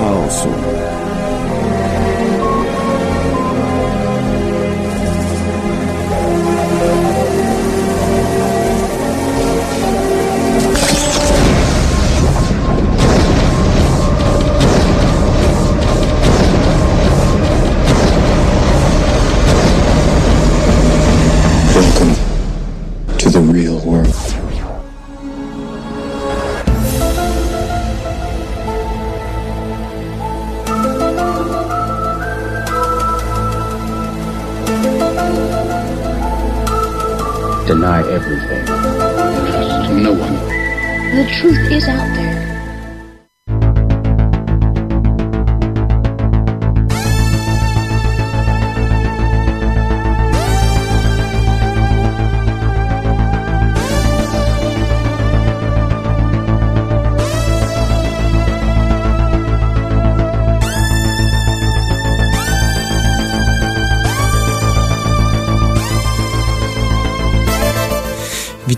chaosu. Welcome truth is out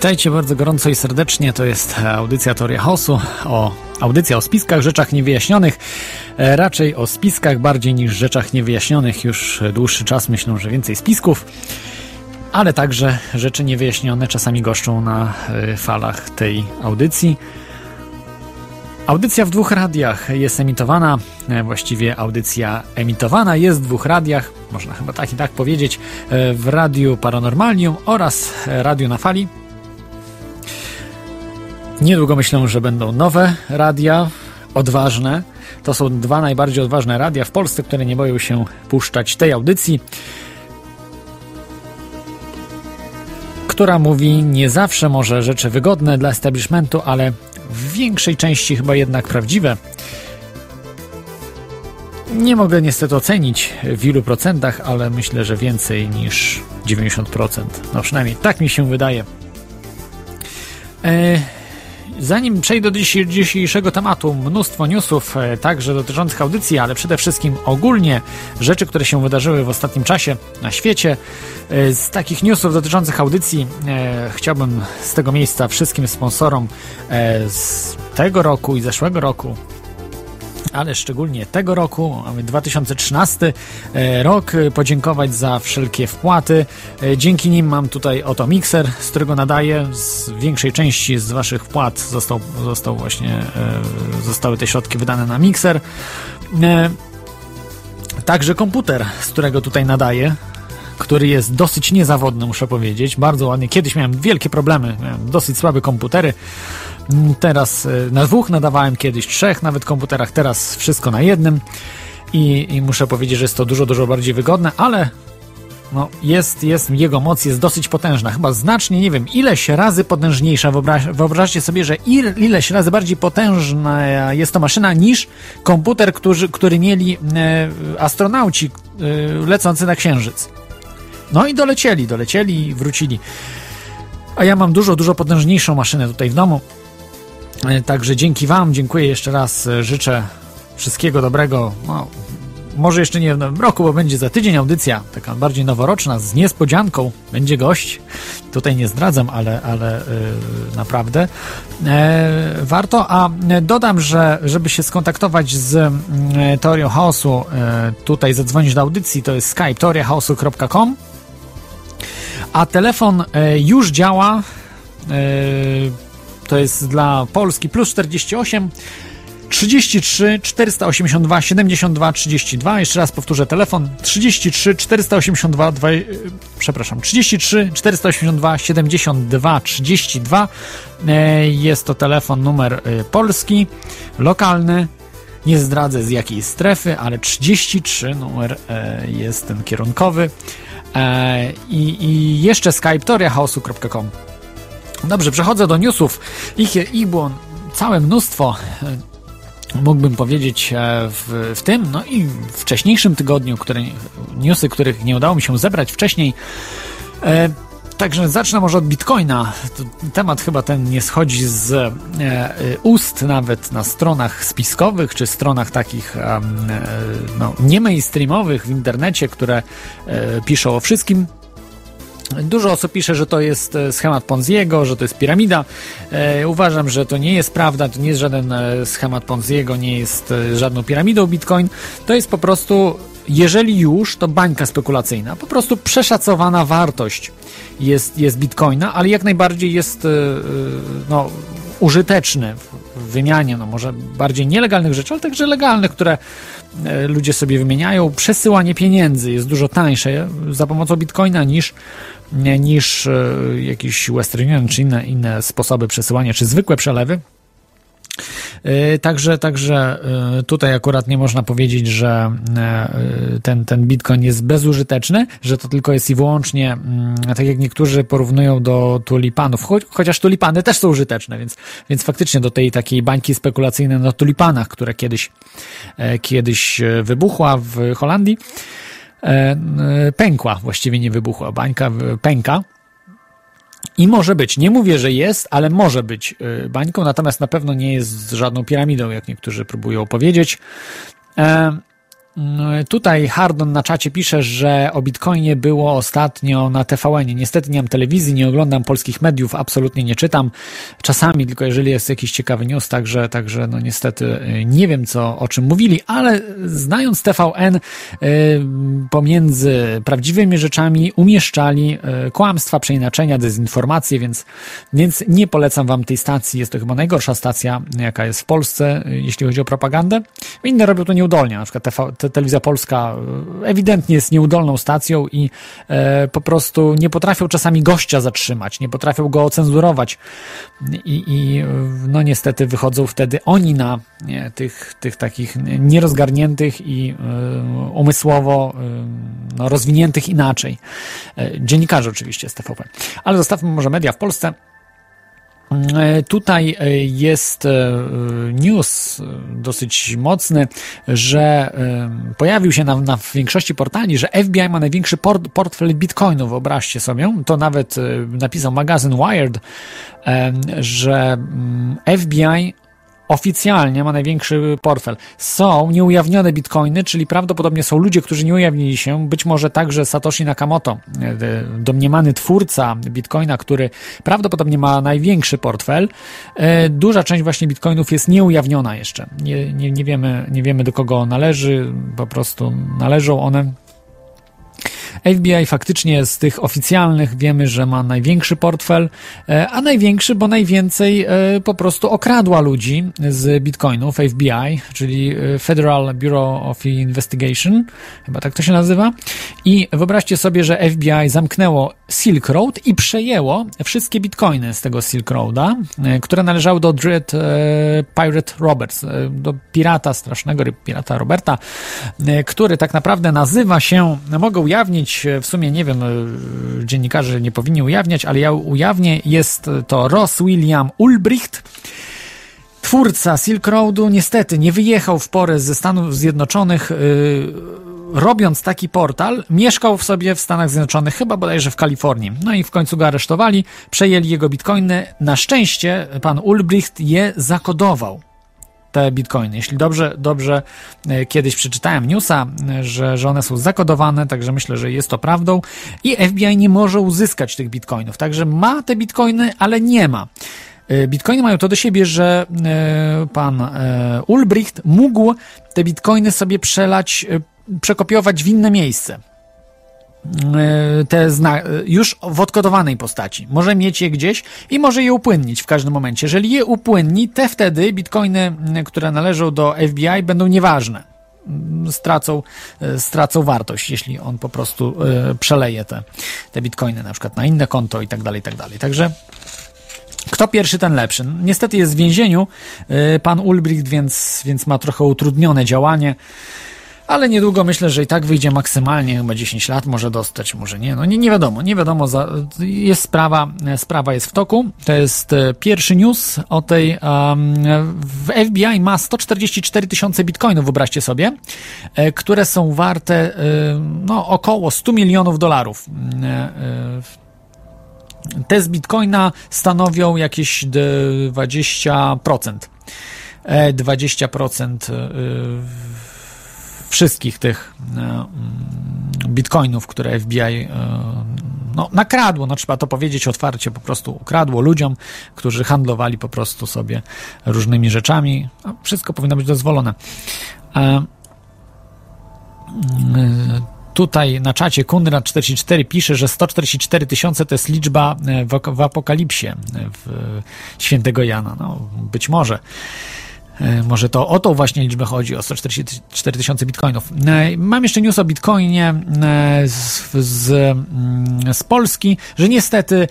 Witajcie bardzo gorąco i serdecznie. To jest audycja Teoria Chaosu, o, audycja o spiskach, rzeczach niewyjaśnionych. E, raczej o spiskach bardziej niż rzeczach niewyjaśnionych. Już dłuższy czas myślę, że więcej spisków, ale także rzeczy niewyjaśnione czasami goszczą na e, falach tej audycji. Audycja w dwóch radiach jest emitowana, e, właściwie audycja emitowana jest w dwóch radiach, można chyba tak i tak powiedzieć, e, w Radiu Paranormalium oraz e, Radiu na Fali. Niedługo myślę, że będą nowe radia, odważne. To są dwa najbardziej odważne radia w Polsce, które nie boją się puszczać tej audycji, która mówi nie zawsze może rzeczy wygodne dla establishmentu, ale w większej części chyba jednak prawdziwe. Nie mogę niestety ocenić w ilu procentach, ale myślę, że więcej niż 90%. No przynajmniej tak mi się wydaje. E, Zanim przejdę do dzisiejszego tematu, mnóstwo newsów, e, także dotyczących audycji, ale przede wszystkim ogólnie rzeczy, które się wydarzyły w ostatnim czasie na świecie. E, Z takich newsów dotyczących audycji e, chciałbym z tego miejsca wszystkim sponsorom e, z tego roku i zeszłego roku ale szczególnie tego roku, mamy 2013 e, rok, e, podziękować za wszelkie wpłaty. E, Dzięki nim mam tutaj oto mikser, z którego nadaję. Z większej części z waszych wpłat został, został właśnie, zostały te środki wydane na mikser. Także komputer, z którego tutaj nadaję, który jest dosyć niezawodny, muszę powiedzieć. Bardzo ładnie. Kiedyś miałem wielkie problemy, miałem dosyć słabe komputery. Teraz e, na dwóch nadawałem, kiedyś trzech nawet komputerach, teraz wszystko na jednym. I, I muszę powiedzieć, że jest to dużo, dużo bardziej wygodne, ale no, jest, jest, jego moc jest dosyć potężna. Chyba znacznie, nie wiem, ileś razy potężniejsza. Wyobraź, wyobraźcie sobie, że il, ileś razy bardziej potężna jest to maszyna niż komputer, który, który mieli e, astronauci e, lecący na Księżyc. No i dolecieli, dolecieli i wrócili. A ja mam dużo, dużo potężniejszą maszynę tutaj w domu. E, Także dzięki Wam, dziękuję jeszcze raz. e, Życzę wszystkiego dobrego. No, może jeszcze nie w nowym roku, bo będzie za tydzień audycja, taka bardziej noworoczna, z niespodzianką. Będzie gość. Tutaj nie zdradzam, ale, ale e, naprawdę warto. A dodam, że żeby się skontaktować z mm, Teorią Chaosu, tutaj zadzwonić do audycji, to jest skype teoriachaosu.com a telefon już działa. E, to jest dla Polski plus 48 33 482 72 32. Jeszcze raz powtórzę telefon 33 482 2, e, przepraszam 33 482 72 32. E, Jest to telefon numer e, polski, lokalny. Nie zdradzę z jakiej strefy, ale 33 numer e, jest ten kierunkowy. E, i, I jeszcze skype toriachaosu.com. Dobrze, przechodzę do newsów. Ich, ich było całe mnóstwo. e, Mógłbym powiedzieć e, w, w tym, no i wcześniejszym tygodniu, które, newsy, których nie udało mi się zebrać wcześniej. E, Także zacznę może od Bitcoina. Temat chyba ten nie schodzi z e, e, ust nawet na stronach spiskowych, czy stronach takich e, no, nie mainstreamowych w internecie, które e, piszą o wszystkim. Dużo osób pisze, że to jest e, schemat Ponziego, że to jest piramida. E, uważam, że to nie jest prawda, to nie jest żaden e, schemat Ponziego, nie jest żadną piramidą Bitcoin. To jest po prostu, jeżeli już, to bańka spekulacyjna. Po prostu przeszacowana wartość jest, jest Bitcoina, ale jak najbardziej jest no, użyteczny w, wymianie, no może bardziej nielegalnych rzeczy, ale także legalnych, które ludzie sobie wymieniają. Przesyłanie pieniędzy jest dużo tańsze za pomocą Bitcoina niż niż e, jakiś Western Union czy inne, inne sposoby przesyłania, czy zwykłe przelewy. E, Także, także e, tutaj akurat nie można powiedzieć, że e, ten, ten bitcoin jest bezużyteczny, że to tylko jest i wyłącznie, mm, tak jak niektórzy porównują do tulipanów, cho- chociaż tulipany też są użyteczne, więc, więc faktycznie do tej takiej bańki spekulacyjnej na tulipanach, która kiedyś, e, kiedyś e, wybuchła w Holandii, e, pękła, właściwie nie wybuchła, bańka pęka. I może być, nie mówię, że jest, ale może być y, bańką, natomiast na pewno nie jest żadną piramidą, jak niektórzy próbują powiedzieć. E, Tutaj Hardon na czacie pisze, że o Bitcoinie było ostatnio na tvn -ie. Niestety nie mam telewizji, nie oglądam polskich mediów, absolutnie nie czytam. Czasami tylko jeżeli jest jakiś ciekawy news, także, także no niestety y, nie wiem co, o czym mówili, ale znając TVN y, pomiędzy prawdziwymi rzeczami umieszczali y, kłamstwa, przeinaczenia, dezinformacje, więc, więc nie polecam wam tej stacji. Jest to chyba najgorsza stacja, jaka jest w Polsce, jeśli chodzi o propagandę. Inne robią to nieudolnie, na przykład TV, Telewizja Polska y, ewidentnie jest nieudolną stacją i e, po prostu nie potrafią czasami gościa zatrzymać, nie potrafią go ocenzurować i, i no niestety wychodzą wtedy oni na nie, tych, tych takich nierozgarniętych i y, umysłowo no, rozwiniętych inaczej. E, Dziennikarzy oczywiście z TVP. Ale zostawmy może media w Polsce. E, Tutaj e, jest e, news dosyć mocny, że pojawił się na, na większości portali, że FBI ma największy port, portfel bitcoinów. Wyobraźcie sobie, to nawet napisał magazyn Wired, że mm, FBI oficjalnie ma największy portfel. Są nieujawnione bitcoiny, czyli prawdopodobnie są ludzie, którzy nie ujawnili się, być może także Satoshi Nakamoto, e, domniemany twórca bitcoina, który prawdopodobnie ma największy portfel. E, Duża część właśnie bitcoinów jest nieujawniona jeszcze. Nie, nie, nie, wiemy, nie wiemy do kogo należy, po prostu należą one FBI faktycznie z tych oficjalnych wiemy, że ma największy portfel, e, a największy, bo najwięcej e, po prostu okradła ludzi z bitcoinów FBI, czyli e, Federal Bureau of Investigation, chyba tak to się nazywa. I wyobraźcie sobie, że FBI zamknęło Silk Road i przejęło wszystkie bitcoiny z tego Silk Roada, które należały do Dread Pirate Roberts, do pirata strasznego, pirata Roberta, który tak naprawdę nazywa się, mogę ujawnić, e, w sumie nie wiem, e, dziennikarze nie powinni ujawniać, ale ja ujawnię, jest to Ross William Ulbricht, Twórca Silk Roadu niestety nie wyjechał w porę ze Stanów Zjednoczonych, yy, robiąc taki portal, mieszkał w sobie w Stanach Zjednoczonych, chyba bodajże w Kalifornii. No i w końcu go aresztowali, przejęli jego bitcoiny. Na szczęście pan Ulbricht je zakodował te bitcoiny. Jeśli dobrze, dobrze e, kiedyś przeczytałem newsa, e, że, że one są zakodowane, także myślę, że jest to prawdą i FBI nie może uzyskać tych bitcoinów. Także ma te bitcoiny, ale nie ma. E, Bitcoiny mają to do siebie, że pan Ulbricht mógł te bitcoiny sobie przelać, przekopiować w inne miejsce. E, Te zna- e, już w odkodowanej postaci. Może mieć je gdzieś i może je upłynnić w każdym momencie. Jeżeli je upłynni, te wtedy bitcoiny, które należą do FBI, będą nieważne. Stracą, e, stracą wartość, jeśli on po prostu przeleje te, te bitcoiny na przykład na inne konto i tak dalej, i tak dalej. Także kto pierwszy, ten lepszy. Niestety jest w więzieniu pan Ulbricht, więc, więc ma trochę utrudnione działanie. Ale niedługo myślę, że i tak wyjdzie maksymalnie, chyba 10 lat może dostać, może nie. No nie, nie wiadomo, nie wiadomo. Za, jest sprawa, sprawa jest w toku. To jest e, pierwszy news o tej. Um, FBI ma 144 tysiące bitcoinów, wyobraźcie sobie, e, które są warte e, no, około 100 milionów dolarów. Te z bitcoina stanowią jakieś d- 20%. E, 20% e, wszystkich tych e, mm, bitcoinów, które FBI e, no, nakradło, no trzeba to powiedzieć otwarcie, po prostu ukradło ludziom, którzy handlowali po prostu sobie różnymi rzeczami. Wszystko powinno być dozwolone. E, Tutaj na czacie Kundra44 pisze, że 144 tysiące to jest liczba w, w Apokalipsie w świętego Jana. No, być może. E, może to o tą właśnie liczbę chodzi, o 144 tysiące bitcoinów. E, mam jeszcze news o bitcoinie e, z, z, mm, z, Polski, że niestety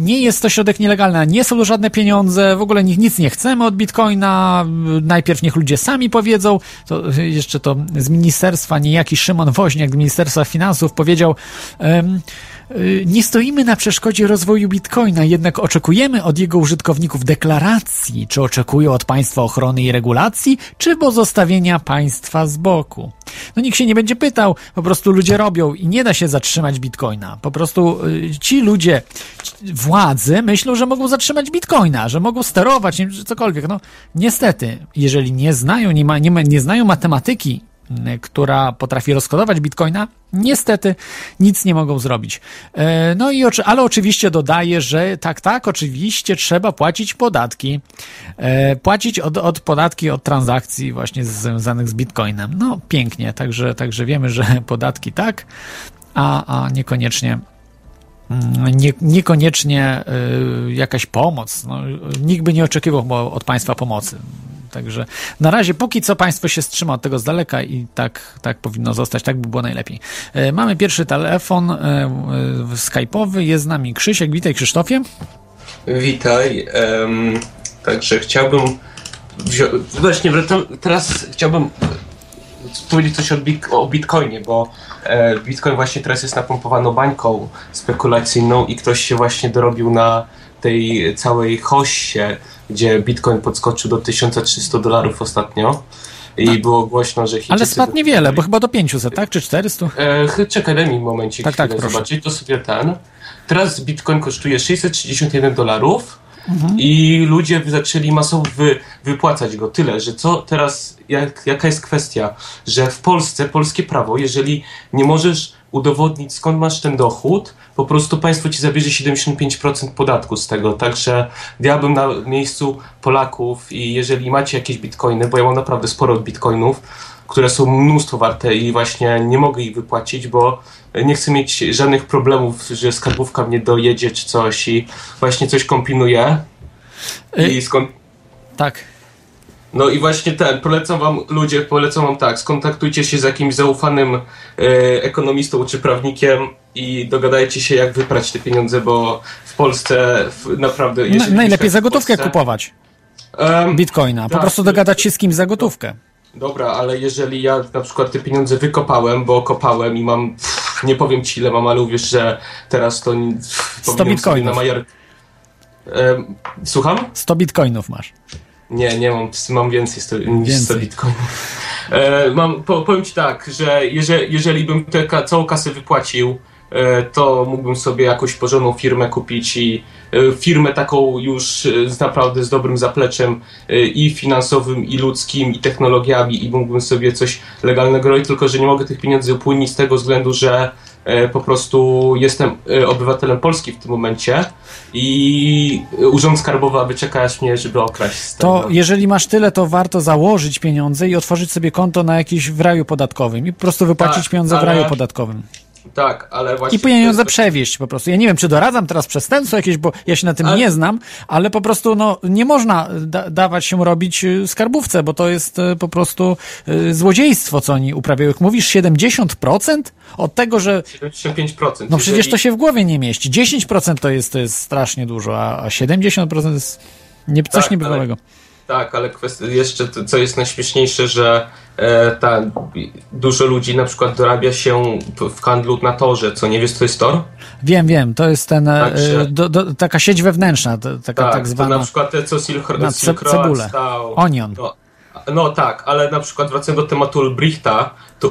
nie jest to środek nielegalny, nie są to żadne pieniądze, w ogóle nic nie chcemy od bitcoina. Najpierw niech ludzie sami powiedzą. To jeszcze to z ministerstwa, niejaki Szymon Woźniak z Ministerstwa Finansów powiedział. Um, nie stoimy na przeszkodzie rozwoju bitcoina, jednak oczekujemy od jego użytkowników deklaracji, czy oczekują od państwa ochrony i regulacji, czy pozostawienia państwa z boku. No nikt się nie będzie pytał, po prostu ludzie robią i nie da się zatrzymać bitcoina. Po prostu y, ci ludzie, władzy myślą, że mogą zatrzymać bitcoina, że mogą sterować, nie, cokolwiek. No niestety, jeżeli nie znają, nie, ma, nie, ma, nie znają matematyki która potrafi rozkodować bitcoina, niestety nic nie mogą zrobić. E, no i, ale oczywiście dodaję, że tak, tak, oczywiście trzeba płacić podatki. E, płacić od, od podatki od transakcji właśnie związanych z bitcoinem. No pięknie, także, także wiemy, że podatki tak, a, a niekoniecznie mm, nie, niekoniecznie y, jakaś pomoc. No, nikt by nie oczekiwał od państwa pomocy. Także na razie, póki co państwo się strzyma od tego z daleka i tak, tak powinno zostać, tak by było najlepiej. E, mamy pierwszy telefon e, e, skype'owy, jest z nami Krzysiek. Witaj Krzysztofie. Witaj. Um, także chciałbym właśnie teraz chciałbym powiedzieć coś o, Bitcoinie, bo Bitcoin właśnie teraz jest napompowano bańką spekulacyjną i ktoś się właśnie dorobił na tej całej hoście gdzie Bitcoin podskoczył do 1300 dolarów ostatnio. I tak. było głośno, że Chińczycy... Ale spadł niewiele, bo chyba do 500, tak? Czy 400? E, czekaj, daj mi momencik tak, tak, zobaczyć. To sobie ten. Teraz Bitcoin kosztuje 631 dolarów mhm. i ludzie zaczęli masowo wy, wypłacać go. Tyle, że co teraz, jak, jaka jest kwestia, że w Polsce, polskie prawo, jeżeli nie możesz udowodnić skąd masz ten dochód, po prostu państwo ci zabierze 75% podatku z tego. Także ja bym na miejscu Polaków i jeżeli macie jakieś bitcoiny, bo ja mam naprawdę sporo bitcoinów, które są mnóstwo warte i właśnie nie mogę ich wypłacić, bo nie chcę mieć żadnych problemów, że skarbówka mnie dojedzie czy coś i właśnie coś kombinuję. I skąd... Tak. No i właśnie ten, polecam wam, ludzie, polecam wam tak, skontaktujcie się z jakimś zaufanym e, ekonomistą czy prawnikiem i dogadajcie się, jak wyprać te pieniądze, bo w Polsce w, naprawdę... Na, najlepiej za gotówkę Polsce, kupować um, bitcoina, po tak, prostu dogadać się z kimś za gotówkę. Dobra, ale jeżeli ja na przykład te pieniądze wykopałem, bo kopałem i mam, pff, nie powiem ci ile mam, ale uwierz, że teraz to pff, 100 bitcoinów. Na majer... Um, słucham? 100 bitcoinów masz. Nie, nie mam, mam więcej, sto, niż więcej. 100 bitcoinów. E, mam, po, powiem ci tak, że jeżeli, jeżeli bym tę całą kasę wypłacił, e, to mógłbym sobie jakąś porządną firmę kupić i e, firmę taką już e, z naprawdę z dobrym zapleczem e, i finansowym, i ludzkim, i technologiami i mógłbym sobie coś legalnego robić, tylko że nie mogę tych pieniędzy upłynić z tego względu, że po prostu jestem e, obywatelem Polski w tym momencie i Urząd Skarbowy wyczeka mnie, żeby okraść. To jeżeli masz tyle, to warto założyć pieniądze i otworzyć sobie konto na jakiś w raju podatkowym i po prostu wypłacić tak, pieniądze ale... w raju podatkowym. Tak, ale właśnie. I pieniądze przewieźć po prostu. Ja nie wiem, czy doradzam teraz przestępstwo jakieś, bo ja się na tym ale... nie znam, ale po prostu no, nie można da dawać się robić y, skarbówce, bo to jest y, po prostu y, złodziejstwo, co oni uprawiają. Jak mówisz 70% od tego, że. 75%. No przecież to się w głowie nie mieści. 10% to jest, to jest strasznie dużo, a 70% jest nie, coś tak, niebywałego. Ale... Tak, ale kwestia, jeszcze to, co jest najśmieszniejsze, że e, ta, dużo ludzi na przykład dorabia się w handlu na torze, co nie wiesz, co jest tor? Wiem, wiem, to jest ten, e, Także, do, do, taka sieć wewnętrzna, taka tak, tak zwana. na przykład te, co Silk, na Silk Road. Stał, Onion. No, no, tak, ale na przykład wracając do tematu Ulbrichta, to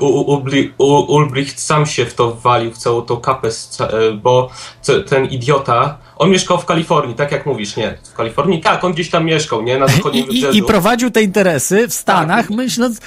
Ulbricht sam się w to walił, w całą tą kapę, e, bo ten idiota on mieszkał w Kalifornii, tak jak mówisz, nie? W Kalifornii? Tak, on gdzieś tam mieszkał, nie? Na zachodnim I, i, I prowadził te interesy w Stanach, tak. myśląc,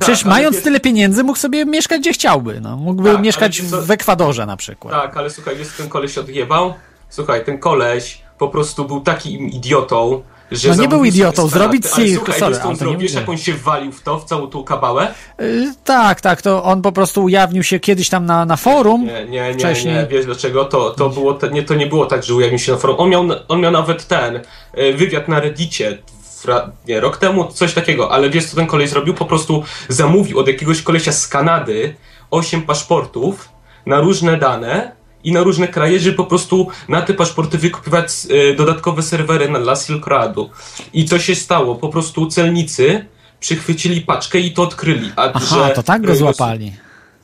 Przecież tak, mając tyle pieniędzy mógł sobie mieszkać gdzie chciałby. No. Mógłby tak, mieszkać w Ekwadorze na przykład. Tak, ale słuchaj, jest ten koleś odjebał. Słuchaj, ten koleś po prostu był takim idiotą, że no nie był idiotą, zrobić Silk, ale słuchaj, sorry, zrobił, wiesz jak on się walił w to, w całą tą kabałę? Yy, tak, tak, to on po prostu ujawnił się kiedyś tam na, na forum. Nie, nie, nie, wcześniej. nie, wiesz dlaczego? To, to, było, nie, to nie było tak, że ujawnił się na forum. On miał, on miał nawet ten y, wywiad na Reddicie, nie, rok temu, coś takiego, ale wiesz co ten kolej zrobił? Po prostu zamówił od jakiegoś kolesia z Kanady 8 paszportów na różne dane i na różne kraje, żeby po prostu na te paszporty wykupywać e, dodatkowe serwery na, dla Silk Roadu. I co się stało? Po prostu celnicy przychwycili paczkę i to odkryli. A Aha, że to tak go złapali.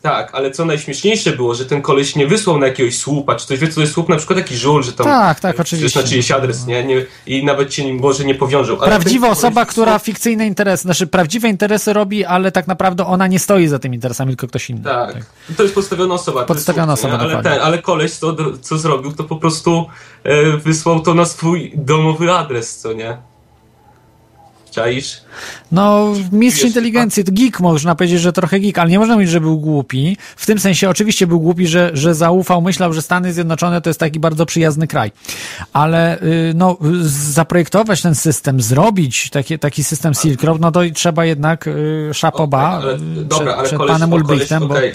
Tak, ale co najśmieszniejsze było, że ten koleś nie wysłał na jakiegoś słupa, czy coś, wie co to jest słup, na przykład taki żul, że tam... Tak, tak, oczywiście. Znaczy czyjś adres, nie? nie? I nawet się może nie powiążą. Ale Prawdziwa osoba, która fikcyjne interesy, znaczy prawdziwe interesy robi, ale tak naprawdę ona nie stoi za tymi interesami, tylko ktoś inny. Tak, tak. to jest podstawiona osoba. Podstawiona słup, osoba, ale, ten, ale koleś, co, co zrobił, to po prostu e, wysłał to na swój domowy adres, co nie? Czaisz? No, mistrz Wiesz, inteligencji, to geek można powiedzieć, że trochę geek, ale nie można mówić, że był głupi. W tym sensie oczywiście był głupi, że, że zaufał, myślał, że Stany Zjednoczone to jest taki bardzo przyjazny kraj. Ale y, no, zaprojektować ten system, zrobić taki, taki system Silk Road, no to trzeba jednak y, szapoba okay, ale, dobra, przed, ale przed koleś, panem Ulbrichtem, bo... Okay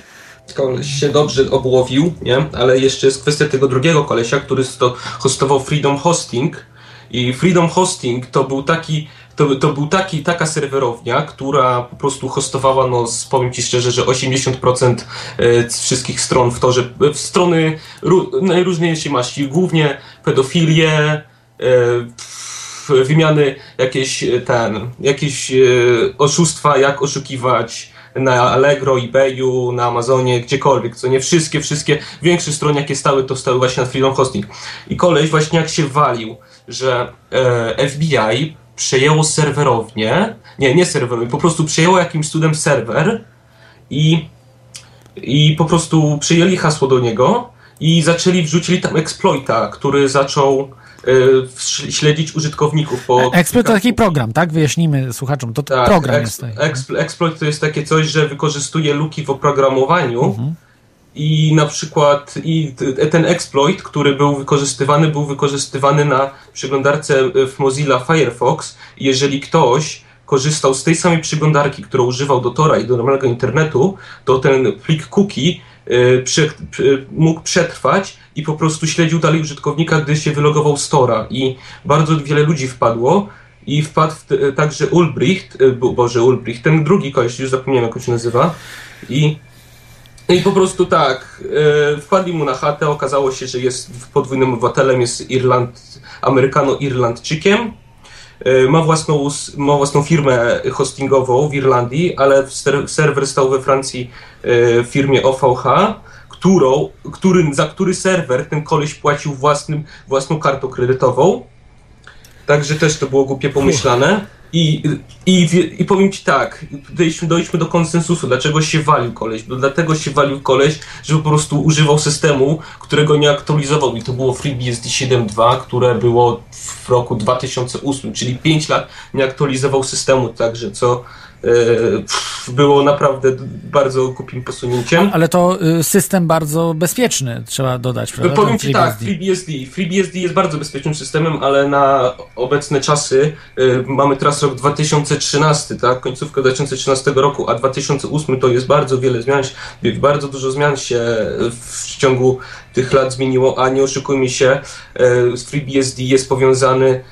koleś się dobrze obłowił, nie? Ale jeszcze jest kwestia tego drugiego kolesia, który to hostował Freedom Hosting i Freedom Hosting to był taki to, to był taki, taka serwerownia, która po prostu hostowała, no powiem Ci szczerze, że 80% e, wszystkich stron w torze, w strony najróżniejszej maści, głównie pedofilię, e, wymiany jakieś e, ten, jakieś oszustwa, jak oszukiwać na Allegro, eBayu, na Amazonie, gdziekolwiek, co nie wszystkie, wszystkie, większe strony jakie stały, to stały właśnie na Freedom Hosting. I koleś właśnie jak się walił, że FBI przejęło serwerownię, nie, nie serwerownię, po prostu przejęło jakimś cudem serwer i, i po prostu przyjęli hasło do niego i zaczęli, wrzucili tam exploita, który zaczął y, śledzić użytkowników po... Exploit to taki program, tak? Wyjaśnijmy słuchaczom, to, to tak, program jest. exploit to jest takie coś, że wykorzystuje luki w oprogramowaniu mhm i na przykład i ten exploit, który był wykorzystywany, był wykorzystywany na przeglądarce w Mozilla Firefox. Jeżeli ktoś korzystał z tej samej przeglądarki, którą używał do Tora i do normalnego internetu, to ten plik cookie y, prze, mógł przetrwać i po prostu śledził dalej użytkownika, gdy się wylogował z Tora. I bardzo wiele ludzi wpadło. I wpadł także Ulbricht, y, Boże Ulbricht, ten drugi koleś, już zapomniałem jak on się nazywa. I no i po prostu tak, e, wpadli mu na chatę, okazało się, że jest podwójnym obywatelem, jest Irland, Amerykano-Irlandczykiem. E, ma własną, ma własną firmę hostingową w Irlandii, ale serwer stał we Francji w firmie OVH, którą, który, za który serwer ten koleś płacił własnym, własną kartą kredytową. Także też to było głupie pomyślane. I, i, I powiem ci tak, dojdźmy, dojdźmy do konsensusu, dlaczego się walił koleś. No, dlatego się walił koleś, że po prostu używał systemu, którego nie aktualizował. I to było FreeBSD 7.2, które było w roku 2008, czyli 5 lat nie aktualizował systemu, także co było naprawdę bardzo głupim posunięciem. Ale to y, system bardzo bezpieczny, trzeba dodać. Prawda? Powiem Ci tak, FreeBSD. FreeBSD jest bardzo bezpiecznym systemem, ale na obecne czasy y, mamy teraz rok 2013, tak? końcówkę 2013 roku, a 2008 to jest bardzo wiele zmian, bardzo dużo zmian się w ciągu tych lat zmieniło, a nie oszukujmy się, y, FreeBSD jest powiązany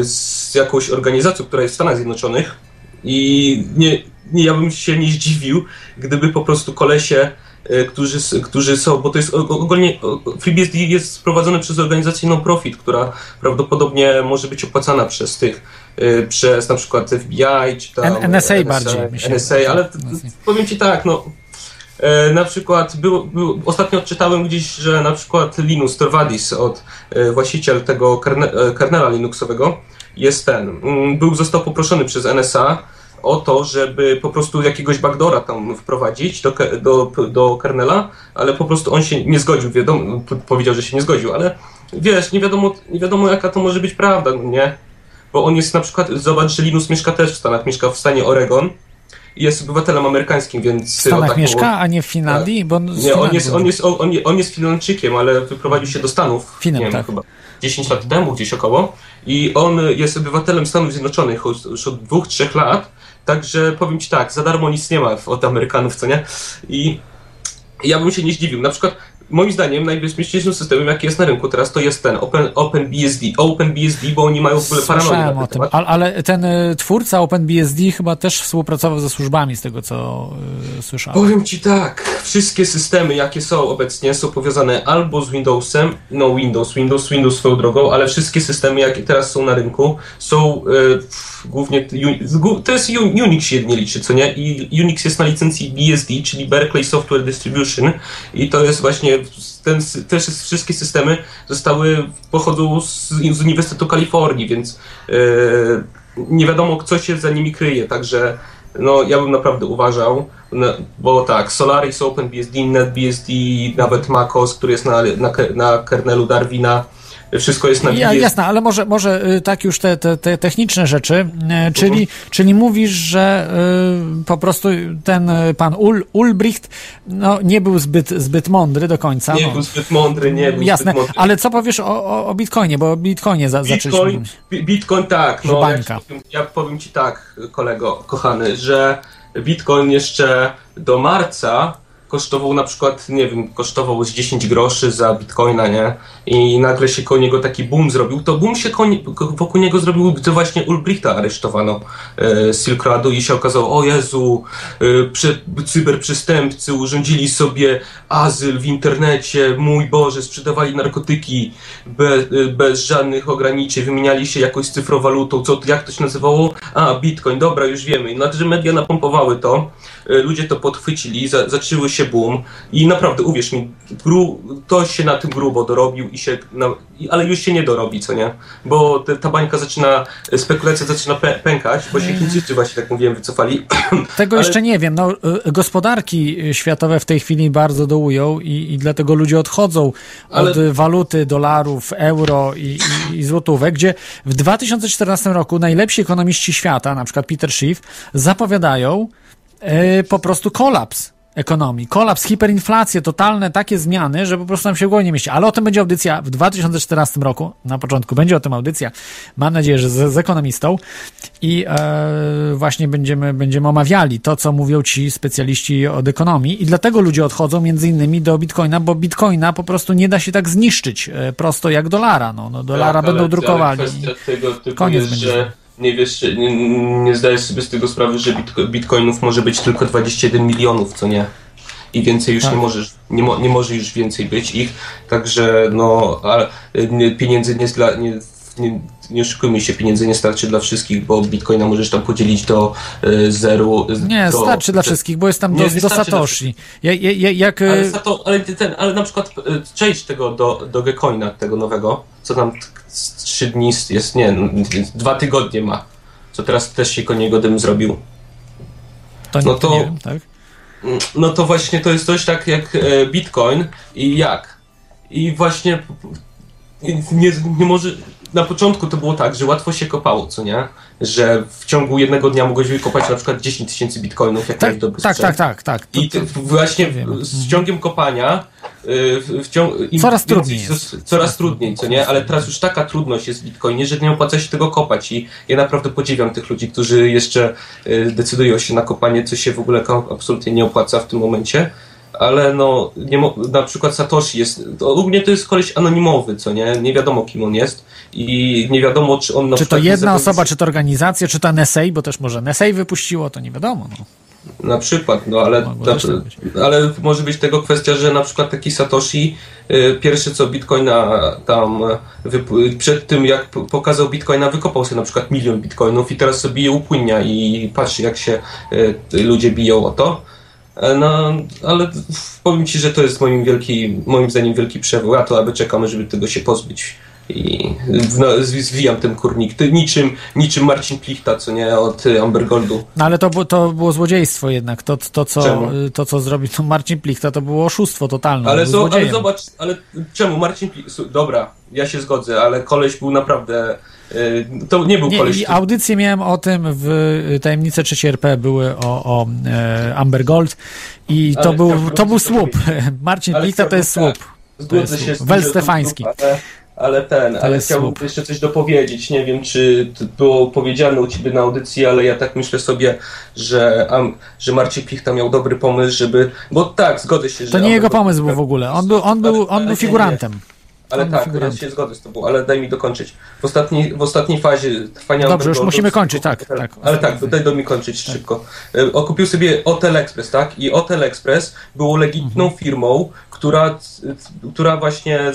z jakąś organizacją, która jest w Stanach Zjednoczonych, i nie, nie, ja bym się nie zdziwił, gdyby po prostu kolesie, e, którzy, którzy są, bo to jest ogólnie FreeBSD jest sprowadzony przez organizację non-profit, która prawdopodobnie może być opłacana przez tych, e, przez na przykład FBI, czy tam NSA, NSA bardziej. NSA, ale powiem Ci tak, no e, na przykład był, był, ostatnio odczytałem gdzieś, że na przykład Linus Torvaldis, od właściciel tego kernela Linuxowego, jest ten, mm, był, został poproszony przez NSA o to, żeby po prostu jakiegoś backdora tam wprowadzić do, do, do kernela, ale po prostu on się nie zgodził, wiadomo, powiedział, że się nie zgodził, ale wiesz, nie wiadomo, nie wiadomo jaka to może być prawda, no nie? Bo on jest na przykład, zobacz, że Linus mieszka też w Stanach, mieszka w stanie Oregon jest obywatelem amerykańskim, więc... W Stanach tak mieszka, a nie w Finlandii? Bo nie, on jest, on, jest, on, on jest Finlandczykiem, ale wyprowadził się do Stanów. Finem, wiem, tak. chyba 10 lat temu, gdzieś około. I on jest obywatelem Stanów Zjednoczonych już od dwóch, trzech lat. Także powiem ci tak, za darmo nic nie ma od Amerykanów, co nie? I ja bym się nie zdziwił. Na przykład moim zdaniem najbezpieczniejszym systemem, jaki jest na rynku teraz, to jest ten Open, OpenBSD. OpenBSD, bo oni mają w ogóle paranoję o tym. Ale, ale ten y, twórca OpenBSD chyba też współpracował ze służbami, z tego co y, słyszałem. Powiem ci tak, wszystkie systemy, jakie są obecnie, są powiązane albo z Windowsem, no Windows, Windows, Windows swoją drogą, ale wszystkie systemy, jakie teraz są na rynku, są y, głównie, to jest Unix się jednie liczy, co nie? I Unix jest na licencji BSD, czyli Berkeley Software Distribution i to jest właśnie ten, te wszystkie systemy zostały, pochodzą z, z Uniwersytetu Kalifornii, więc yy, nie wiadomo, co się za nimi kryje, także no, ja bym naprawdę uważał, no, bo tak, Solaris, OpenBSD, NetBSD, nawet MacOS, który jest na, na, na kernelu Darwina, wszystko jest na ja, Jasne, ale może, może y, tak już te, te, te techniczne rzeczy, y, czyli, uh-huh. czyli mówisz, że y, po prostu ten pan Ul, Ulbricht no, nie był zbyt, zbyt mądry do końca. Nie no. był zbyt mądry, nie był Jasne, zbyt mądry. ale co powiesz o, o, o Bitcoinie, bo o Bitcoinie za, Bitcoin, Bitcoin tak, no, ja, powiem, ja powiem ci tak, kolego kochany, że Bitcoin jeszcze do marca kosztował na przykład, nie wiem, kosztował z 10 groszy za bitcoina, nie? I nagle się koło niego taki boom zrobił. To boom się wokół niego zrobił, gdy właśnie Ulbrichta aresztowano e, Silk Roadu i się okazało, o Jezu, e, cyberprzestępcy urządzili sobie azyl w internecie, mój Boże, sprzedawali narkotyki bez, e, bez żadnych ograniczeń, wymieniali się jakąś cyfrowalutą, co, jak to się nazywało? A, bitcoin, dobra, już wiemy. Znaczy, media napompowały to, e, ludzie to podchwycili, za, zaczęły się boom i naprawdę, uwierz mi, gru, to się na tym grubo dorobił i się, na, ale już się nie dorobi, co nie? Bo te, ta bańka zaczyna, spekulacja zaczyna pę, pękać, bo się mm. Chińczycy właśnie, tak mówiłem, wycofali. Tego ale... jeszcze nie wiem, no y, gospodarki światowe w tej chwili bardzo dołują i, i dlatego ludzie odchodzą ale... od waluty, dolarów, euro i, i, i złotówek, gdzie w 2014 roku najlepsi ekonomiści świata, na przykład Peter Schiff, zapowiadają yy, po prostu kolaps ekonomii. Kolaps, hiperinflację, totalne takie zmiany, że po prostu nam się w głowie nie mieści. Ale o tym będzie audycja w 2014 roku. Na początku będzie o tym audycja. Mam nadzieję, że z, z ekonomistą. I e, właśnie będziemy, będziemy omawiali to, co mówią ci specjaliści od ekonomii. I dlatego ludzie odchodzą między innymi do bitcoina, bo bitcoina po prostu nie da się tak zniszczyć e, prosto jak dolara. No, no dolara tak, będą ale, drukowali. Ale tego Koniec jest, będzie. że nie wiesz, nie, nie zdajesz sobie z tego sprawy, że bitcoinów może być tylko 21 milionów, co nie? I więcej już tak. nie możesz, nie, mo, nie może już więcej być ich, także no, ale pieniędzy nie, dla, nie, nie, nie oszukujmy się, pieniędzy nie starczy dla wszystkich, bo bitcoina możesz tam podzielić do y, zeru. Nie, do, starczy dla wszystkich, bo jest tam nie, do, do Satoshi. Ja, ja, jak... Ale, sato, ale, ten, ale na przykład przejdź tego do, do Gecoina, tego nowego, co tam trzy dni jest, nie, no, dwa tygodnie ma, co teraz też się niego dym zrobił. To nie, no to, nie wiem, tak? No to właśnie to jest coś tak jak e, Bitcoin i jak. I właśnie nie, nie może, na początku to było tak, że łatwo się kopało, co nie? Że w ciągu jednego dnia mogłeś wykopać na przykład 10 tysięcy bitcoinów, jak tak, dobry tak, tak, tak, tak. I to, właśnie z ciągiem kopania y, w ciągu, coraz trudniej Coraz trudniej, co nie? Ale teraz już taka trudność jest w bitcoinie, że nie opłaca się tego kopać i ja naprawdę podziwiam tych ludzi, którzy jeszcze y, decydują się na kopanie, co się w ogóle absolutnie nie opłaca w tym momencie ale no, nie na przykład Satoshi jest, to ogólnie to jest koleś anonimowy, co nie, nie wiadomo kim on jest i nie wiadomo czy on na Czy to jedna osoba, czy to organizacja, czy to NSA, bo też może NSA wypuściło, to nie wiadomo. No. Na przykład, no ale, ta, ale może być tego kwestia, że na przykład taki Satoshi y, pierwsze co Bitcoina tam przed tym jak pokazał Bitcoina wykopał sobie na przykład milion Bitcoinów i teraz sobie je upłynia i patrzy jak się y, ludzie biją o to no, ale powiem Ci, że to jest moim, wielki, moim zdaniem wielki to aby czekamy, żeby tego się pozbyć. i no, zwijam ten kurnik. Ty, niczym, niczym Marcin Plichta, co nie, od Ambergoldu. No ale to, to było złodziejstwo jednak. To, to, co, to, co zrobił to Marcin Plichta, to było oszustwo totalne. Ale, ale zobacz, ale czemu Marcin Plichta... Dobra, ja się zgodzę, ale koleś był naprawdę... Y, to nie był nie, koleś... Audycję miałem o tym w Tajemnice 3 RP były o, o e, Amber Gold i to był, to był słup. Marcin Plichta to jest słup. Zgodzę się z Wel Stefański. Ale ale ten, ale chciałbym słup. jeszcze coś dopowiedzieć. Nie wiem, czy było powiedziane u ciebie na audycji, ale ja tak myślę sobie, że, że Marcin Pichta miał dobry pomysł, żeby. Bo tak, zgodzę się, że. To nie jego pomysł był w ogóle. On był, on był, on był figurantem. Ale tak, ja się zgodzę z tobą, ale daj mi dokończyć. W ostatniej, w ostatniej fazie trwania... Dobrze, już musimy kończyć, tak. tak ale tak, daj do mi kończyć tak. szybko. E, okupił sobie Hotel Express, tak? I Hotel Express było legitną mhm. firmą, która, która właśnie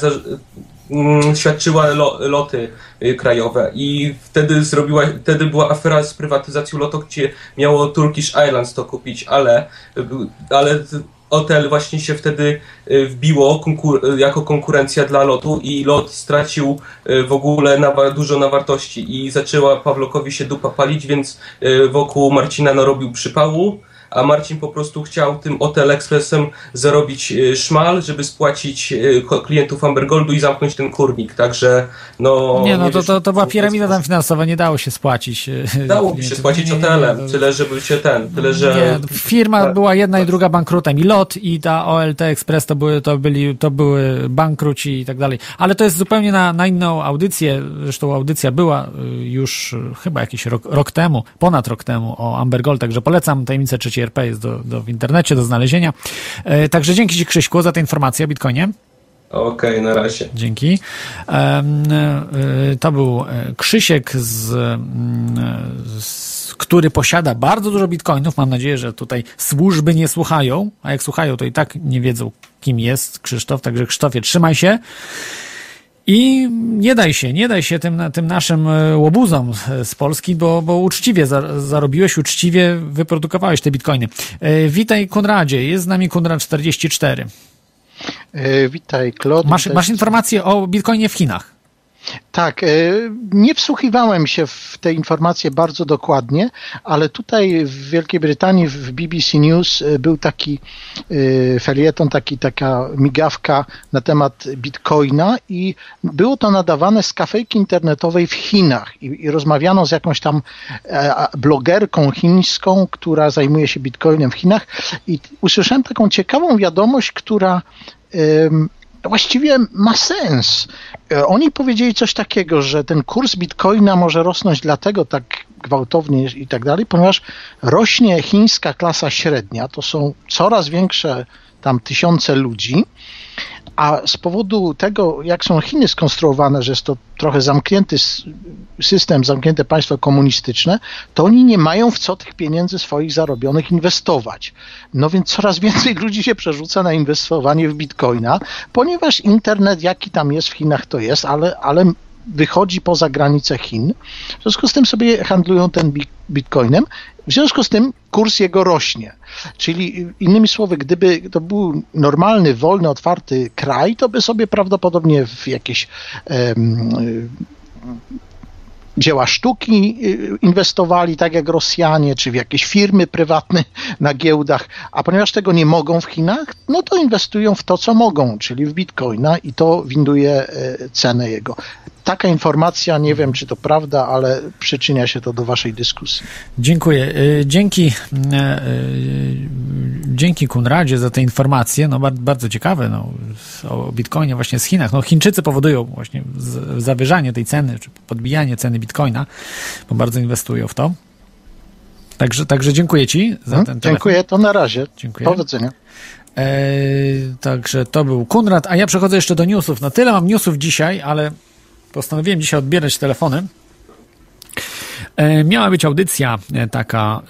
Mm, świadczyła loty y, krajowe i wtedy zrobiła, wtedy była afera z prywatyzacją lotu, gdzie miało Turkish Airlines to kupić, ale, y, ale hotel właśnie się wtedy y, wbiło konkur jako konkurencja dla lotu i lot stracił w ogóle na, dużo na wartości i zaczęła Pawlokowi się dupa palić, więc wokół Marcina narobił przypału a Marcin po prostu chciał tym Hotel Expressem zarobić e, szmal, żeby spłacić e, klientów Ambergoldu i zamknąć ten kurnik, także no... Nie, no nie to, to, to była piramida tam finansowa, nie dało się spłacić. E, dało mi się spłacić hotelem, tyle żeby się ten, tyle że... Nie, firma tak, była jedna tak. i druga bankrutem i LOT i ta OLT Express to były, to byli, to były bankruci i tak dalej, ale to jest zupełnie na, na inną audycję, zresztą audycja była już chyba jakiś rok, rok temu, ponad rok temu o Ambergold, także polecam tajemnicę trzeciej RP jest do, do, w internecie do znalezienia. E, także dzięki Ci Krzyśku za tę informację o Bitcoinie. Okej, okay, na razie. Dzięki. E, to był e, Krzysiek, z, z, który posiada bardzo dużo bitcoinów. Mam nadzieję, że tutaj służby nie słuchają, a jak słuchają, to i tak nie wiedzą, kim jest Krzysztof. Także Krzysztofie, trzymaj się. I nie daj się, nie daj się tym, tym naszym e, łobuzom z Polski, bo, bo uczciwie zarobiłeś, uczciwie wyprodukowałeś te bitcoiny. E, witaj Konradzie, jest z nami Konrad 44. E, witaj Claude. Masz, masz informacje o bitcoinie w Chinach. Tak, e, nie wsłuchiwałem się w te informacje bardzo dokładnie, ale tutaj w Wielkiej Brytanii w BBC News e, był taki e, felieton, taki, taka migawka na temat bitcoina i było to nadawane z kafejki internetowej w Chinach i, i rozmawiano z jakąś tam blogerką chińską, która zajmuje się bitcoinem w Chinach i usłyszałem taką ciekawą wiadomość, która właściwie ma sens. E, oni powiedzieli coś takiego, że ten kurs bitcoina może rosnąć dlatego tak gwałtownie i tak dalej, ponieważ rośnie chińska klasa średnia, to są coraz większe tam tysiące ludzi, a z powodu tego, jak są Chiny skonstruowane, że jest to trochę zamknięty system, zamknięte państwo komunistyczne, to oni nie mają w co tych pieniędzy swoich zarobionych inwestować. No więc coraz więcej ludzi się przerzuca na inwestowanie w bitcoina, ponieważ internet, jaki tam jest w Chinach, to jest, ale, ale wychodzi poza granice Chin. W związku z tym sobie handlują ten bitcoinem. W związku z tym kurs jego rośnie. Czyli innymi słowy, gdyby to był normalny, wolny, otwarty kraj, to by sobie prawdopodobnie w jakieś um, dzieła sztuki y, inwestowali, tak jak Rosjanie, czy w jakieś firmy prywatne na giełdach, a ponieważ tego nie mogą w Chinach, no to inwestują w to, co mogą, czyli w bitcoina i to winduje e, cenę jego taka informacja, nie wiem czy to prawda, ale przyczynia się to do waszej dyskusji. Dziękuję. Y, dzięki, y, y, dzięki Kunradzie za te informacje, no bardzo ciekawe, no, o Bitcoinie właśnie z Chinach. No Chińczycy powodują właśnie zawyżanie tej ceny, czy podbijanie ceny Bitcoina, bo bardzo inwestują w to. Także, także dziękuję Ci za hmm, ten telefon. Dziękuję, to na razie. Dziękuję. Powodzenia. Eee, także to był Kunrad, a ja przechodzę jeszcze do newsów. Na tyle mam newsów dzisiaj, ale postanowiłem dzisiaj odbierać telefony. E, miała być audycja e, taka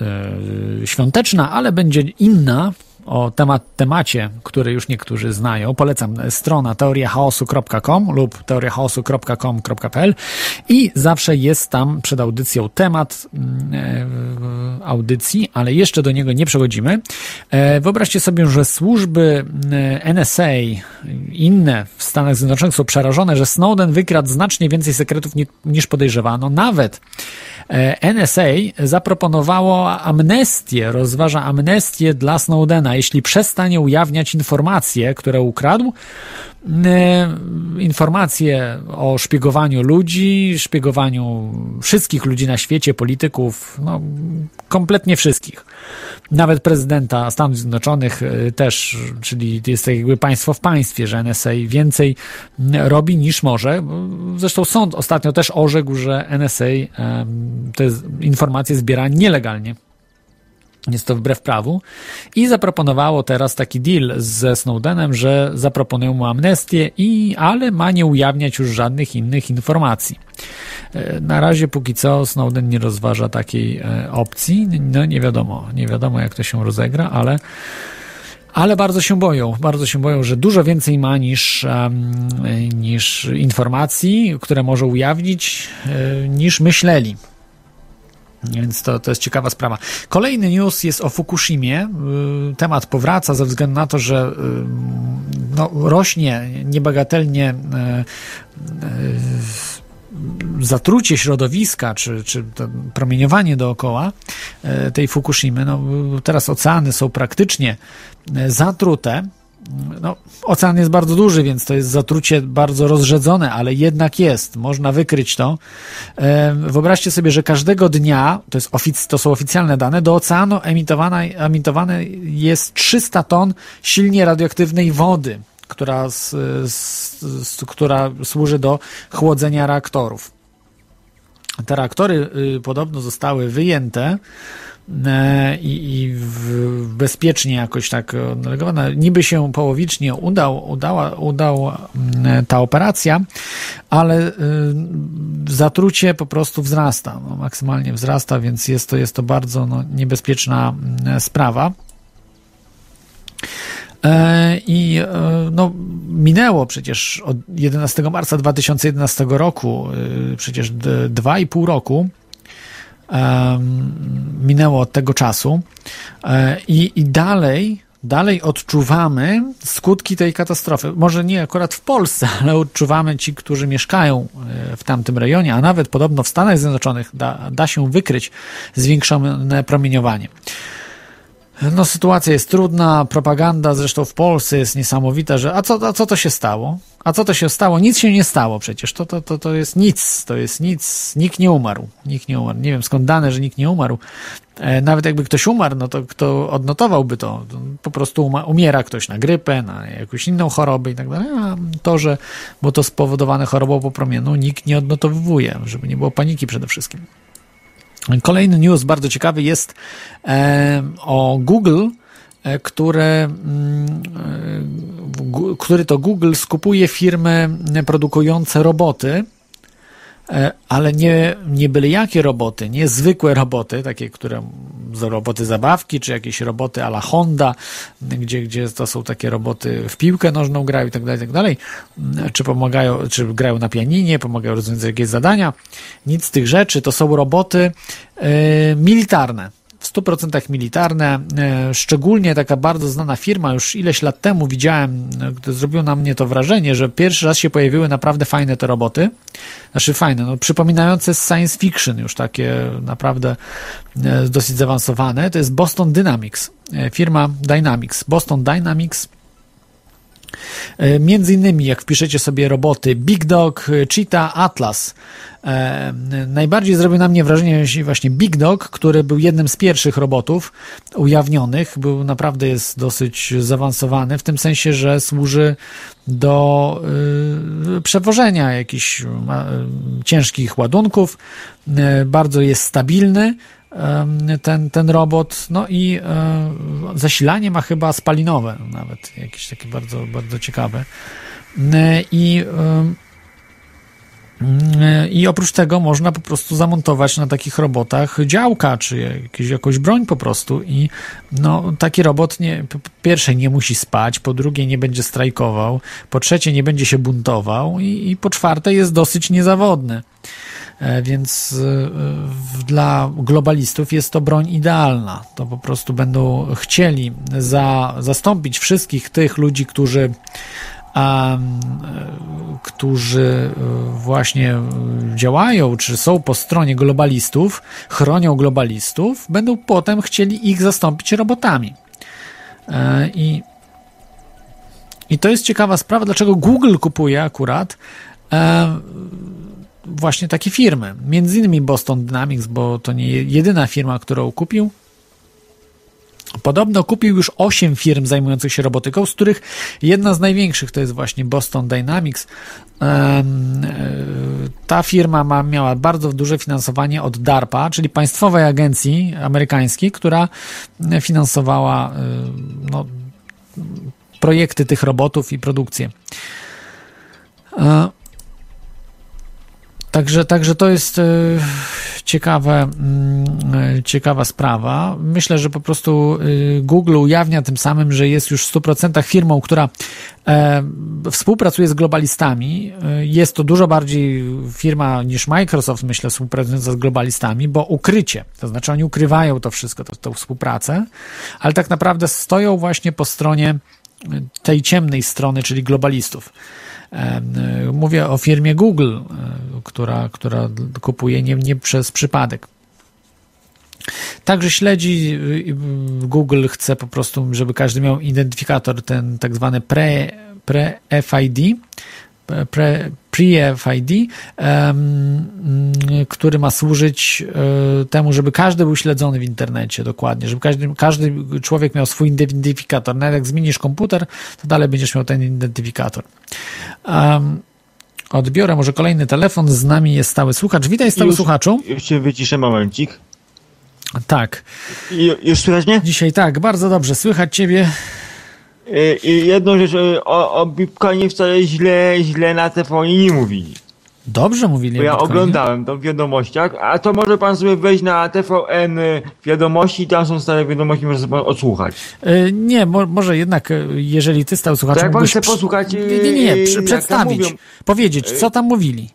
e, świąteczna, ale będzie inna o temat, temacie, który już niektórzy znają. Polecam strona teoriachaosu.com lub teoriachaosu.com.pl i zawsze jest tam przed audycją temat, audycji, ale jeszcze do niego nie przechodzimy. E, wyobraźcie sobie, że służby NSA, inne w Stanach Zjednoczonych są przerażone, że Snowden wykradł znacznie więcej sekretów niż podejrzewano. Nawet NSA zaproponowało amnestię, rozważa amnestię dla Snowdena, jeśli przestanie ujawniać informacje, które ukradł, informacje o szpiegowaniu ludzi, szpiegowaniu wszystkich ludzi na świecie, polityków, no, kompletnie wszystkich. Nawet prezydenta Stanów Zjednoczonych y, też, czyli jest to jakby państwo w państwie, że NSA więcej robi niż może. Zresztą sąd ostatnio też orzekł, że NSA te informacje zbiera nielegalnie jest to wbrew prawu. I zaproponowało teraz taki deal ze Snowdenem, że zaproponują mu amnestię, i, ale ma nie ujawniać już żadnych innych informacji. E, na razie póki co Snowden nie rozważa takiej e, opcji. No nie wiadomo, nie wiadomo jak to się rozegra, ale ale bardzo się boją, bardzo się boją, że dużo więcej ma niż, niż informacji, które może ujawnić, e, niż myśleli. Więc to, to jest ciekawa sprawa. Kolejny news jest o Fukushimie. Y, temat powraca ze względu na to, że y, no, rośnie niebagatelnie y, zatrucie środowiska, czy, czy promieniowanie dookoła tej Fukushimy. No, teraz oceany są praktycznie zatrute no, ocean jest bardzo duży, więc to jest zatrucie bardzo rozrzedzone, ale jednak jest, można wykryć to. Wyobraźcie sobie, że każdego dnia, to, jest ofic- to są oficjalne dane, do oceanu emitowane, emitowane jest 300 ton silnie radioaktywnej wody, która, z, z, która służy do chłodzenia reaktorów. Te reaktory y, podobno zostały wyjęte i, i w, bezpiecznie jakoś tak odnalegowana. Niby się połowicznie udał, udała, udała mm, ta operacja, ale y, zatrucie po prostu wzrasta, no, maksymalnie wzrasta, więc jest to, jest to bardzo no, niebezpieczna sprawa. E, I e, no, minęło przecież od 11 marca 2011 roku, przecież dwa i pół roku minęło od tego czasu e, i, i dalej dalej odczuwamy skutki tej katastrofy. Może nie akurat w Polsce, ale odczuwamy ci, którzy mieszkają e, w tamtym rejonie, a nawet podobno w Stanach Zjednoczonych da, da się wykryć zwiększone promieniowanie. No, sytuacja jest trudna, propaganda zresztą w Polsce jest niesamowita, że a co, a co to się stało? A co to się stało? Nic się nie stało przecież. To, to, to, to jest nic, to jest nic. Nikt nie umarł. Nikt nie umarł. Nie wiem skąd dane, że nikt nie umarł. E, nawet jakby ktoś umarł, no to kto odnotowałby to? Po prostu umiera ktoś na grypę, na jakąś inną chorobę i tak dalej. A to, że było to spowodowane chorobą popromienną, nikt nie odnotowuje, żeby nie było paniki przede wszystkim. Kolejny news bardzo ciekawy jest e, o Google, e, które, mm, e, który to Google skupuje firmy produkujące roboty ale nie, nie byle jakie roboty, nie zwykłe roboty, takie, które roboty zabawki, czy jakieś roboty ala Honda, gdzie, gdzie to są takie roboty w piłkę nożną grają i tak dalej, tak dalej, czy pomagają, czy grają na pianinie, pomagają rozwiązać jakieś zadania. Nic z tych rzeczy, to są roboty y, militarne 100% militarne. E, szczególnie taka bardzo znana firma, już ileś lat temu widziałem, e, zrobiło na mnie to wrażenie, że pierwszy raz się pojawiły naprawdę fajne te roboty. Znaczy fajne, no, przypominające science fiction, już takie naprawdę e, dosyć zaawansowane. To jest Boston Dynamics, firma Dynamics. Boston Dynamics między innymi, jak wpiszecie sobie roboty Big Dog, Cheetah, Atlas, e, najbardziej zrobił na mnie wrażenie właśnie Big Dog, który był jednym z pierwszych robotów ujawnionych. Był naprawdę jest dosyć zaawansowany, w tym sensie, że służy do y, przewożenia jakichś y, ciężkich ładunków. Y, bardzo jest stabilny ten, ten robot. No i e, zasilanie ma chyba spalinowe, nawet jakieś takie bardzo, bardzo ciekawe. I Mm, I oprócz tego można po prostu zamontować na takich robotach działka, czy jakieś, jakąś broń po prostu. I no, taki robot nie, po pierwsze nie musi spać, po drugie nie będzie strajkował, po trzecie nie będzie się buntował i, i po czwarte jest dosyć niezawodny. E, więc e, dla globalistów jest to broń idealna. To po prostu będą chcieli za, zastąpić wszystkich tych ludzi, którzy a, którzy właśnie działają, czy są po stronie globalistów, chronią globalistów, będą potem chcieli ich zastąpić robotami. E, I, i to jest ciekawa sprawa, dlaczego Google kupuje akurat e, właśnie takie firmy. Między innymi Boston Dynamics, bo to nie jedyna firma, którą kupił, Podobno kupił już 8 firm zajmujących się robotyką, z których jedna z największych to jest właśnie Boston Dynamics. E, ta firma ma, miała bardzo duże finansowanie od DARPA, czyli państwowej agencji amerykańskiej, która finansowała e, no, projekty tych robotów i produkcję. Także, także to jest e, ciekawe, mm, e, ciekawa sprawa. Myślę, że po prostu e, Google ujawnia tym samym, że jest już w 100% firmą, która współpracuje z globalistami. Jest to dużo bardziej firma niż Microsoft, myślę, współpracująca z globalistami, bo ukrycie, to znaczy oni ukrywają to wszystko, tą współpracę, ale tak naprawdę stoją właśnie po stronie tej ciemnej strony, czyli globalistów. Mówię o firmie Google, która, która kupuje nie, nie przez przypadek. Także śledzi, Google chce po prostu, żeby każdy miał identyfikator, ten tak zwany pre, pre-FID, pre-FID, który ma służyć e, temu, żeby każdy był śledzony w internecie dokładnie, żeby każdy, każdy człowiek miał swój identyfikator. Nawet jak zmienisz komputer, to dalej będziesz miał ten identyfikator. Odbiorę może kolejny telefon. Z nami jest stały słuchacz. Witaj, stały już, słuchaczu. Już się wyciszę momencik. Tak. Już słychać mnie? Dzisiaj tak, bardzo dobrze. Słychać ciebie. I jedną rzecz, o, o Bitcoinie wcale źle, źle na telefonie nie mówili. Dobrze mówili. Bo ja oglądałem to w wiadomościach, a to może pan sobie wejść na TVN wiadomości, tam są stare wiadomości, może sobie pan odsłuchać. Yy, nie, mo może jednak, jeżeli ty stał słuchaczem... To jak pan chce posłuchać... Nie, nie, nie, nie przedstawić, powiedzieć, co tam mówili.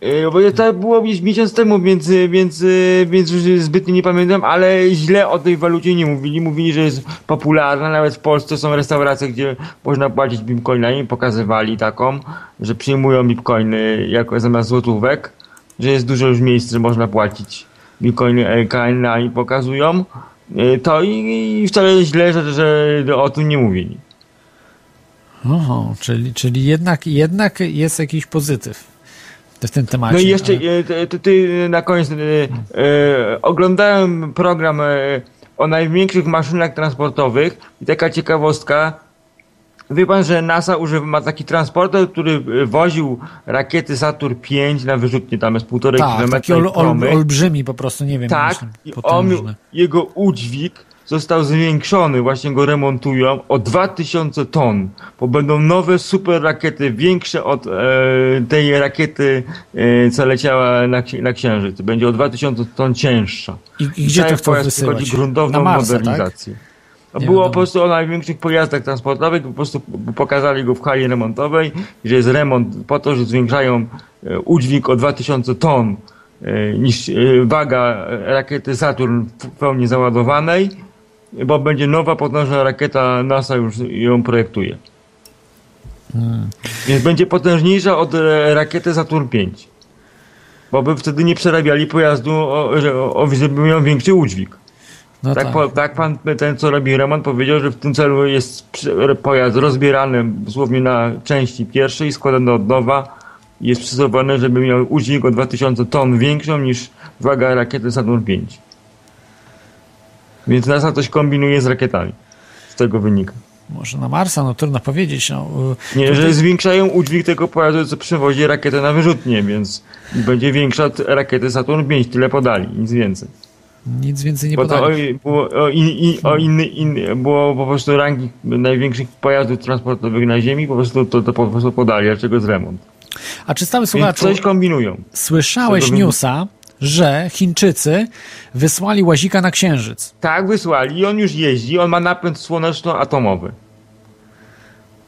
Yy, bo to było miesiąc temu, więc, więc, więc już zbytnio nie pamiętam, ale źle o tej walucie nie mówili. Mówili, że jest popularna. Nawet w Polsce są restauracje, gdzie można płacić bitcoinami. Pokazywali taką, że przyjmują bitcoiny jako zamiast złotówek. Że jest dużo już miejsc, że można płacić bitcoiny LKN-ami pokazują. Yy, to i, i wcale źle, że, że o tym nie mówili. Oho, czyli, czyli jednak, jednak jest jakiś pozytyw w tym temacie. No i jeszcze ale... ty, ty, na koniec e, e, oglądałem program e, o największych maszynach transportowych i taka ciekawostka. Wie pan, że NASA używa, ma taki transporter, który woził rakiety Saturn 5 na wyrzutnie, tam jest półtorej tak, kilometra. Taki ol, ol, olbrzymi po prostu, nie wiem. Tak, i on, jego udźwig został zwiększony, właśnie go remontują, o 2000 ton, bo będą nowe super rakiety, większe od e, tej rakiety, e, co leciała na, na Księżyc. Będzie o 2000 ton cięższa. I, i gdzie to chcą wysyłać? chodzi gruntowną Marsa, modernizację. Tak? Było po prostu o największych pojazdach transportowych, po prostu pokazali go w hali remontowej, że jest remont po to, że zwiększają e, udźwig o 2000 ton e, niż e, waga rakiety Saturn w pełni załadowanej bo będzie nowa potężna rakieta, NASA już ją projektuje. Hmm. Więc będzie potężniejsza od e, rakiety Saturn V. Bo by wtedy nie przerabiali pojazdu, o, o, żeby miał większy udźwig. No tak, tak. Po, tak pan, ten co robi remont powiedział, że w tym celu jest pojazd rozbierany dosłownie na części pierwszej, i składany od nowa. Jest przystosowany, żeby miał udźwig o 2000 ton większą niż waga rakiety Saturn V. Więc NASA coś kombinuje z rakietami. Z tego wynika. Może na Marsa, no trudno powiedzieć. No, y, nie, że zwiększają udźwig tego pojazdu, co przewozi rakietę na wyrzutnie, więc będzie większa od rakiety Saturn 5, tyle podali, nic więcej. Nic więcej nie Bo podali. To o, było, o, in, in, o inny, in, było po prostu rangi największych pojazdów transportowych na Ziemi, po prostu to, to po prostu podali, dlaczego z remont. A czy stały słuchaczu... coś kombinują. Słyszałeś newsa, że Chińczycy wysłali łazika na Księżyc. Tak, wysłali i on już jeździ, on ma napęd słoneczno-atomowy.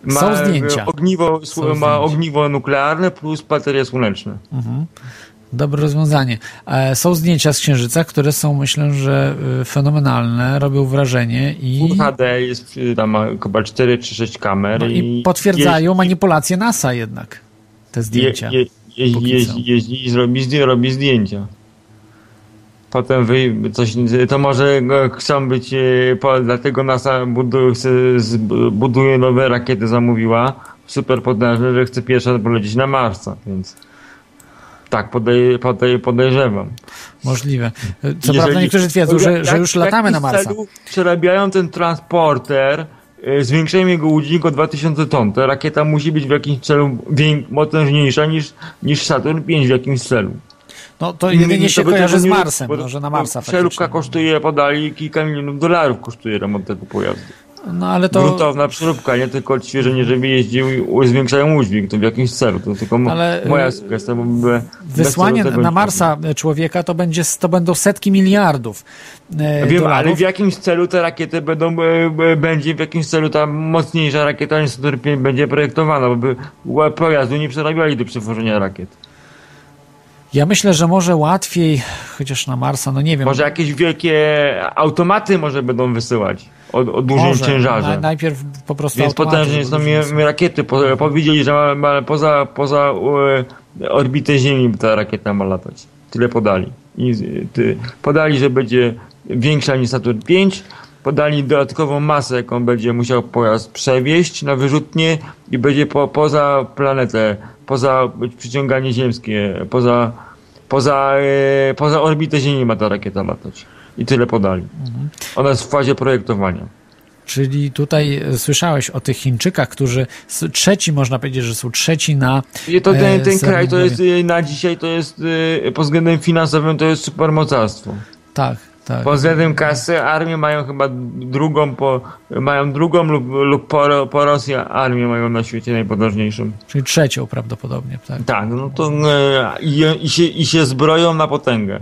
Ma Są zdjęcia. Ogniwo, Są ma zdjęcia. ogniwo nuklearne plus baterie słoneczne. Mhm. Dobre rozwiązanie. E, są zdjęcia z Księżyca, które są, myślę, że y, fenomenalne, robią wrażenie i... HD jest, y, tam ma chyba 4 czy 6 kamer. No i, i potwierdzają manipulację NASA jednak, te zdjęcia. Je, je, je, jeździ, jeździ i robi, robi zdjęcia. Potem wy, coś, to może chcą być, e, dlatego NASA buduje, buduje nowe rakiety, zamówiła super potężne, że chce pierwsza polecieć na Marsa, więc tak podej, podej, podejrzewam. Możliwe. Co Jeżeli, prawda niektórzy twierdzą, że, że już latamy na Marsa. przerabiają ten transporter, e, zwiększają jego udźwig o 2000 ton. Ta rakieta musi być w jakimś celu potężniejsza niż, niż Saturn 5 w jakimś celu. No to jedynie się kojarzy z Marsem, bo, że na Marsa Przeróbka kosztuje, podali kilka milionów dolarów kosztuje remont tego pojazdu. No ale to... Gruntowna przeróbka, nie tylko odświeżenie, żeby jeździł i zwiększają udźwig, to w jakimś celu, to tylko ale, moja y, sugestia, bo by Wysłanie na Marsa człowieka to, będzie, to będą setki miliardów e, Wiem, dolarów. ale w jakimś celu te rakiety będą, e, będzie w jakimś celu ta mocniejsza rakieta niż będzie projektowana, bo by pojazdu nie przerabiali do przewożenia rakiet. Ja myślę, że może łatwiej, chociaż na Marsa, no nie wiem. Może jakieś wielkie automaty może będą wysyłać o, o dużym może. ciężarze. Na, najpierw po prostu Więc potężnie są mi, rakiety. Po, powiedzieli, że ma, ma, poza, poza e, orbitę Ziemi ta rakieta ma latać. Tyle podali. I, ty, podali, że będzie większa niż Saturn 5. Podali dodatkową masę, jaką będzie musiał pojazd przewieźć na wyrzutnie i będzie po, poza planetę poza przyciąganie ziemskie, poza, poza, e, poza orbitę Ziemi ma ta rakieta latać. I tyle podali. Mhm. Ona jest w fazie projektowania. Czyli tutaj e, słyszałeś o tych Chińczykach, którzy trzeci, można powiedzieć, że są trzeci na. I to ten, ten kraj to jest e, na dzisiaj to jest pod względem finansowym to jest supermocarstwo. Tak, tak. Pod względem kasy armię mają chyba drugą po, mają drugą lub, lub po, po Rosji armię mają na świecie najpotężniejszą. Czyli trzecią prawdopodobnie, tak? Tak, no to e, i, i, się, i się zbroją na potęgę.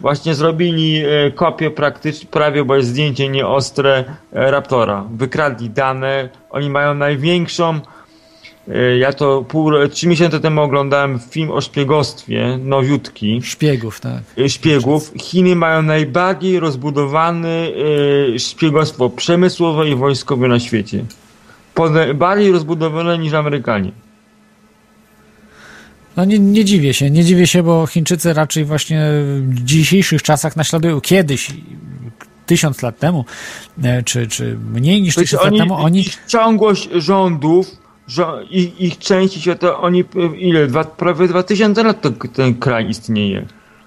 Właśnie zrobili e, kopię praktycznie, prawie, bo jest zdjęcie nieostre e, Raptora. Wykradli dane, oni mają największą ja to pół, trzy miesiące temu oglądałem film o szpiegostwie, nowiutki. Szpiegów, tak. E, szpiegów. Chiny mają najbardziej rozbudowane szpiegostwo przemysłowe i wojskowe na świecie. Bardziej rozbudowane niż Amerykanie. No nie, nie dziwię się, nie dziwię się, bo Chińczycy raczej właśnie w dzisiejszych czasach naśladują kiedyś, tysiąc lat temu, e, czy, czy mniej niż tysiąc lat temu, oni... Ciągłość rządów że ich, ich części świata, oni ile, dwa, prawie 2000 lat to, ten kraj istnieje.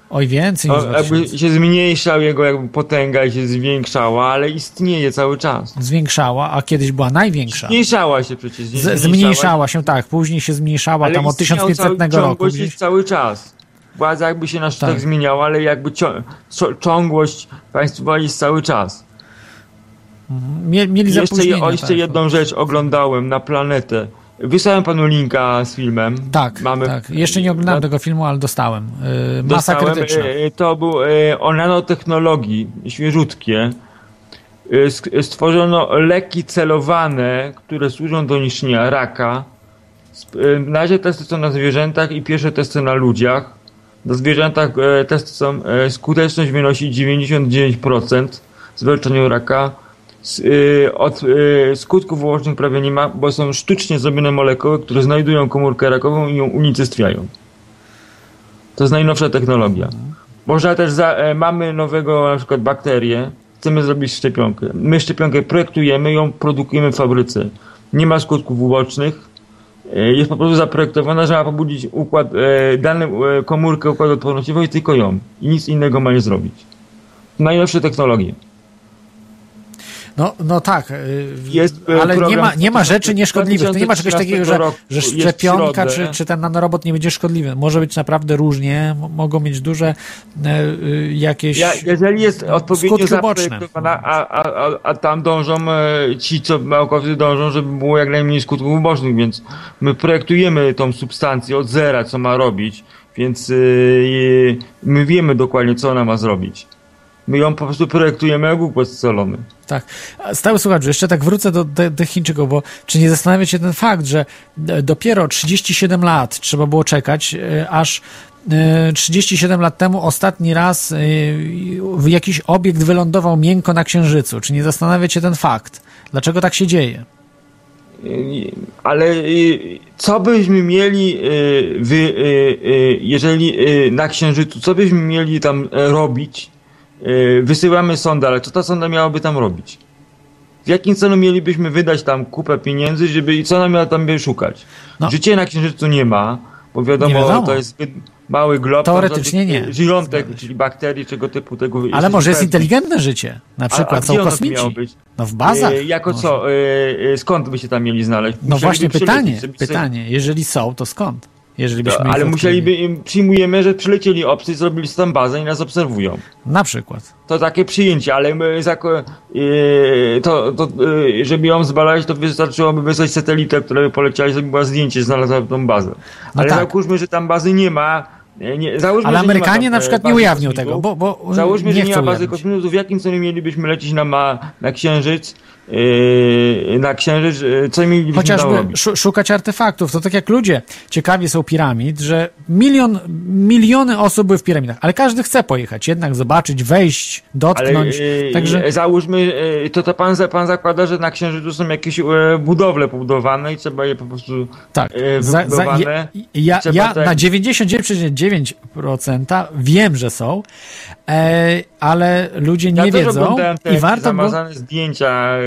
Oj, więcej niż Jakby się zmniejszał jego jakby potęga i się zwiększała, ale istnieje cały czas. Zwiększała, a kiedyś była największa. Zmniejszała się przecież. Zmniejszała, zmniejszała się, tak. Później się zmniejszała ale tam od 1500 cały, roku. Gdzieś... cały czas. Władza jakby się na szczytach tak. zmieniała, ale jakby ciągłość państwowa jest cały czas. Mhm. Mieli jeszcze, je, o, jeszcze tak. jedną rzecz oglądałem na planetę. Wysłałem panu linka z filmem. Tak, Mamy... tak. Jeszcze nie oglądałem tego filmu, ale dostałem. Yy, masa dostałem, krytyczna. Yy, to był yy, o nanotechnologii, świeżutkie. Yy, stworzono leki celowane, które służą do niszczenia raka. Yy, na razie testy są na zwierzętach i pierwsze testy na ludziach. Na zwierzętach testy są, skuteczność wynosi 99% w zwalczaniu raka Y, od y, skutków ubocznych prawie nie ma, bo są sztucznie zrobione molekuły, które znajdują komórkę rakową i ją unicestwiają. To jest najnowsza technologia. Można też, za, e, mamy nowego na przykład bakterię, chcemy zrobić szczepionkę. My szczepionkę projektujemy, ją produkujemy w fabryce. Nie ma skutków ubocznych, e, jest po prostu zaprojektowana, że ma pobudzić układ, e, dane komórkę układu odpornościowego i tylko ją. I nic innego ma nie zrobić. Najnowsze technologie. No, no tak, y, jest y, ale nie ma, nie ma rzeczy nieszkodliwych. To nie ma czegoś takiego, że, że szczepionka czy, czy ten nanorobot nie będzie szkodliwy. Może być naprawdę różnie, mogą mieć duże y, jakieś ja, Jeżeli jest odpowiednio zaprojektowana, a, a, a, a tam dążą ci, co naukowcy dążą, żeby było jak najmniej skutków ubocznych, więc my projektujemy tą substancję od zera, co ma robić, więc my wiemy dokładnie, co ona ma zrobić. My ją po prostu projektujemy jak układ scalony. Tak. Stały słuchacz, jeszcze tak wrócę do tych Chińczyków, bo czy nie zastanawia się ten fakt, że e, dopiero 37 lat trzeba było czekać, e, aż 37 e, lat temu ostatni raz jakiś obiekt wylądował miękko na Księżycu. Czy nie zastanawia się ten fakt? Dlaczego tak się dzieje? Ale co byśmy mieli, jeżeli na Księżycu, co byśmy mieli tam robić, wysyłamy sondę, ale co ta sonda miałaby tam robić? W jakim celu mielibyśmy wydać tam kupę pieniędzy, żeby i co ona miała tam szukać? No. Życie na Księżycu nie ma, bo wiadomo, to jest zbyt mały glob. Teoretycznie nie. Żyjątek, czyli bakterii, czego typu tego. Ale może jest inteligentne życie, na przykład a, a są kosmici. być? No w bazach. E, jako może. co? E, skąd by się tam mieli znaleźć? No właśnie pytanie, pytanie. Jeżeli są, to skąd? Jeżeli byśmy ale musieliby, przyjmujemy, że przylecieli obcy, zrobili tam bazę i nas obserwują. Na przykład. To takie przyjęcie, ale my, yy, to, to, yy, żeby ją zbadać, to wystarczyłoby wysłać satelitę, która by poleciała i zrobiła zdjęcie, znalazła tą bazę. No ale tak. załóżmy, że tam bazy nie ma, nie, załóżmy, Ale Amerykanie na przykład nie ujawnią tego, bo, bo Załóżmy, nie że nie ma bazy kosmitów, w jakim celu mielibyśmy lecieć na, ma, na Księżyc, na księżyc, yy, co mielibyśmy Chociażby szukać artefaktów. To tak jak ludzie ciekawi są piramid, że milion, miliony osób były w piramidach, ale każdy chce pojechać, jednak zobaczyć, wejść, dotknąć. Ale, yy, Także... Załóżmy, to, to pan, pan zakłada, że na księżycu są jakieś budowle pobudowane i trzeba je po prostu tak. Za, za, ja ja, ja tak... na 99,9% wiem, że są, e, ale ludzie nie ja wiedzą i warto zamazane bo... zdjęcia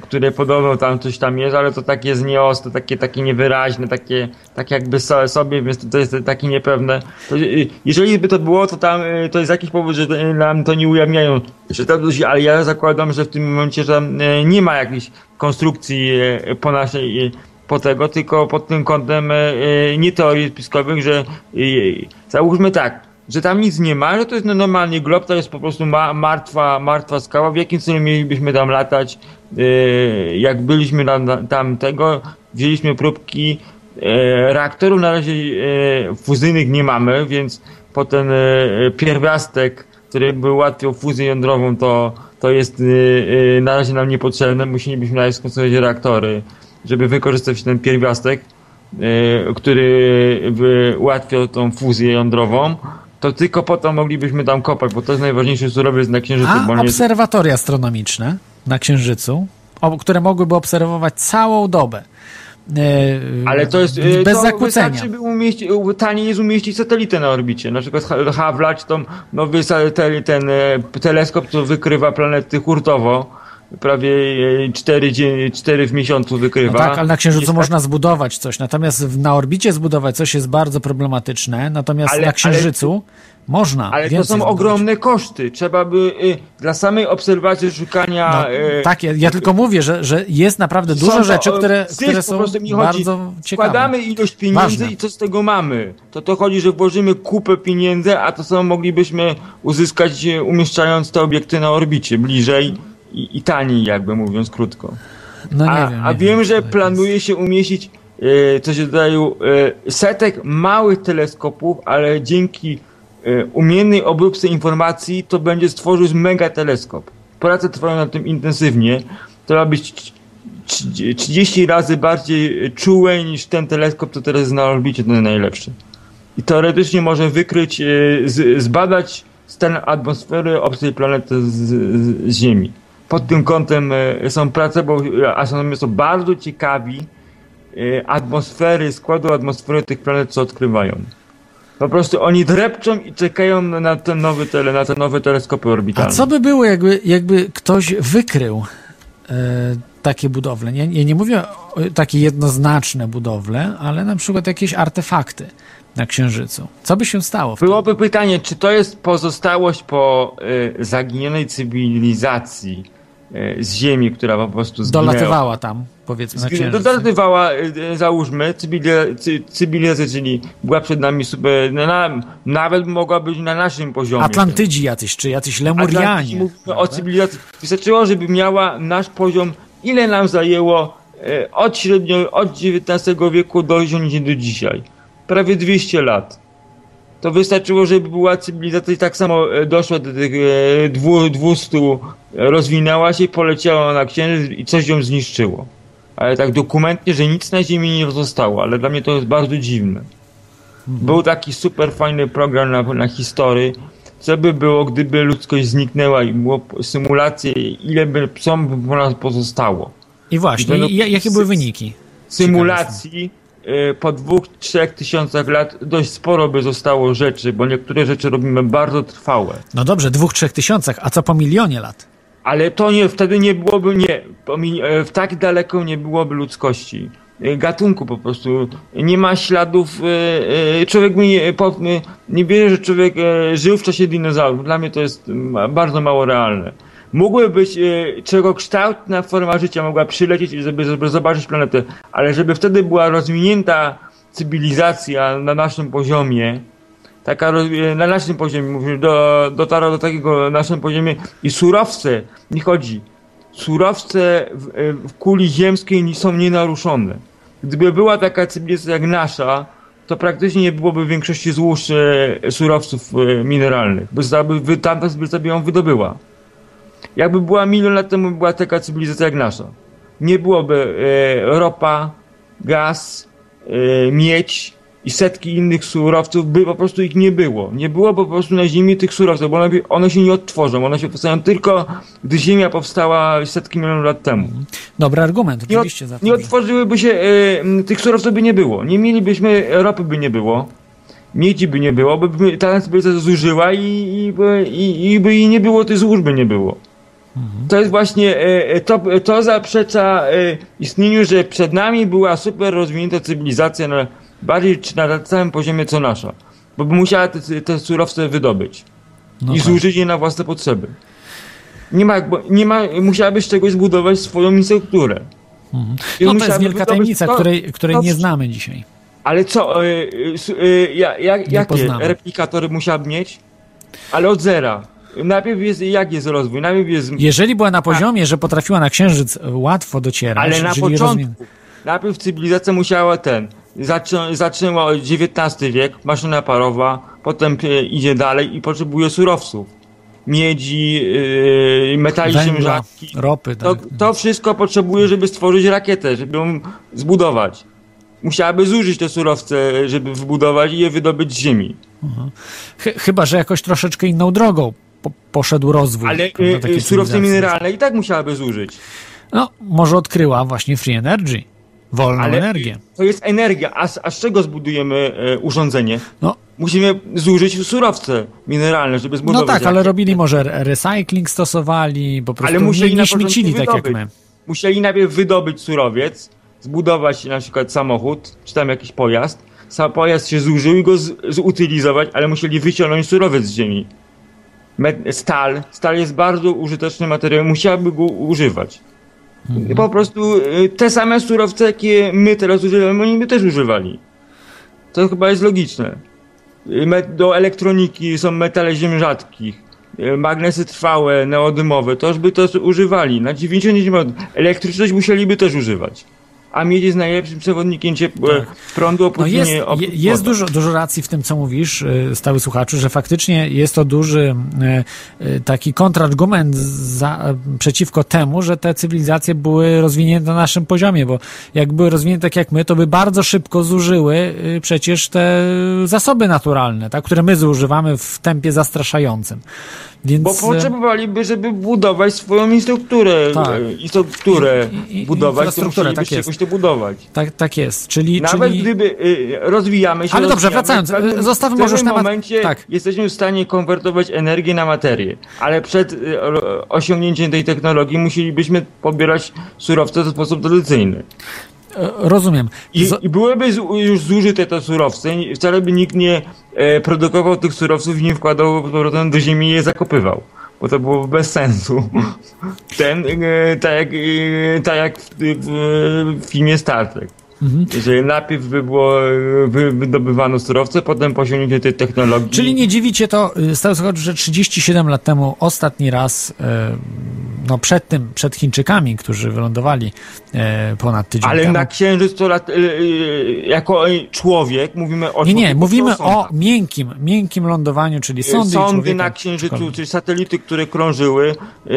które podobno tam coś tam jest, ale to takie nieostre, takie, takie niewyraźne, takie, takie jakby sobie, więc to jest takie niepewne. To, y, jeżeli by to było, to tam y, to jest jakiś powód, że nam to nie ujawniają, że to, ale ja zakładam, że w tym momencie, że nie ma jakiejś konstrukcji po naszej po tego, tylko pod tym kątem nie teorii spiskowych, że załóżmy tak, że tam nic nie ma, że to jest normalnie glob, to jest po prostu ma, martwa, martwa skała. W jakim celu mielibyśmy tam latać? Yy, jak byliśmy na, na, tam tego, wzięliśmy próbki yy, reaktorów, na razie yy, fuzyjnych nie mamy, więc po ten pierwiastek, który by ułatwiał fuzję jądrową, to, to jest na razie nam niepotrzebne. Musielibyśmy na razie skonstruować reaktory, żeby wykorzystać ten pierwiastek, który ułatwiał tą fuzję jądrową to tylko po to moglibyśmy tam kopać, bo to jest najważniejszy surowiec na Księżycu. A obserwatoria nie... astronomiczne na Księżycu, które mogłyby obserwować całą dobę. E, Ale to jest bez to zakłócenia. Wystarczy by umieścić, taniej jest umieścić satelitę na orbicie. Na przykład Hubble, to nowy ten, ten teleskop, który wykrywa planety hurtowo prawie 4, e, 4 w miesiącu wykrywa. No tak, ale na Księżycu jest można tak... zbudować coś, natomiast na orbicie zbudować coś jest bardzo problematyczne, natomiast ale, na Księżycu ale... Można. Ale to są zbudować. ogromne koszty. Trzeba by y, dla samej obserwacji szukania. No, y, tak, ja, ja, tylko mówię, że, że jest naprawdę dużo to, rzeczy, które, które są bardzo chodzi. ciekawe. Składamy ilość pieniędzy Ważne. i co z tego mamy? To to chodzi, że włożymy kupę pieniędzy, a to samo moglibyśmy uzyskać y, umieszczając te obiekty na orbicie bliżej i, i taniej, jakby mówiąc krótko. No, a, wiem, a wiem, wiem, że planuje się umieścić e, coś w rodzaju e, setek małych teleskopów, ale dzięki e, umiejętnej obróbce informacji to będzie stworzył mega teleskop. Prace trwają nad tym intensywnie. To ma być 30 razy bardziej czułe niż ten teleskop, co teraz jest na orbicie, ten najlepszy. I teoretycznie może wykryć, e, z, zbadać stan atmosfery obcej planety z, z Ziemi pod tym kątem e, są prace, bo astronomowie są bardzo ciekawi e, atmosfery, składu atmosfery tych planet, co odkrywają. Po prostu oni drepczą i czekają na ten nowy tele, na te nowe teleskopy orbitalne. A co by było, jakby, jakby ktoś wykrył e, takie budowle? Ja, ja nie mówię o takie jednoznaczne budowle, ale na przykład jakieś artefakty na Księżycu. Co by się stało? Byłoby pytanie, czy to jest pozostałość po y, zaginionej cywilizacji, e, z ziemi, która po prostu zginęła. Dolatywała tam, powiedzmy, na księżyc. Dolatywała, załóżmy, cywilizacja, czyli była przed nami super, na, nawet mogła być na naszym poziomie. Atlantydzi jacyś, czy jacyś Lemurianie. Mówimy o cywilizacji. Wystarczyło, żeby miała nasz poziom, ile nam zajęło od średnio, od XIX wieku dojść do dzisiaj. Prawie 200 lat to wystarczyło, żeby była cywilizacja i tak samo e, doszła do tych 200, e, rozwinęła się, poleciała na księżyc i coś ją zniszczyło. Ale tak dokumentnie, że nic na Ziemi nie zostało, ale dla mnie to jest bardzo dziwne. Mhm. Był taki super fajny program na, na historii, co by było, gdyby ludzkość zniknęła i było symulacje, ile by psom po nas pozostało. I właśnie, I jakie były wyniki? Symulacji po dwóch, trzech tysiącach lat dość sporo by zostało rzeczy, bo niektóre rzeczy robimy bardzo trwałe. No dobrze, dwóch, trzech tysiącach, a co po milionie lat? Ale to nie, wtedy nie byłoby, nie, e, w tak daleko nie byłoby ludzkości. E, gatunku po prostu. Nie ma śladów, e, człowiek mi nie, nie wierzy, że człowiek żył w czasie dinozaurów. Dla mnie to jest bardzo mało realne mógłby być e, czego kształtna forma życia mogła przylecieć, żeby, żeby zobaczyć planetę, ale żeby wtedy była rozwinięta cywilizacja na naszym poziomie, taka e, na naszym poziomie, mówię, do, dotarła do takiego naszym poziomie i surowce, nie chodzi, surowce w, e, w kuli ziemskiej są nienaruszone. Gdyby była taka cywilizacja jak nasza, to praktycznie nie byłoby większości złóż e, surowców mineralnych, by, by tamta by ją wydobyła. Jakby była milion lat temu była taka cywilizacja jak nasza. Nie byłoby e, ropa, gaz, e, miedź i setki innych surowców, by po prostu ich nie było. Nie było po prostu na Ziemi tych surowców, bo one, one się nie odtworzą. One się powstają tylko, gdy Ziemia powstała setki milionów lat temu. Dobry argument, oczywiście. Nie, od, nie otworzyłyby się, e, tych surowców by nie było. Nie mielibyśmy, ropy by nie było miedzi by nie było, by ta cywilizacja zużyła i, i, i, i by jej nie było, tych złóż by nie było. To jest właśnie, e, e, to, to zaprzecza e, istnieniu, że przed nami była super rozwinięta cywilizacja na bardziej czy na całym poziomie co nasza. Bo by musiała te, te surowce wydobyć no i tak. zużyć je na własne potrzeby. Nie ma, nie ma, musiałabyś czegoś zbudować swoją infrastrukturę. Mhm. No to jest wielka tajemnica, której, której nie znamy dzisiaj. Ale co, y, y, y, jak, jakie replikatory musiałaby mieć? Ale od zera. Najpierw jest, jak jest rozwój? Najpierw jest... Jeżeli była na poziomie, że potrafiła na księżyc łatwo docierać... Ale na początku. Najpierw cywilizacja musiała ten... Zaczę, zaczęła od XIX wiek, maszyna parowa, potem idzie dalej i potrzebuje surowców. Miedzi, yy, metali rzadkich. ropy. Tak. To, to wszystko potrzebuje, żeby stworzyć rakietę, żeby ją zbudować musiałaby zużyć te surowce, żeby wybudować i je wydobyć z ziemi. Mhm. Chyba, że jakoś troszeczkę inną drogą po, poszedł rozwój. Ale y, surowce mineralne i tak musiałaby zużyć. No, może odkryła właśnie free energy. Wolną Ale energię. To jest energia, a, a z czego zbudujemy e, urządzenie? No. Musimy zużyć surowce mineralne, żeby zbudować. No tak, ale robili może recycling stosowali, po prostu ale musieli nie, śmiecili tak jak my. Musieli najpierw wydobyć surowiec, zbudować na przykład samochód, czy tam jakiś pojazd. Sam pojazd się zużył i go z, zutylizować, ale musieli wyciągnąć surowiec z ziemi stal. Stal jest bardzo użyteczny materiał, musiałaby go używać. Mhm. Po prostu y, te same surowce, jakie my teraz używamy, oni by też używali. To chyba jest logiczne. Y, do elektroniki są metale ziem rzadkich, y, magnesy trwałe, neodymowe, to już by to używali. Na 99% elektryczność musieliby też używać a miedź jest najlepszym przewodnikiem ciepła, tak. prądu, opóźnienie. No jest jest dużo, dużo racji w tym, co mówisz, y, stały słuchaczu, że faktycznie jest to duży y, y, taki kontrargument za, przeciwko temu, że te cywilizacje były rozwinięte na naszym poziomie, bo jak były rozwinięte tak jak my, to by bardzo szybko zużyły przecież te zasoby naturalne, tak, które my zużywamy w tempie zastraszającym. Więc... Bo e, potrzebowaliby, żeby budować swoją infrastrukturę, tak. infrastrukturę I, i, budować, to tak jest. jakoś to budować. Tak, tak jest, czyli... Nawet czyli... gdyby y, rozwijamy się... Ale dobrze, wracając, zostawmy może już temat... W momencie tak. jesteśmy w stanie konwertować energię na materię, ale przed y, osiągnięciem tej technologii musielibyśmy pobierać surowce w sposób tradycyjny. E, rozumiem. I, I, byłyby już zużyte te surowce, wcale by nikt nie e, produkował tych surowców i nie wkładał powrotem do ziemi i je zakopywał. bo to było bez sensu. Ten, tak jak, tak jak w, w filmie Star Trek. Mhm. Jeżeli najpierw by było, by wydobywano surowce, potem po osiągnięciu tej technologii. Czyli nie dziwicie to, y, stało się, że 37 lat temu ostatni raz, e, no przed tym, przed Chińczykami, którzy wylądowali e, ponad tydzień Ale temu. na Księżyc to lat, e, jako człowiek mówimy o... Nie, nie, mówimy o miękkim, miękkim lądowaniu, czyli sądy Sądy na Księżycu, czyli satelity, które krążyły,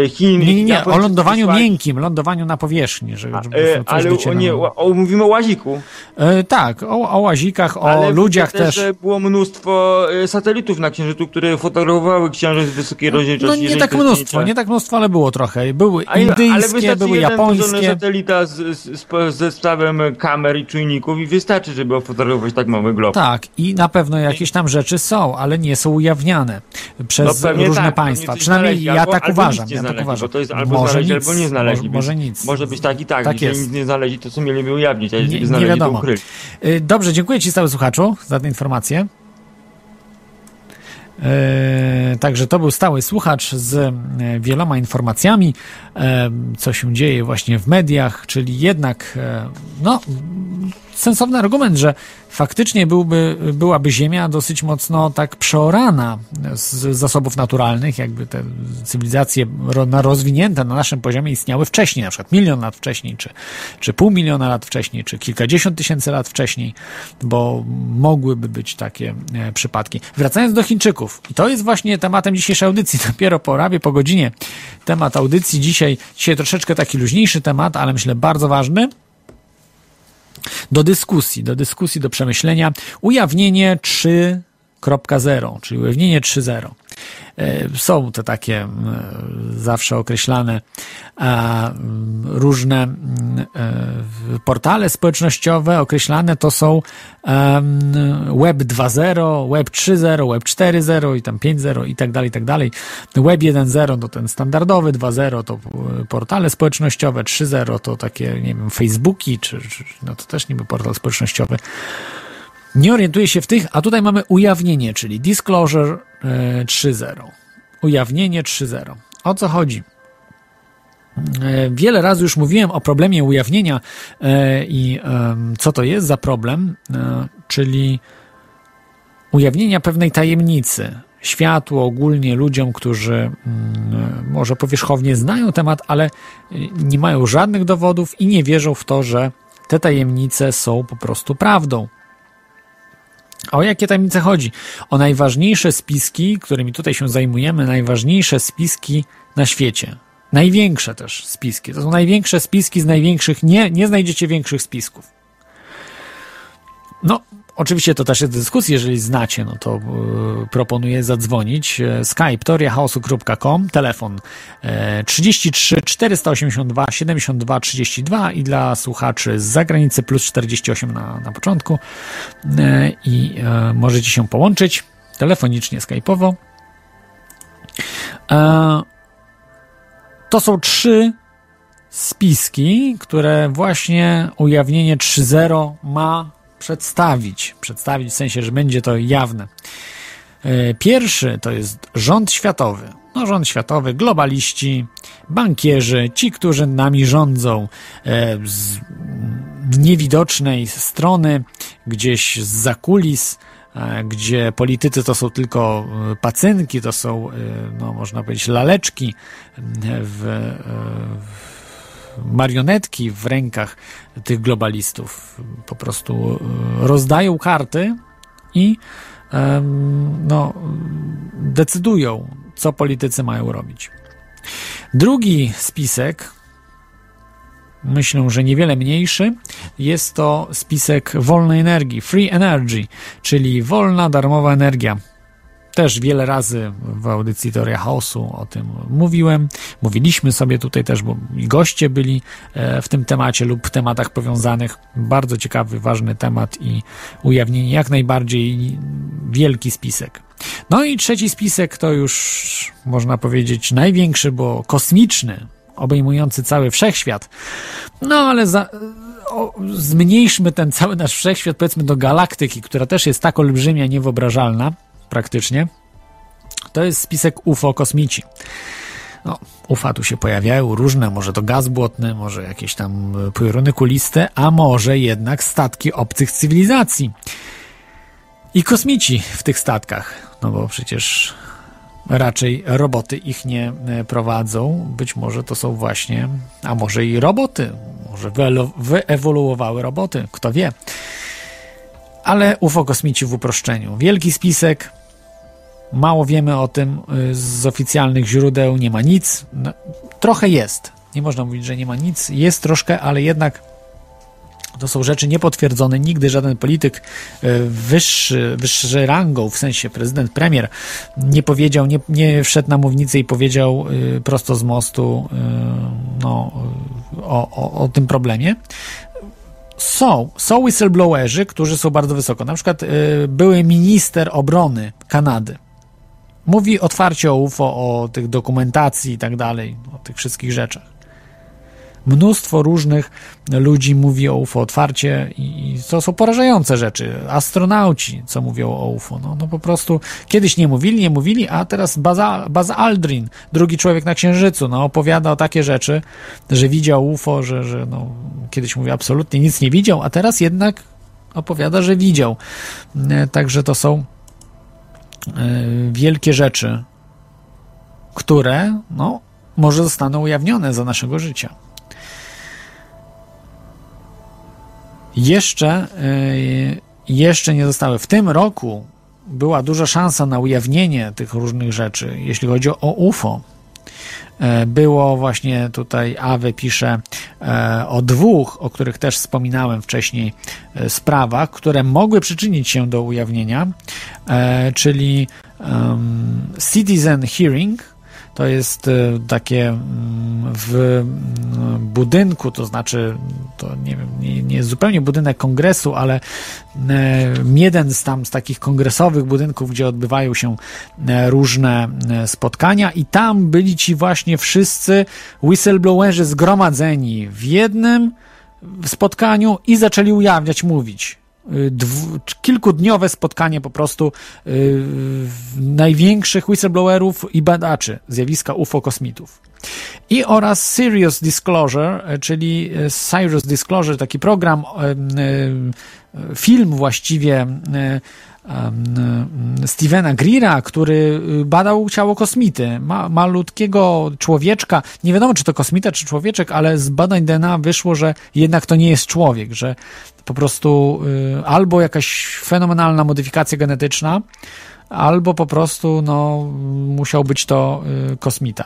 Chin... Nie, nie, nie, o lądowaniu miękkim, lądowaniu na powierzchni. Że, żeby ale o, nie, o, mówimy o łaziku łaziku. E, tak, o, o łazikach, o Ale ludziach też. też. było mnóstwo e, satelitów na Księżycu, które fotografowały Księżyc wysokiej no, rozdzielczości. No nie tak mnóstwo, nie tak mnóstwo, ale było trochę. Były indyjskie, ale były japońskie. Ale satelita z, z, z zestawem kamer i czujników i wystarczy, żeby ofotografować tak mały glob. Tak, i na pewno jakieś tam rzeczy są, ale nie są ujawniane przez no różne tak, państwa. Przynajmniej ja albo, tak uważam. Ja tak uważam. To jest albo może znaleźć, nic, albo nie znaleźć. Może, może, nic. Może być tak i tak. tak Jeżeli nic nie znaleźli, to co mieliby ujawnić, a nie, nie wiadomo. Y, dobrze, dziękuję Ci stały słuchaczu za tę informację. E, także to był stały słuchacz z e, wieloma informacjami, e, co się dzieje właśnie w mediach, czyli jednak no, sensowny argument, że faktycznie byłby, byłaby Ziemia dosyć mocno tak przeorana z zasobów naturalnych, jakby te cywilizacje rozwinięte na naszym poziomie istniały wcześniej, na przykład milion lat wcześniej, czy, czy pół miliona lat wcześniej, czy kilkadziesiąt tysięcy lat wcześniej, bo mogłyby być takie e, przypadki. Wracając do Chińczyków, i to jest właśnie tematem dzisiejszej audycji, dopiero po rabie, po godzinie. Temat audycji dzisiaj, dzisiaj troszeczkę taki luźniejszy temat, ale myślę bardzo ważny do dyskusji, do dyskusji, do przemyślenia. Ujawnienie 3.0, czyli ujawnienie 3.0. E, są to takie zawsze określane różne portale społecznościowe, określane to są Web 2.0, Web 3.0, Web 4.0 i tam 5.0 i tak dalej, i tak dalej. Web 1.0 to ten standardowy, 2.0 to portale społecznościowe, 3.0 to takie, nie wiem, Facebooki, czy, czy no to też niby portal społecznościowy nie orientuje się w tych, a tutaj mamy ujawnienie, czyli disclosure 3.0. E, ujawnienie 3.0. O co chodzi? E, wiele razy już mówiłem o problemie ujawnienia e, i co to jest za problem, czyli ujawnienia pewnej tajemnicy. Światło ogólnie ludziom, którzy mm, może powierzchownie znają temat, ale nie mają żadnych dowodów i nie wierzą w to, że te tajemnice są po prostu prawdą. O jakie tajemnice chodzi? O najważniejsze spiski, którymi tutaj się zajmujemy, najważniejsze spiski na świecie. Największe też spiski. To są największe spiski z największych, nie, nie znajdziecie większych spisków. No, Oczywiście to też jest dyskusja, jeżeli znacie, no to yy, proponuję zadzwonić. E, Skype toriachaosu.com, telefon yy, 33 482 72 32 i dla słuchaczy z zagranicy plus 48 na, na początku yy, i możecie się połączyć telefonicznie, skype'owo. To są trzy spiski, które właśnie ujawnienie 3.0 ma przedstawić. Przedstawić w sensie, że będzie to jawne. E, pierwszy to jest rząd światowy. No, rząd światowy, globaliści, bankierzy, ci, którzy nami rządzą e, z niewidocznej strony, gdzieś z zakulis, e, gdzie politycy to są tylko pacynki, to są, no, można powiedzieć, laleczki w, w marionetki w rękach tych globalistów. Po prostu e, rozdają karty i no, decydują, co politycy mają robić. Drugi spisek, myślę, że niewiele mniejszy, jest to spisek wolnej energii, free energy, czyli wolna, darmowa energia. Też wiele razy w audycji Teoria Chaosu o tym mówiłem. Mówiliśmy sobie tutaj też, bo goście byli e, w tym temacie lub w tematach powiązanych. Bardzo ciekawy, ważny temat i ujawnienie jak najbardziej wielki spisek. No i trzeci spisek to już można powiedzieć największy, bo kosmiczny, obejmujący cały wszechświat. No ale za, o, zmniejszmy ten cały nasz wszechświat, powiedzmy do galaktyki, która też jest tak olbrzymia, niewyobrażalna praktycznie, to jest spisek UFO kosmici. No, UFA tu się pojawiają różne, może to gaz błotny, może jakieś tam pioruny kuliste, a może jednak statki obcych cywilizacji. I kosmici w tych statkach, no bo przecież raczej roboty ich nie e, prowadzą. Być może to są właśnie, a może i roboty, może wyewoluowały roboty, kto wie. Ale UFO kosmici w uproszczeniu. Wielki spisek, mało wiemy o tym y, z oficjalnych źródeł, nie ma nic. No, trochę jest. Nie można mówić, że nie ma nic. Jest troszkę, ale jednak to są rzeczy niepotwierdzone. Nigdy żaden polityk y, wyższy, wyższy rangą, w sensie prezydent, premier, nie powiedział, nie, nie wszedł na mównicę i powiedział y, prosto z mostu no, o, o, o tym problemie są, są whistleblowerzy, którzy są bardzo wysoko. Na przykład y, były minister obrony Kanady. Mówi otwarcie o UFO, o tych dokumentacji i tak dalej, o tych wszystkich rzeczach. Mnóstwo różnych ludzi mówi o UFO otwarcie i, to są porażające rzeczy. Astronauci, co mówią o UFO, no, no po prostu kiedyś nie mówili, nie mówili, a teraz Baza, Baz Aldrin, drugi człowiek na Księżycu, no opowiada o takie rzeczy, że widział UFO, że, że no, kiedyś mówi absolutnie nic nie widział, a teraz jednak opowiada, że widział. E, także to są e, wielkie rzeczy, które no, może zostaną ujawnione za naszego życia. Jeszcze, e, jeszcze nie zostały. W tym roku była duża szansa na ujawnienie tych różnych rzeczy, jeśli chodzi o UFO. E, było właśnie tutaj Awe pisze e, o dwóch, o których też wspominałem wcześniej, sprawach, które mogły przyczynić się do ujawnienia, czyli Citizen Hearing, to jest e, takie mm, w mm, budynku, to znaczy, to nie nie, nie jest zupełnie budynek kongresu, ale e, jeden z tam z takich kongresowych budynków, gdzie odbywają się e, różne spotkania. I tam byli ci właśnie wszyscy whistleblowerzy zgromadzeni w jednym spotkaniu i zaczęli ujawniać, mówić dwu, kilkudniowe spotkanie po prostu yy, największych whistleblowerów i badaczy zjawiska UFO-kosmitów. I oraz Serious Disclosure, czyli Cyrus Disclosure, taki program, film właściwie Stevena Greera, który badał ciało kosmity, ma, malutkiego człowieczka, nie wiadomo czy to kosmita, czy człowieczek, ale z badań DNA wyszło, że jednak to nie jest człowiek, że po prostu y, albo jakaś fenomenalna modyfikacja genetyczna, albo po prostu no, musiał być to y, kosmita.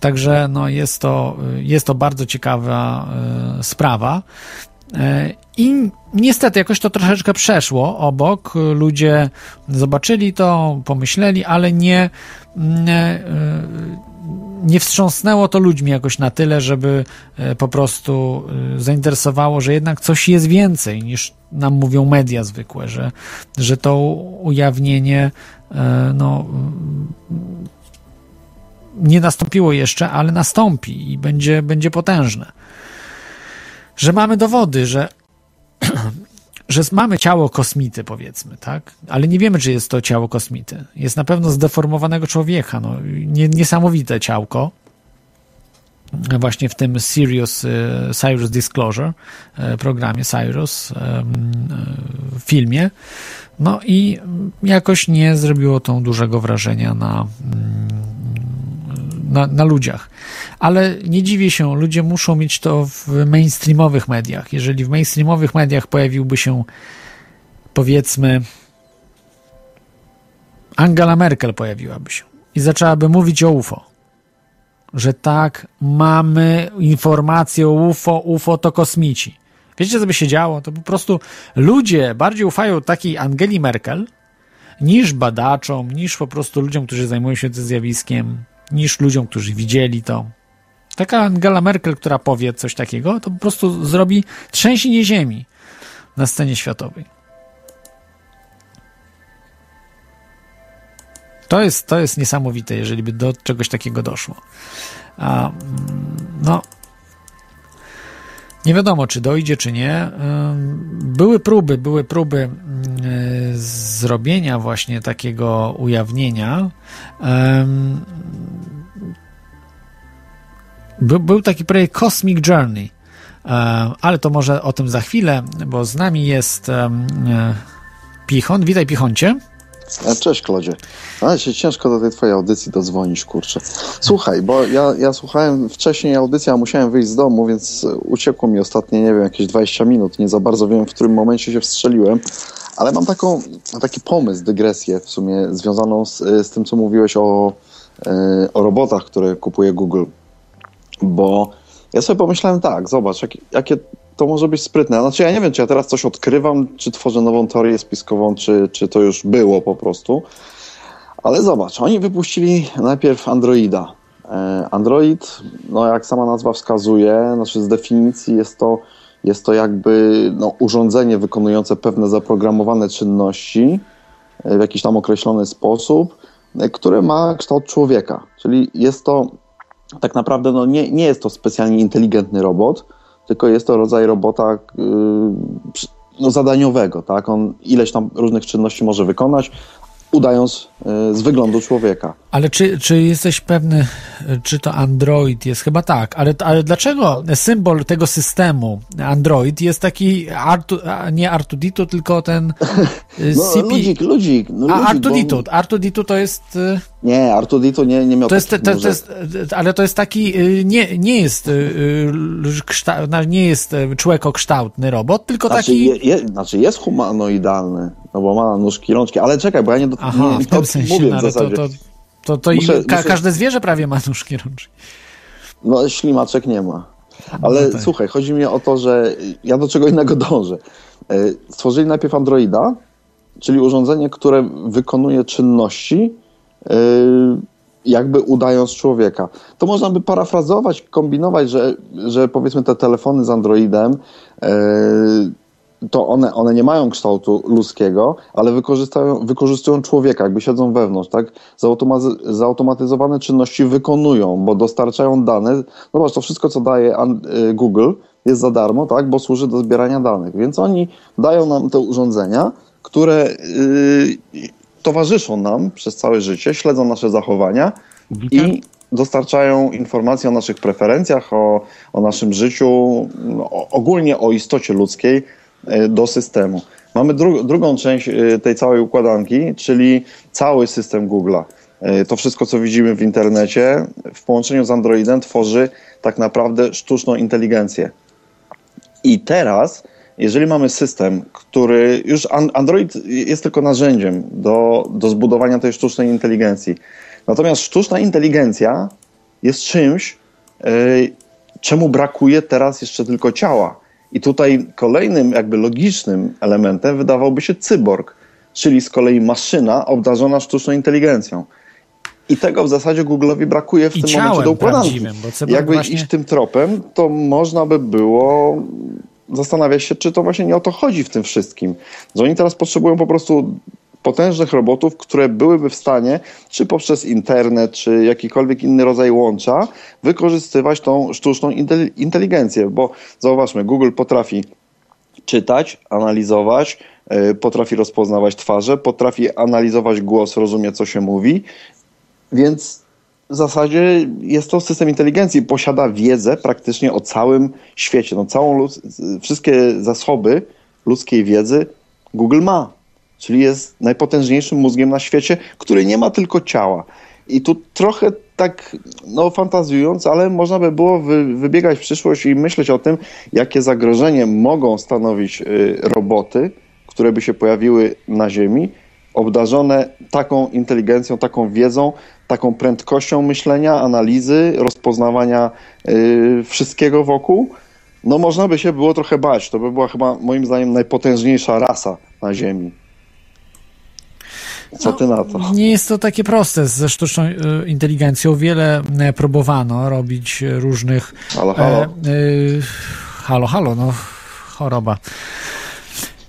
Także no, jest, to, y, jest to bardzo ciekawa sprawa. I niestety jakoś to troszeczkę przeszło obok. Ludzie zobaczyli to, pomyśleli, ale nie, nie, nie wstrząsnęło to ludźmi jakoś na tyle, żeby e, po prostu e, zainteresowało, że jednak coś jest więcej niż nam mówią media zwykłe, że, że to ujawnienie e, no, nie nastąpiło jeszcze, ale nastąpi i będzie, będzie potężne. Że mamy dowody, że że mamy ciało kosmity, powiedzmy, tak? Ale nie wiemy, czy jest to ciało kosmity. Jest na pewno zdeformowanego człowieka, no, niesamowite ciałko. Właśnie w tym Sirius, e, Cyrus Disclosure, e, programie Cyrus, e, filmie. No i jakoś nie zrobiło to dużego wrażenia na, na, na ludziach. Ale nie dziwię się, ludzie muszą mieć to w mainstreamowych mediach. Jeżeli w mainstreamowych mediach pojawiłby się, powiedzmy, Angela Merkel pojawiłaby się i zaczęłaby mówić o UFO, że tak, mamy informacje o UFO, UFO to kosmici. Wiecie, co by się działo? To po prostu ludzie bardziej ufają takiej Angeli Merkel niż badaczom, niż po prostu ludziom, którzy zajmują się tym zjawiskiem, niż ludziom, którzy widzieli to. Taka Angela Merkel, która powie coś takiego, to po prostu zrobi trzęsienie ziemi na scenie światowej. To jest, to jest niesamowite, jeżeli by do czegoś takiego doszło. A, no, nie wiadomo, czy dojdzie, czy nie. Były próby, były próby zrobienia właśnie takiego ujawnienia był, taki projekt Cosmic Journey, ale to może o tym za chwilę, bo z nami jest e, Pichon. Witaj, Pichoncie. E, cześć, Klodzie. Ale się ciężko do tej twojej audycji dodzwonić, kurczę. Słuchaj, bo ja, ja słuchałem wcześniej audycji, a musiałem wyjść z domu, więc uciekło mi ostatnie, nie wiem, jakieś 20 minut. Nie za bardzo wiem, w którym momencie się wstrzeliłem, ale mam taką, taki pomysł, dygresję w sumie związaną z, z tym, co mówiłeś o, e, o robotach, które kupuje Google. Bo ja sobie pomyślałem tak, zobacz, jak, jakie to może być sprytne. Znaczy ja nie wiem, czy ja teraz coś odkrywam, czy tworzę nową teorię spiskową, czy, czy to już było po prostu. Ale zobacz, oni wypuścili najpierw Androida. E, Android, no jak sama nazwa wskazuje, znaczy z definicji jest to, jest to jakby no, urządzenie wykonujące pewne zaprogramowane czynności e, w jakiś tam określony sposób, e, które ma kształt człowieka. Czyli jest to tak naprawdę, no nie, nie jest to specjalnie inteligentny robot, tylko jest to rodzaj robota yy, no, zadaniowego, tak? On ileś tam różnych czynności może wykonać, udając y, z wyglądu człowieka. Ale czy, czy jesteś pewny, czy to Android jest? Chyba tak, ale, ale dlaczego symbol tego systemu Android jest taki Artu, nie Artudito, tylko ten y, no, CP... Ludzik, ludzik. No, A Artudito, bo... Artudito to jest... Y, nie, Artudito nie, nie miał... To jest, to, to, jest, ale to jest taki, nie, nie jest nie jest człekokształtny robot, tylko znaczy, taki... Je, je, znaczy jest humanoidalny, no bo ma nóżki, rączki, ale czekaj, bo ja nie, do, Aha, nie w tym sensie, mówię no, w zasadzie. To, to, to, to muszę, ka muszę... każde zwierzę prawie ma nóżki, rączki. No ślimaczek nie ma. Ale no tak. słuchaj, chodzi mi o to, że ja do czego innego dążę. E, stworzyli najpierw Androida, czyli urządzenie, które wykonuje czynności jakby udając człowieka. To można by parafrazować, kombinować, że, że powiedzmy te telefony z Androidem e, to one, one nie mają kształtu ludzkiego, ale wykorzystują, wykorzystują człowieka, jakby siedzą wewnątrz, tak? zautomatyzowane czynności wykonują, bo dostarczają dane. Zobacz, to wszystko, co daje y, Google, jest za darmo, tak? Bo służy do zbierania danych. Więc oni dają nam te urządzenia, które towarzyszą nam przez całe życie, śledzą nasze zachowania i dostarczają informacje o naszych preferencjach, o, o naszym życiu, o, ogólnie o istocie ludzkiej, E, do systemu. Mamy dru drugą część e, tej całej układanki, czyli cały system Google'a. E, to wszystko, co widzimy w internecie, w połączeniu z Androidem tworzy tak naprawdę sztuczną inteligencję. I teraz, jeżeli mamy system, który już Android jest tylko narzędziem do, do zbudowania tej sztucznej inteligencji. Natomiast sztuczna inteligencja jest czymś, czemu brakuje teraz jeszcze tylko ciała. I tutaj kolejnym jakby logicznym elementem wydawałby się cyborg, czyli z kolei maszyna obdarzona sztuczną inteligencją. I tego w zasadzie Google'owi brakuje w I tym momencie do układanki. Jakby właśnie... iść tym tropem, to można by było zastanawiać się, czy to właśnie nie o to chodzi w tym wszystkim. Że oni teraz potrzebują po prostu potężnych robotów, które byłyby w stanie, czy poprzez internet, czy jakikolwiek inny rodzaj łącza, wykorzystywać tą sztuczną inteligencję, bo zauważmy, Google potrafi czytać, analizować, e, potrafi rozpoznawać twarze, potrafi analizować głos, rozumie, co się mówi, więc w zasadzie jest to system inteligencji, posiada wiedzę praktycznie o całym świecie. No, całą wszystkie zasoby ludzkiej wiedzy Google ma czyli jest najpotężniejszym mózgiem na świecie, który nie ma tylko ciała. I tu trochę tak, no fantazjując, ale można by było wy, wybiegać w przyszłość i myśleć o tym, jakie zagrożenie mogą stanowić y, roboty, które by się pojawiły na Ziemi, obdarzone taką inteligencją, taką wiedzą, taką prędkością myślenia, analizy, rozpoznawania y, wszystkiego wokół. No można by się było trochę bać. To by była chyba moim zdaniem najpotężniejsza rasa na Ziemi. Co ty na to? Nie jest to takie proste ze sztuczną e, inteligencją. Wiele e, próbowano robić różnych. Halo, halo. E, halo, halo, no choroba.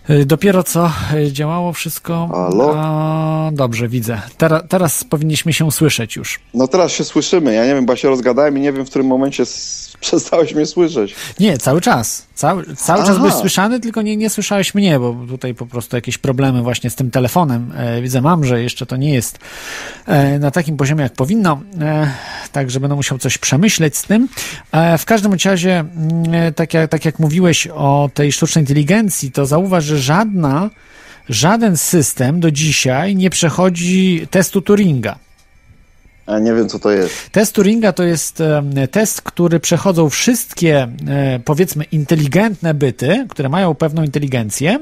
Y, dopiero co y, działało wszystko. Halo? A, dobrze, widzę. Tera, teraz powinniśmy się słyszeć już. No teraz się słyszymy. Ja nie wiem, bo się rozgadałem i nie wiem, w którym momencie przestałeś mnie słyszeć. Nie, cały czas. Cały, cały czas byłeś słyszany, tylko nie, nie słyszałeś mnie, bo tutaj po prostu jakieś problemy właśnie z tym telefonem. E, widzę, mam, że jeszcze to nie jest e, na takim poziomie, jak powinno. E, także będę musiał coś przemyśleć z tym. E, w każdym razie, mm, e, tak jak, tak jak mówiłeś o tej sztucznej inteligencji, to zauważ, że żadna, żaden system do dzisiaj nie przechodzi testu Turinga. A nie wiem, co to jest. Test Turinga to jest test, który przechodzą wszystkie, e, powiedzmy, inteligentne byty, które mają pewną inteligencję,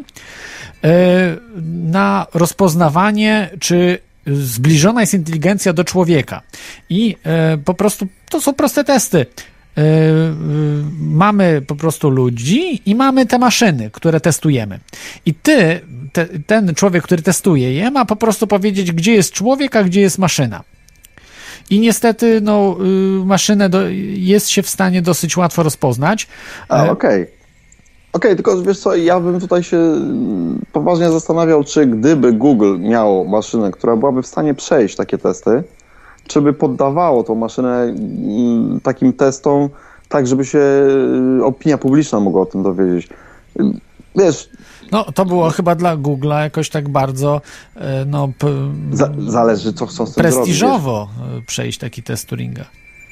e, na rozpoznawanie, czy zbliżona jest inteligencja do człowieka. I e, po prostu to są proste testy. Mamy po prostu ludzi i mamy te maszyny, które testujemy. I ty, te, ten człowiek, który testuje je, ma po prostu powiedzieć, gdzie jest człowiek, a gdzie jest maszyna. I niestety, no, y, maszynę do, jest się w stanie dosyć łatwo rozpoznać. E, okej. Okay. Okej, okay, tylko wiesz co, ja bym tutaj się mm, poważnie zastanawiał, czy gdyby Google miało maszynę, która byłaby w stanie przejść takie testy, czy by poddawało tą maszynę mm, takim testom, tak żeby się y, opinia publiczna mogła o tym dowiedzieć. Wiesz, no, to było chyba dla Google'a jakoś tak bardzo e, no, zależy, co chcą z tym prestiżowo zrobić. przejść taki test Turinga.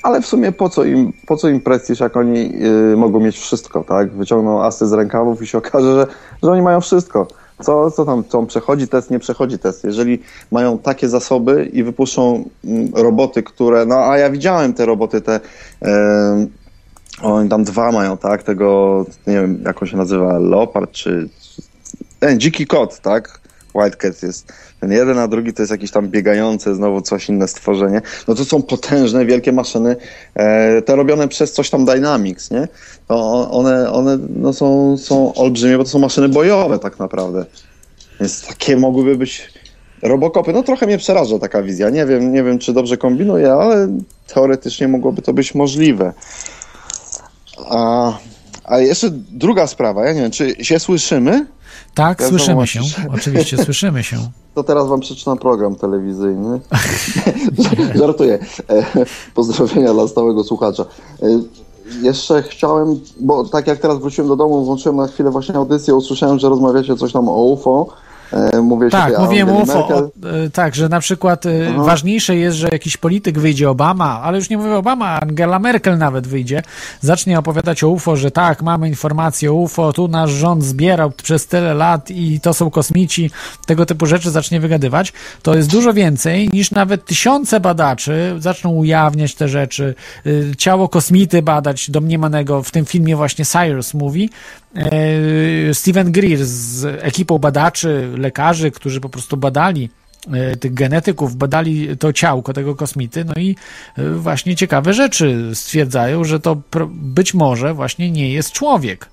Ale w sumie po co im, po co im prestiż, jak oni y, mogą mieć wszystko, tak? Wyciągną asy z rękawów i się okaże, że, że oni mają wszystko. Co, co tam, co przechodzi test, nie przechodzi test. Jeżeli mają takie zasoby i wypuszczą mm, roboty, które, no a ja widziałem te roboty, te, oni tam dwa mają, tak? Tego, nie wiem, jak on się nazywa, Leopard czy, ten dziki kot, tak? Wildcat jest ten jeden, a drugi to jest jakiś tam biegający, znowu coś inne stworzenie. No to są potężne, wielkie maszyny, e, te robione przez coś tam Dynamics, nie? One, one no są, są olbrzymie, bo to są maszyny bojowe tak naprawdę. Więc takie mogłyby być robokopy. No trochę mnie przeraża taka wizja. Nie wiem, nie wiem czy dobrze kombinuję, ale teoretycznie mogłoby to być możliwe. A, a jeszcze druga sprawa, ja nie wiem, czy się słyszymy? Tak, ja słyszymy się. Oczywiście słyszymy się. To teraz wam przeczytam program telewizyjny. Żartuję. E, pozdrowienia dla stałego słuchacza. E, jeszcze chciałem, bo tak jak teraz wróciłem do domu, włączyłem na chwilę właśnie audycję, usłyszałem, że rozmawiacie coś tam o UFO mówię tak, mówiłem o UFO, o, e, tak, że na przykład e, Aha. ważniejsze jest, że jakiś polityk wyjdzie, Obama, ale już nie mówię Obama, Angela Merkel nawet wyjdzie, zacznie opowiadać o UFO, że tak, mamy informacje o UFO, tu nasz rząd zbierał przez tyle lat i to są kosmici, tego typu rzeczy zacznie wygadywać, to jest dużo więcej niż nawet tysiące badaczy zaczną ujawniać te rzeczy, ciało kosmity badać domniemanego, w tym filmie właśnie Cyrus mówi, Steven Greer z ekipą badaczy, lekarzy, którzy po prostu badali e, tych genetyków, badali to ciałko tego kosmity, no i e, właśnie ciekawe rzeczy stwierdzają, że to być może właśnie nie jest człowiek.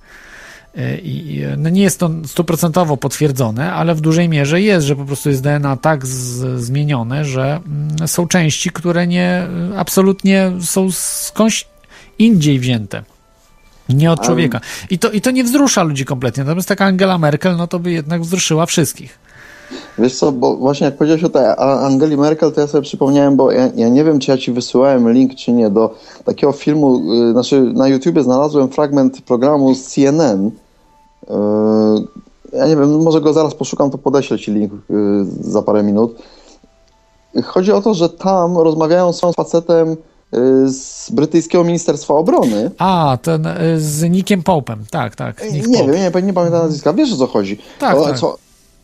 E, I no nie jest to stuprocentowo potwierdzone, ale w dużej mierze jest, że po prostu jest DNA tak z, zmienione, że mm, są części, które nie absolutnie są skądś indziej wzięte. Nie od człowieka. I to, I to nie wzrusza ludzi kompletnie. Natomiast taka Angela Merkel, no to by jednak wzruszyła wszystkich. Wiesz co, bo właśnie jak powiedziałeś o tej Angeli Merkel, to ja sobie przypomniałem, bo ja, ja, nie wiem, czy ja ci wysyłałem link, czy nie, do takiego filmu, yy, znaczy na YouTubie znalazłem fragment programu z CNN. Yy, ja nie wiem, może go zaraz poszukam, to podeślę ci link yy, za parę minut. Chodzi o to, że tam rozmawiają z facetem z brytyjskiego Ministerstwa Obrony. A, ten y, z Nickiem Popem, tak, tak. Nick nie Pope. wiem, nie, nie pamiętam nazwiska. Wiesz o co chodzi? Tak, o, tak. Co,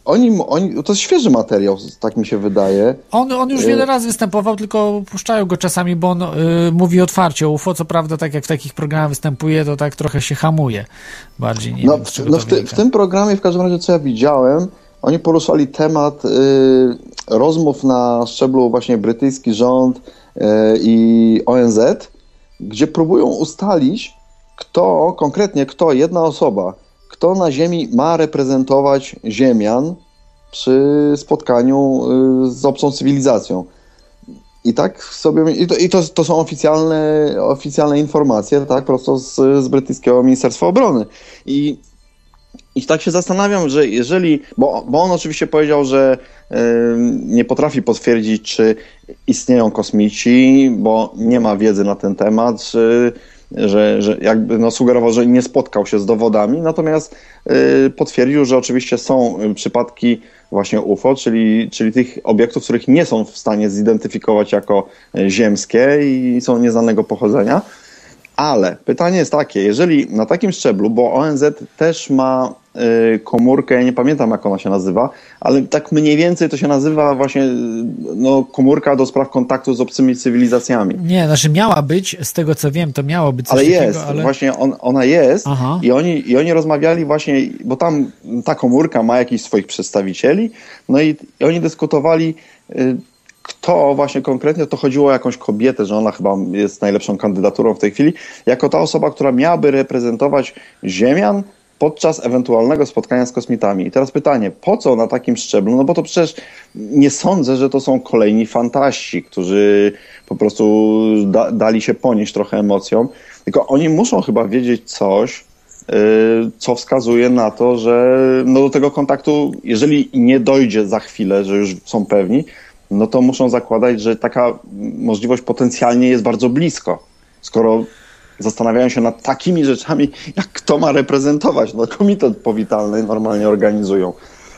oni, oni, to jest świeży materiał, tak mi się wydaje. On, on już wiele y- razy występował, tylko puszczają go czasami, bo on y, mówi otwarcie o UFO. Co prawda, tak jak w takich programach występuje, to tak trochę się hamuje. Bardziej nie no, wiem, no w, ty, w, tym programie, w każdym razie, co ja widziałem, oni poruszali temat y, rozmów na szczeblu właśnie brytyjski rząd, i ONZ, gdzie próbują ustalić, kto konkretnie, kto, jedna osoba, kto na Ziemi ma reprezentować Ziemian przy spotkaniu y, z obcą cywilizacją. I tak sobie. I to, i to, to, są oficjalne, oficjalne informacje, tak, prosto z, z brytyjskiego Ministerstwa Obrony. I I tak się zastanawiam, że jeżeli, bo, bo on oczywiście powiedział, że y, nie potrafi potwierdzić, czy istnieją kosmici, bo nie ma wiedzy na ten temat, czy, że, że jakby no, sugerował, że nie spotkał się z dowodami, natomiast y, potwierdził, że oczywiście są przypadki właśnie UFO, czyli, czyli tych obiektów, których nie są w stanie zidentyfikować jako ziemskie i są nieznanego pochodzenia. Ale pytanie jest takie, jeżeli na takim szczeblu, bo ONZ też ma y, komórkę, ja nie pamiętam jak ona się nazywa, ale tak mniej więcej to się nazywa właśnie no, komórka do spraw kontaktu z obcymi cywilizacjami. Nie, znaczy miała być, z tego co wiem, to miało być coś ale takiego, jest, ale... właśnie on, ona jest i oni, i oni rozmawiali właśnie, bo tam ta komórka ma jakichś swoich przedstawicieli, no i, i oni dyskutowali y, kto właśnie konkretnie, to chodziło o jakąś kobietę, że ona chyba jest najlepszą kandydaturą w tej chwili, jako ta osoba, która miałaby reprezentować Ziemian podczas ewentualnego spotkania z kosmitami. I teraz pytanie, po co na takim szczeblu? No bo to przecież nie sądzę, że to są kolejni fantaści, którzy po prostu da, dali się ponieść trochę emocjom, tylko oni muszą chyba wiedzieć coś, yy, co wskazuje na to, że no do tego kontaktu, jeżeli nie dojdzie za chwilę, że już są pewni, no to muszą zakładać, że taka możliwość potencjalnie jest bardzo blisko. Skoro zastanawiają się nad takimi rzeczami, jak kto ma reprezentować. No komitet powitalny normalnie organizują.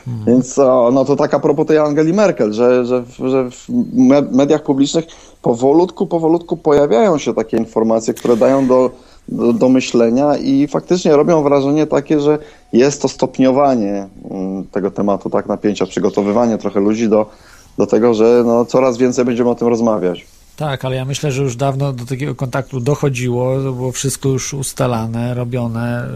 Hmm. Więc no to taka propos tej Angeli Merkel, że, że, że w mediach publicznych powolutku, powolutku pojawiają się takie informacje, które dają do, do, do myślenia i faktycznie robią wrażenie takie, że jest to stopniowanie mm, tego tematu, tak, napięcia, przygotowywanie trochę ludzi do, do tego, że no, coraz więcej będziemy o tym rozmawiać. Tak, ale ja myślę, że już dawno do takiego kontaktu dochodziło, to było wszystko już ustalane, robione.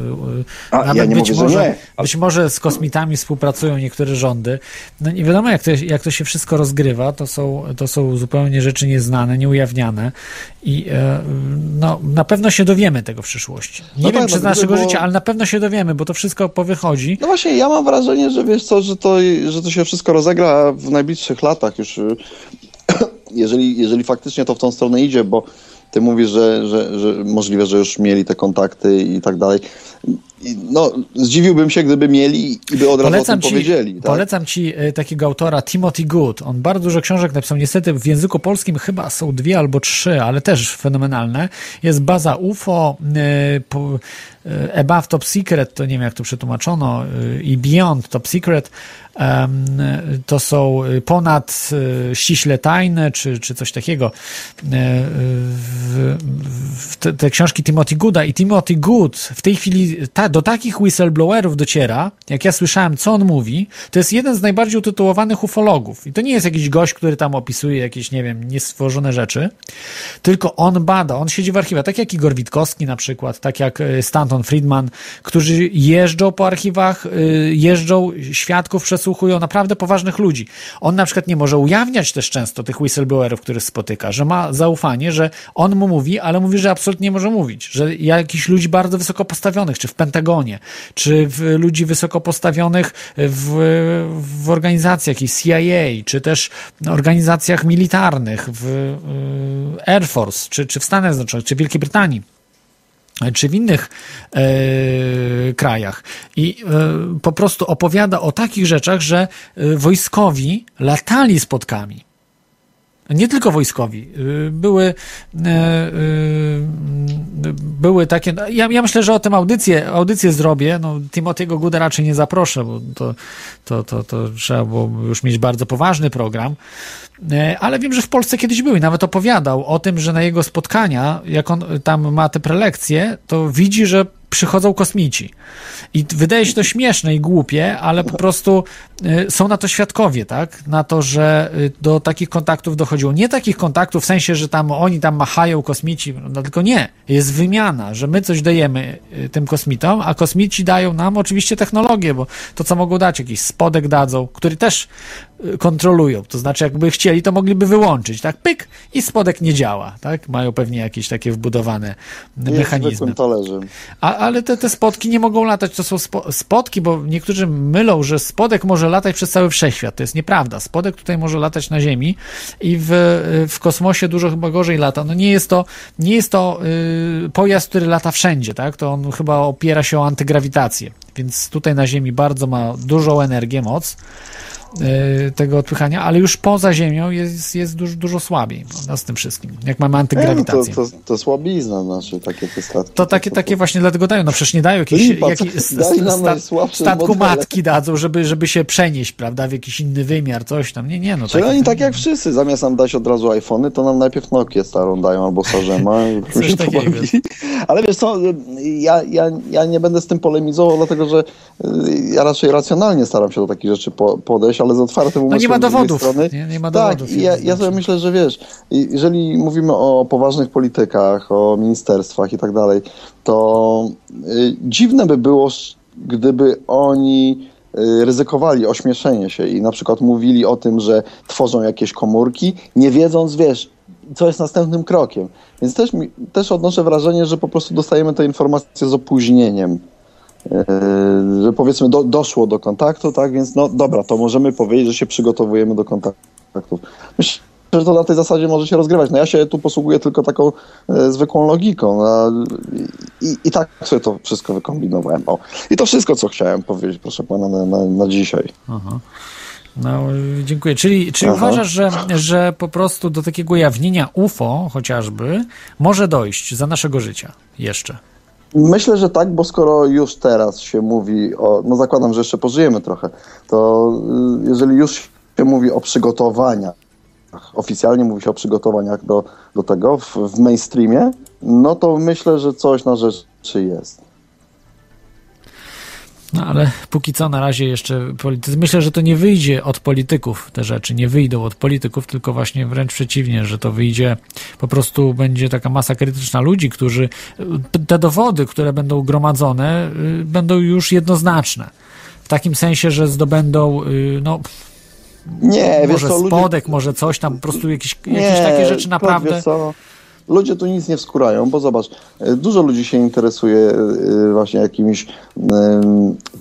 A, Nawet ja być, mówię, może, być może z kosmitami współpracują niektóre rządy. No nie wiadomo, jak to, jak to się wszystko rozgrywa. To są, to są zupełnie rzeczy nieznane, nieujawniane. I e, no, na pewno się dowiemy tego w przyszłości. Nie no wiem, tak, czy z no naszego było... życia, ale na pewno się dowiemy, bo to wszystko powychodzi. No właśnie, ja mam wrażenie, że wiesz co, że to, że to się wszystko rozegra w najbliższych latach już jeżeli, jeżeli faktycznie to w tą stronę idzie, bo ty mówisz, że, że, że możliwe, że już mieli te kontakty i tak dalej. No, zdziwiłbym się, gdyby mieli i by od razu polecam o tym ci, powiedzieli. Tak? Polecam ci e, takiego autora Timothy Good. On bardzo dużo książek napisał. Niestety w języku polskim chyba są dwie albo trzy, ale też fenomenalne. Jest baza UFO, e, Above Top Secret, to nie wiem jak to przetłumaczono, i Beyond Top Secret to są ponad e, ściśle tajne, czy, czy coś takiego. E, te, te, książki Timothy Gooda i Timothy Good w tej chwili ta, do takich whistleblowerów dociera, jak ja słyszałem, co on mówi, to jest jeden z najbardziej utytułowanych ufologów. I to nie jest jakiś gość, który tam opisuje jakieś, nie wiem, niestworzone rzeczy, tylko on bada, on siedzi w archiwach, tak jak Igor Witkowski na przykład, tak jak e, Stanton Friedman, którzy jeżdżą po archiwach, jeżdżą świadków przesłuchują naprawdę poważnych ludzi. On na przykład nie może ujawniać też często tych whistleblowerów, których spotyka, że ma zaufanie, że on mu mówi, ale mówi, że absolutnie nie może mówić, że jakichś ludzi bardzo wysoko postawionych, czy w Pentagonie, czy w ludzi wysoko postawionych w, w organizacjach jakichś CIA, czy też organizacjach militarnych, w y, Air Force, czy, czy w Stanach Zjednoczonych, czy Wielkiej Brytanii czy w innych e, krajach. I e, po prostu opowiada o takich rzeczach, że e, wojskowi latali spotkami. Nie tylko wojskowi. E, były, e, były takie. No, ja, ja myślę, że o tym audycję, audycję zrobię. No, Timothy'ego Gooda raczej nie zaproszę, bo to, to, to, to trzeba było już mieć bardzo poważny program. Ale wiem, że w Polsce kiedyś był i nawet opowiadał o tym, że na jego spotkania, jak on tam ma te prelekcje, to widzi, że przychodzą kosmici. I wydaje się to śmieszne i głupie, ale po prostu y, są na to świadkowie, tak? Na to, że y, do takich kontaktów dochodziło. Nie takich kontaktów w sensie, że tam oni tam machają kosmici, no tylko nie. Jest wymiana, że my coś dajemy y, tym kosmitom, a kosmici dają nam oczywiście technologię, bo to, co mogą dać, jakiś spodek dadzą, który też kontrolują. To znaczy, jakby chcieli, to mogliby wyłączyć, tak? Pyk i spodek nie działa, tak? Mają pewnie jakieś takie wbudowane mechanizmy. A, ale te, te spotki nie mogą latać. To są spo, spotki, bo niektórzy mylą, że spodek może latać przez cały wszechświat. To jest nieprawda. Spodek tutaj może latać na Ziemi i w, w kosmosie dużo chyba gorzej lata. No nie jest to, nie jest to yy, pojazd, który lata wszędzie, tak? To on chyba opiera się o antygrawitację więc tutaj na Ziemi bardzo ma dużą energię, moc. E, tego odpychania, ale już poza Ziemią jest, jest dużo, dużo słabiej prawda, z tym wszystkim, jak mamy antygrawitację. No to, to, to słabizna, znaczy takie te statki. To takie, takie właśnie dlatego dają, no przecież nie dają jakiś, Lipa, jakiś sta, statku modele. matki dadzą, żeby, żeby się przenieść, prawda, w jakiś inny wymiar, coś tam, nie, nie, no. Czyli oni tak jak wszyscy, zamiast nam dać od razu iPhony, to nam najpierw Nokia starą dają, albo Sarzema. ale wiesz co, ja, ja, ja nie będę z tym polemizował, dlatego że y, ja raczej racjonalnie staram się do takich rzeczy podejść, ale z otwartym umysłem. No nie ma dowodów. Strony. Nie, nie ma tak, dowodów. Ja, ja sobie myślę, że wiesz, jeżeli mówimy o poważnych politykach, o ministerstwach i tak dalej, to y, dziwne by było, gdyby oni y, ryzykowali ośmieszenie się i na przykład mówili o tym, że tworzą jakieś komórki, nie wiedząc, wiesz, co jest następnym krokiem. Więc też, też odnoszę wrażenie, że po prostu dostajemy te informacje z opóźnieniem. Yy, że powiedzmy do, doszło do kontaktu, tak, więc no dobra, to możemy powiedzieć, że się przygotowujemy do kontaktów. Myślę, że to na tej zasadzie może się rozgrywać. No ja się tu posługuję tylko taką e, zwykłą logiką no, i, i tak sobie to wszystko wykombinowałem. O. I to wszystko, co chciałem powiedzieć, proszę pana, na, na, na dzisiaj. Aha. No, dziękuję. Czyli, czyli uważasz, że, że po prostu do takiego ujawnienia UFO chociażby może dojść za naszego życia jeszcze? Myślę, że tak, bo skoro już teraz się mówi o, no zakładam, że jeszcze pożyjemy trochę, to y, jeżeli już się mówi o przygotowaniach, oficjalnie mówi się o przygotowaniach do, do tego w, w mainstreamie, no to myślę, że coś na rzeczy jest. No ale póki co na razie jeszcze politycy. Myślę, że to nie wyjdzie od polityków te rzeczy, nie wyjdą od polityków, tylko właśnie wręcz przeciwnie, że to wyjdzie, po prostu będzie taka masa krytyczna ludzi, którzy te dowody, które będą gromadzone, y, będą już jednoznaczne. W takim sensie, że zdobędą, y, no. Nie, może wiesz co, spodek, ludzie... może coś tam, po prostu jakieś, jakieś takie rzeczy naprawdę. Co? Ludzie tu nic nie wskurają, bo zobacz, e, dużo ludzi się interesuje e, właśnie jakimiś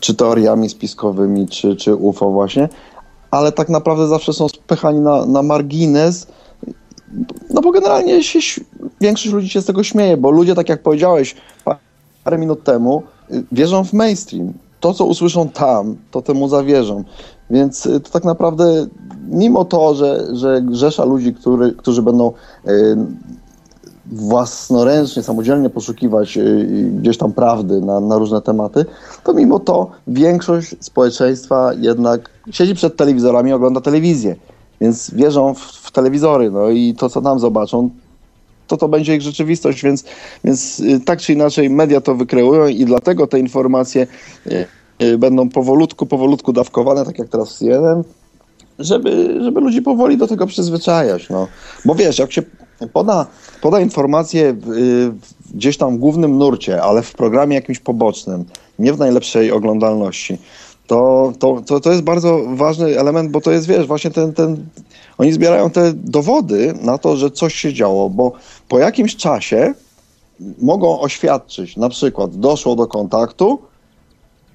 czy teoriami spiskowymi, czy, czy UFO właśnie, ale tak naprawdę zawsze są spychani na, na margines, no bo generalnie się, większość ludzi się z tego śmieje, bo ludzie, tak jak powiedziałeś parę minut temu, y, wierzą w mainstream. To, co usłyszą tam, to temu zawierzą. Więc y, to tak naprawdę, mimo to, że, że grzesza ludzi, który, którzy będą y, własnoręcznie, samodzielnie poszukiwać y, gdzieś tam prawdy na, na, różne tematy, to mimo to większość społeczeństwa jednak siedzi przed telewizorami i ogląda telewizję. Więc wierzą w, w telewizory, no i to, co nam zobaczą, to to będzie ich rzeczywistość, więc, więc y, tak czy inaczej media to wykreują i dlatego te informacje y, będą powolutku, powolutku dawkowane, tak jak teraz w CNN, żeby, żeby ludzi powoli do tego przyzwyczajać. No. Bo wiesz, jak się poda, poda informacje w, gdzieś tam w głównym nurcie, ale w programie jakimś pobocznym, nie w najlepszej oglądalności, to, to, to, to jest bardzo ważny element, bo to jest, wiesz, właśnie ten, ten, oni zbierają te dowody na to, że coś się działo, bo po jakimś czasie mogą oświadczyć, na przykład doszło do kontaktu,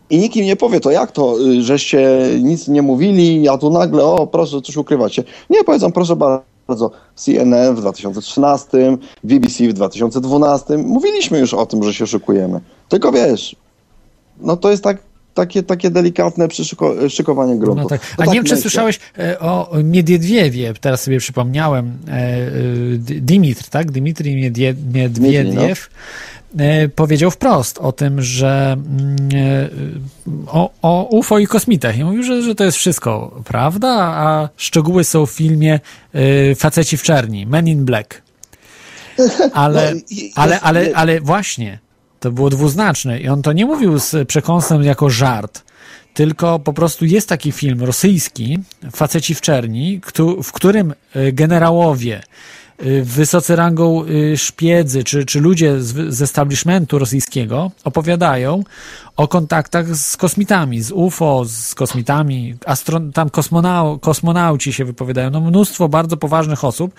i nikt im nie powie, to jak to, y, żeście nic nie mówili, a tu nagle, o proszę, coś ukrywacie. Nie, powiedzą, proszę bardzo, CNN w 2013, BBC w 2012, mówiliśmy już o tym, że się szykujemy. Tylko wiesz, no to jest tak, takie, takie delikatne przyszykowanie gruntu. No tak. A no nie wiem, czy słyszałeś e, o Miedwiediewie, teraz sobie przypomniałem, e, e, Dimitr, tak? Dimitri Miedwiediew. E, powiedział wprost o tym, że mm, e, o, o UFO i kosmitach. I mówił, że, że to jest wszystko prawda, a szczegóły są w filmie e, Faceci w czerni, Men in Black. Ale, no, ale, ale, ale właśnie, to było dwuznaczne i on to nie mówił z przekąsem jako żart, tylko po prostu jest taki film rosyjski, Faceci w czerni, w którym generałowie wysocy rangą y, szpiedzy, czy, czy ludzie z, z establishmentu rosyjskiego opowiadają o kontaktach z kosmitami, z UFO, z kosmitami, astron, tam kosmonau, kosmonauci się wypowiadają, no mnóstwo bardzo poważnych osób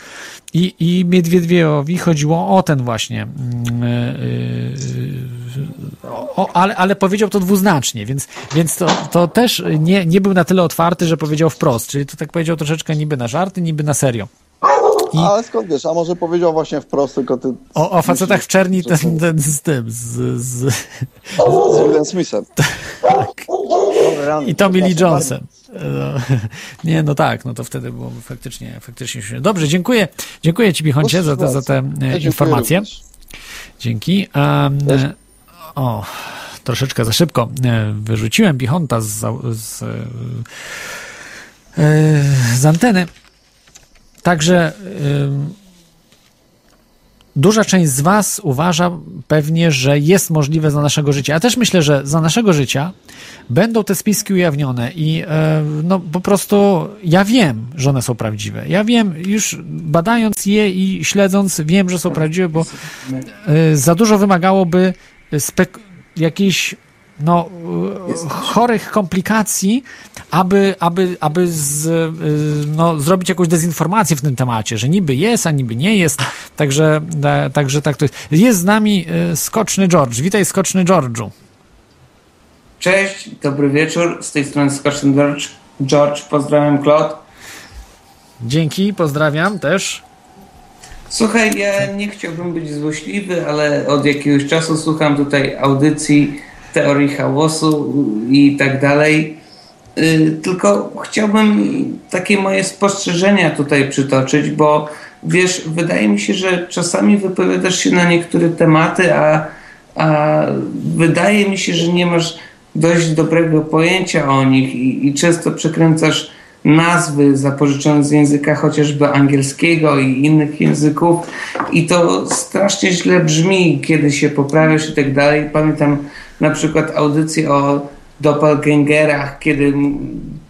i, i Miedwiedwiejowi chodziło o ten właśnie, yy, o, ale, ale powiedział to dwuznacznie, więc, więc to, to też nie, nie był na tyle otwarty, że powiedział wprost, czyli to tak powiedział troszeczkę niby na żarty, niby na serio. I... Ale skąd wiesz, a może powiedział właśnie wprost, tylko ty... O, o facetach w czerni ten, ten z tym, z... Z, z Willem Smithem. Tak. I Tommy Lee Johnson. No, nie, no tak, no to wtedy było faktycznie, faktycznie Dobrze, dziękuję. Dziękuję Ci, Bichoncie, za te, za te ja informacje. Również. Dzięki. Um, o, troszeczkę za szybko e, wyrzuciłem Bichonta z, z, e, z anteny. Także duża część z Was uważa pewnie, że jest możliwe za naszego życia. Ja też myślę, że za naszego życia będą te spiski ujawnione i e, no po prostu ja wiem, że one są prawdziwe. Ja wiem, już badając je i śledząc, wiem, że są prawdziwe, bo e, za dużo wymagałoby spek- jakiejś no, chorych komplikacji, aby, aby, aby z, y, no, zrobić jakąś dezinformację w tym temacie, że niby jest, a niby nie jest. Także, także tak to jest. Jest z nami Skoczny George. Witaj, Skoczny George'u. Cześć, dobry wieczór. Z tej strony Skoczny George. George, pozdrawiam, Claude. Dzięki, pozdrawiam też. Słuchaj, ja nie chciałbym być złośliwy, ale od jakiegoś czasu słucham tutaj audycji teorii chaosu i tak dalej. Y, tylko chciałbym takie moje spostrzeżenia tutaj przytoczyć, bo wiesz, wydaje mi się, że czasami wypowiadasz się na niektóre tematy, a, a wydaje mi się, że nie masz dość dobrego pojęcia o nich i, i często przekręcasz nazwy zapożyczone z języka chociażby angielskiego i innych języków i to strasznie źle brzmi, kiedy się poprawiasz i tak dalej. Pamiętam na przykład audycję o doppelgangerach, kiedy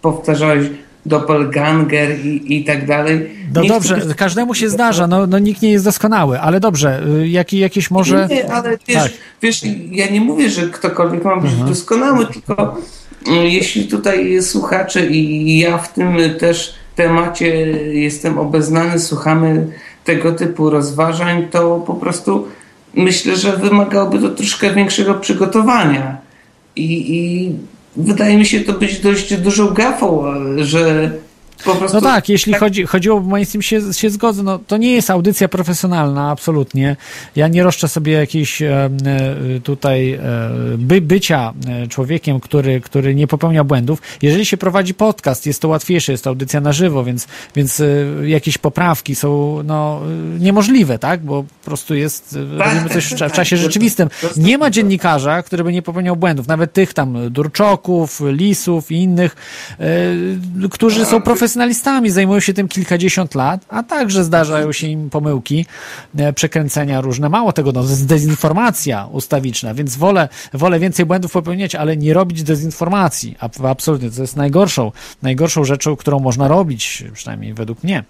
powtarzałeś doppelganger i, i tak dalej. No nie dobrze, chcę... każdemu się zdarza, no, no nikt nie jest doskonały, ale dobrze, y, jaki, jakieś może... Nie, ale wiesz, tak. wiesz, ja nie mówię, że ktokolwiek ma być mhm. doskonały, tylko y, jeśli tutaj słuchacze i ja w tym też temacie jestem obeznany, słuchamy tego typu rozważań, to po prostu myślę, że wymagałoby to troszkę większego przygotowania. I, i wydaje mi się to być dość dużą gafą, że Prostu... No tak, jeśli tak... Chodzi, chodziło o mainstream, się, się zgodzę, no to nie jest audycja profesjonalna, absolutnie. Ja nie roszczę sobie jakiejś e, tutaj e, by, bycia e, człowiekiem, który, który nie popełnia błędów. Jeżeli się prowadzi podcast, jest to łatwiejsze, jest to audycja na żywo, więc, więc jakieś poprawki są no, niemożliwe, tak? Bo po prostu jest, tak, robimy coś w, w czasie rzeczywistym. Nie ma dziennikarza, który by nie popełniał błędów, nawet tych tam Durczoków, Lisów i innych, którzy są profesjonalni profesjonalistami, zajmują się tym kilkadziesiąt lat, a także zdarzają się im pomyłki, e, przekręcenia różne. Mało tego, no, dezinformacja ustawiczna, więc wolę, wolę więcej błędów popełniać, ale nie robić dezinformacji. Absolutnie, to jest najgorszą, najgorszą rzeczą, którą można robić, przynajmniej według mnie.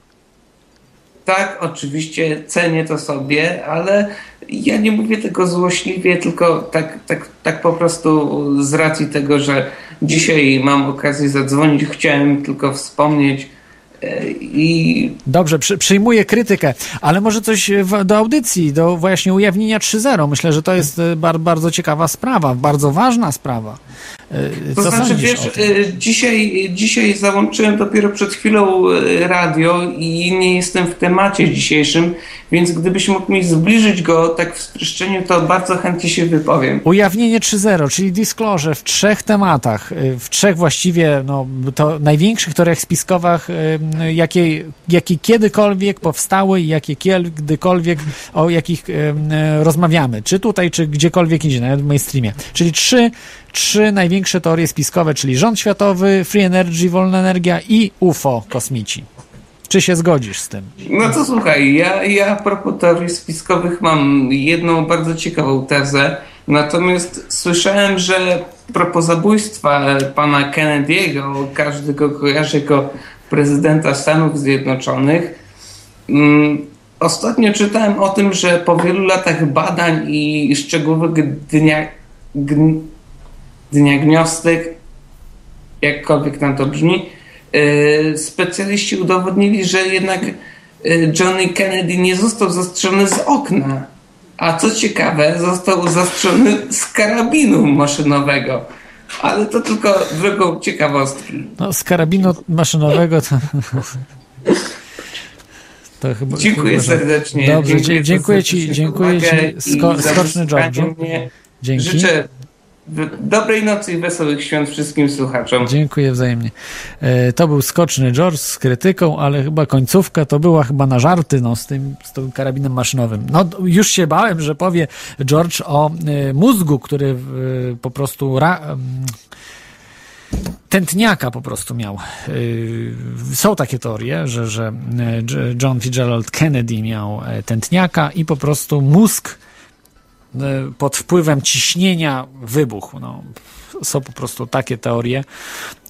Tak, oczywiście cenię to sobie, ale ja nie mówię tego złośliwie, tylko tak, tak, tak po prostu z racji tego, że dzisiaj mam okazję zadzwonić, chciałem tylko wspomnieć, e, i... Dobrze, przy, przyjmuję krytykę, ale może coś w, do audycji, do właśnie ujawnienia 3.0. Myślę, że to jest e, bar, bardzo ciekawa sprawa, bardzo ważna sprawa. E, co to znaczy, wiesz, dzisiaj, dzisiaj załączyłem dopiero przed chwilą radio i nie jestem w temacie dzisiejszym, więc gdybyś mógł mi zbliżyć go tak w streszczeniu, to bardzo chętnie się wypowiem. Ujawnienie 3.0, czyli disclosure w trzech tematach, w trzech właściwie, no, to największych teoriach spiskowych, jakie, jakie kiedykolwiek powstały i jakie kiedykolwiek, o jakich rozmawiamy, czy tutaj, czy gdziekolwiek indziej, nawet w mainstreamie. Czyli trzy, trzy największe teorie spiskowe, czyli rząd światowy, free energy, wolna energia i UFO, kosmici. Czy się zgodzisz z tym? No to słuchaj, ja, ja a propos teorii spiskowych mam jedną bardzo ciekawą tezę. Natomiast słyszałem, że propos zabójstwa pana Kennedy'ego, każdy go kojarzy jako prezydenta Stanów Zjednoczonych. Mm, ostatnio czytałem o tym, że po wielu latach badań i szczegółowych dnia, dnia gniostek, jakkolwiek nam to brzmi, E, specjaliści udowodnili, że jednak e, Johnny Kennedy nie został zastrzelony z okna, a co ciekawe, został zastrzelony z karabinu maszynowego. Ale to tylko drogą ciekawostki. No, z karabinu maszynowego to... To chyba, dziękuję chyba, serdecznie. Dobrze, dziękuję, dziękuję Ci, dziękuję Ci, sko, Skoczny George'u. Dzięki. Życzę Dobrej nocy i wesołych świąt wszystkim słuchaczom. Dziękuję wzajemnie. E, to był Skoczny George z krytyką, ale chyba końcówka to była chyba na żarty no, z, tym, z tym karabinem maszynowym. No już się bałem, że powie George o e, mózgu, który po prostu tętniaka po prostu miał. E, są takie teorie, że, że John Fitzgerald Kennedy miał tętniaka i po prostu mózg E, pod wpływem ciśnienia wybuchł. No, są po prostu takie teorie,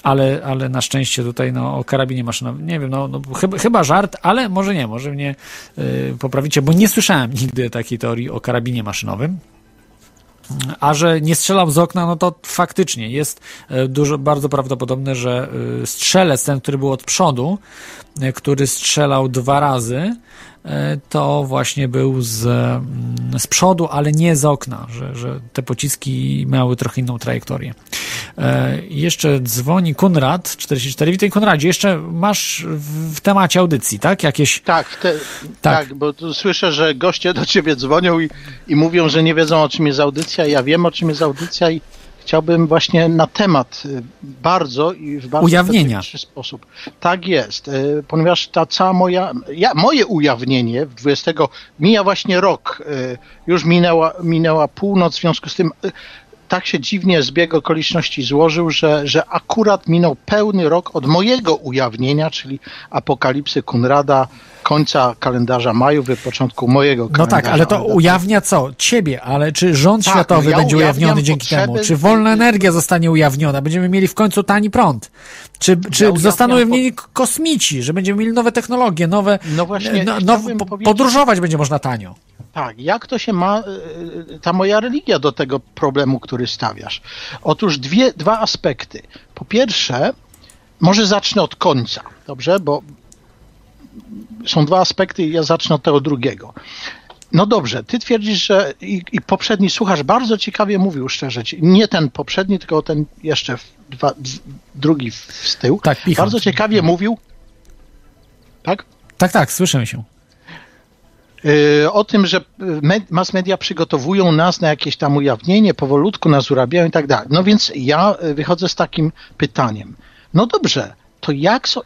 ale, ale na szczęście tutaj no, o karabinie maszynowym, nie wiem, no, no chyba, chyba żart, ale może nie, może mnie y, poprawicie, bo nie słyszałem nigdy takiej teorii o karabinie maszynowym. A że nie strzelał z okna, no to faktycznie jest e, dużo, bardzo prawdopodobne, że strzelec, ten, który był od przodu, który strzelał dwa razy, E, to właśnie był z, mm, z przodu, ale nie z okna, że, że te pociski miały trochę inną trajektorię. E, jeszcze dzwoni Kunrad 44. Witaj Kunradzie, jeszcze masz w, w temacie audycji, tak? Jakieś... Tak, te, tak. tak. bo tu słyszę, że goście do ciebie dzwonią i, i mówią, że nie wiedzą o czym jest audycja. Ja wiem o czym jest audycja i chciałbym właśnie na temat y, bardzo i w bardzo Ujawnienia. sposób. Tak jest, y, ponieważ ta cała moja, ja, moje ujawnienie w 20, mija właśnie rok, y, już minęła, minęła północ, w związku z tym tak się dziwnie zbieg okoliczności złożył, że, że akurat minął pełny rok od mojego ujawnienia, czyli apokalipsy Kunrada, końca kalendarza majów, początku mojego kalendarza. No tak, ale to ujawnia co? Ciebie, ale czy rząd tak, światowy no ja będzie ujawniony dzięki temu? Czy wolna energia zostanie ujawniona? Będziemy mieli w końcu tani prąd? Czy, czy ja zostaną ujawnieni kosmici, że będziemy mieli nowe technologie, nowe... No właśnie, no, no, podróżować będzie można tanio. Tak, jak to się ma y, ta moja religia do tego problemu, który stawiasz? Otóż dwie, dwa aspekty. Po pierwsze, może zacznę od końca, dobrze? Bo są dwa aspekty i ja zacznę od tego drugiego. No dobrze, ty twierdzisz, że i, i poprzedni słuchacz bardzo ciekawie mówił szczerze, nie ten poprzedni, tylko ten jeszcze dwa, drugi z tyłu. Tak, picham. Bardzo ciekawie mówił. Tak? Tak, tak, słyszę się. Yy, o tym, że mass media przygotowują nas na jakieś tam ujawnienie, powolutku nas urabiają i tak dalej. No więc ja y, wychodzę z takim pytaniem. No dobrze, to jak. So,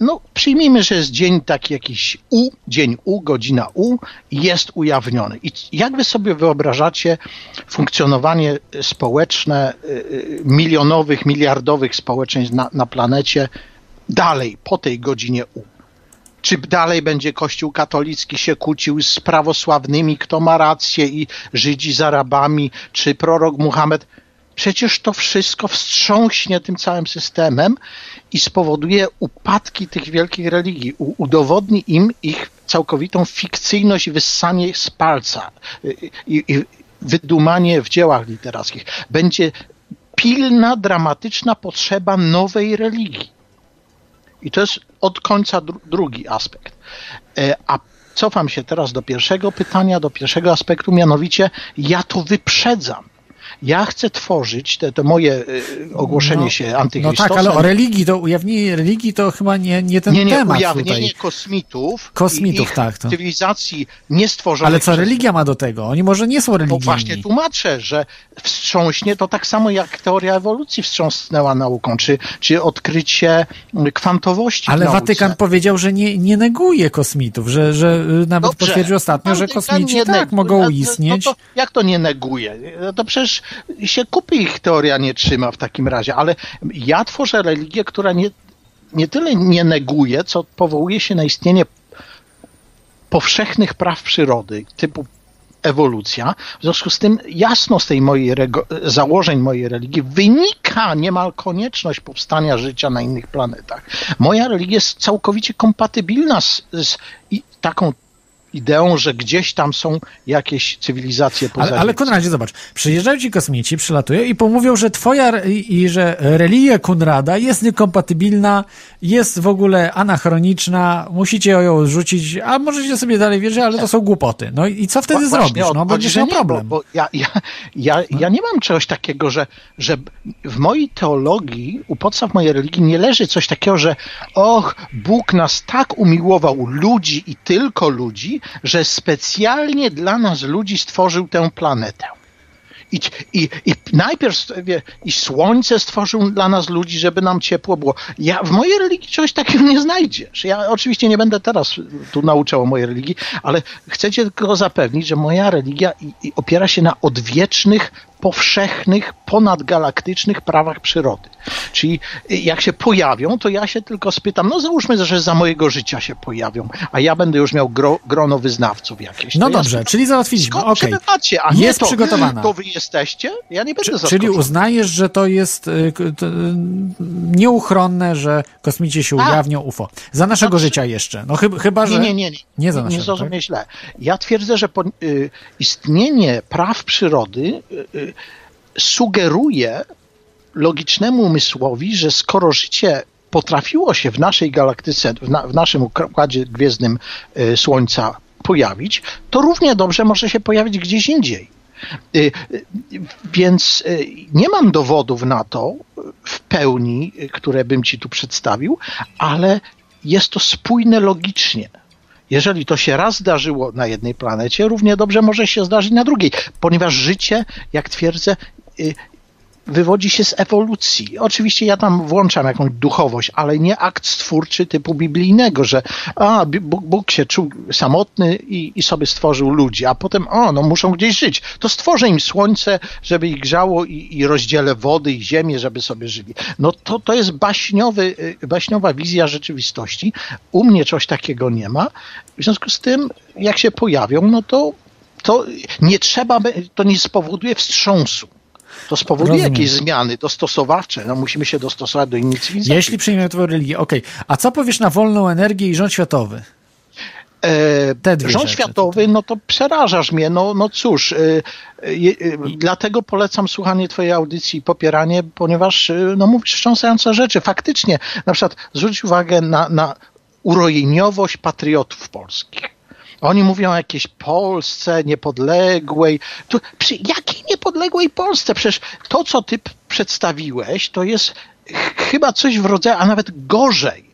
no, przyjmijmy, że jest dzień taki jakiś U, dzień U, godzina U, jest ujawniony. I jak wy sobie wyobrażacie funkcjonowanie społeczne y, y, milionowych, miliardowych społeczeństw na, na planecie dalej, po tej godzinie U? Czy dalej będzie Kościół katolicki się kłócił z prawosławnymi, kto ma rację i Żydzi z Arabami, czy prorok Muhammad? Przecież to wszystko wstrząśnie tym całym systemem i spowoduje upadki tych wielkich religii, udowodni im ich całkowitą fikcyjność i wyssanie z palca i, i wydumanie w dziełach literackich. Będzie pilna, dramatyczna potrzeba nowej religii. I to jest od końca dru drugi aspekt. E, a cofam się teraz do pierwszego pytania, do pierwszego aspektu, mianowicie ja to wyprzedzam. Ja chcę tworzyć, te, to moje y, ogłoszenie no, się antychrystosem. No tak, ale o religii, to ujawnienie religii to chyba nie, nie ten nie, nie, temat ujawnienie tutaj. kosmitów. Kosmitów, tak. To. Cywilizacji niestworzonej. Ale co religia ma do tego? Oni może nie są religijni. No właśnie tłumaczę, że wstrząśnie to tak samo jak teoria ewolucji wstrząsnęła nauką, czy, czy odkrycie kwantowości. Ale Watykan powiedział, że nie, nie neguje kosmitów, że, że nawet Dobrze. potwierdził ostatnio, że kosmici tak mogą istnieć. To, to, jak to nie neguje? To przecież się kupy ich teoria nie trzyma w takim razie, ale ja tworzę religię, która nie, nie tyle nie neguje, co powołuje się na istnienie powszechnych praw przyrody, typu ewolucja. W związku z tym jasno z tej mojej założeń mojej religii wynika niemal konieczność powstania życia na innych planetach. Moja religia jest całkowicie kompatybilna z, z taką ideą, że gdzieś tam są jakieś cywilizacje poza Ale, ale Konradzie, zobacz, przyjeżdżają ci kosmici, przylatują i pomówią, że twoja i, że religia Konrada jest niekompatybilna, jest w ogóle anachroniczna, musicie ją rzucić, a możecie sobie dalej wierzyć, ale to są głupoty. No i co wtedy Właśnie, zrobisz? No będziesz miał problem. Bo, bo ja, ja, ja, ja nie mam czegoś takiego, że, że w mojej teologii, u podstaw mojej religii nie leży coś takiego, że och, Bóg nas tak umiłował ludzi i tylko ludzi, że specjalnie dla nas ludzi stworzył tę planetę. I, i, i najpierw i słońce stworzył dla nas ludzi, żeby nam ciepło było. Ja w mojej religii czegoś takiego nie znajdziesz. Ja oczywiście nie będę teraz tu nauczał o mojej religii, ale chcę cię tylko zapewnić, że moja religia opiera się na odwiecznych powszechnych, ponadgalaktycznych prawach przyrody. Czyli jak się pojawią, to ja się tylko spytam, no załóżmy, że za mojego życia się pojawią, a ja będę już miał gro, grono wyznawców jakieś. No dobrze, ja czyli załatwiliśmy. Okay. a jest to, przygotowana. To wy jesteście? Ja nie będę Czy, Czyli uznajesz, że to jest y, to, nieuchronne, że kosmici się ujawnią UFO. Za naszego znaczy, życia jeszcze. No chyba, chyba że... Nie, nie, nie. Nie, za naszego, nie zrozumie tak? źle. Ja twierdzę, że po, y, istnienie praw przyrody y, y sugeruje logicznemu umysłowi, że skoro życie potrafiło się w naszej galaktyce, w, na, w naszym układzie gwiezdnym y, Słońca pojawić, to równie dobrze może się pojawić gdzieś indziej. Y, y, więc nie mam dowodów na to w pełni, które bym ci tu przedstawił, ale jest to spójne logicznie. Jeżeli to się raz zdarzyło na jednej planecie, równie dobrze może się zdarzyć na drugiej, ponieważ życie, jak twierdzę, Y, wywodzi się z ewolucji. Oczywiście ja tam włączam jakąś duchowość, ale nie akt stwórczy typu biblijnego, że a, Bóg, Bóg się czuł samotny i, i, sobie stworzył ludzi, a potem o, no muszą gdzieś żyć. To stworzę im słońce, żeby ich grzało i, i rozdzielę wody i ziemię, żeby sobie żyli. No to, to jest baśniowy, y, baśniowa wizja rzeczywistości. U mnie czegoś takiego nie ma. W związku z tym, jak się pojawią, no to to nie trzeba, to nie spowoduje wstrząsu to spowoduje Rozumiem. jakieś zmiany dostosowawcze. No, musimy się dostosować do innych cywilizacji. Jeśli przyjmiemy twoją religię, okej. Okay. A co powiesz na wolną energię i rząd światowy? E, rząd rzeczy, światowy, no to przerażasz mnie. No, no cóż, e, e, e, dlatego polecam słuchanie Twojej audycji i popieranie, ponieważ no, mówisz wstrząsające rzeczy. Faktycznie, na przykład zwróć uwagę na, na urojeniowość patriotów polskich oni mówią o jakiejś Polsce niepodległej. Tu, przy jakiej niepodległej Polsce? Przecież to, co ty przedstawiłeś, to jest chyba coś w rodzaju, a nawet gorzej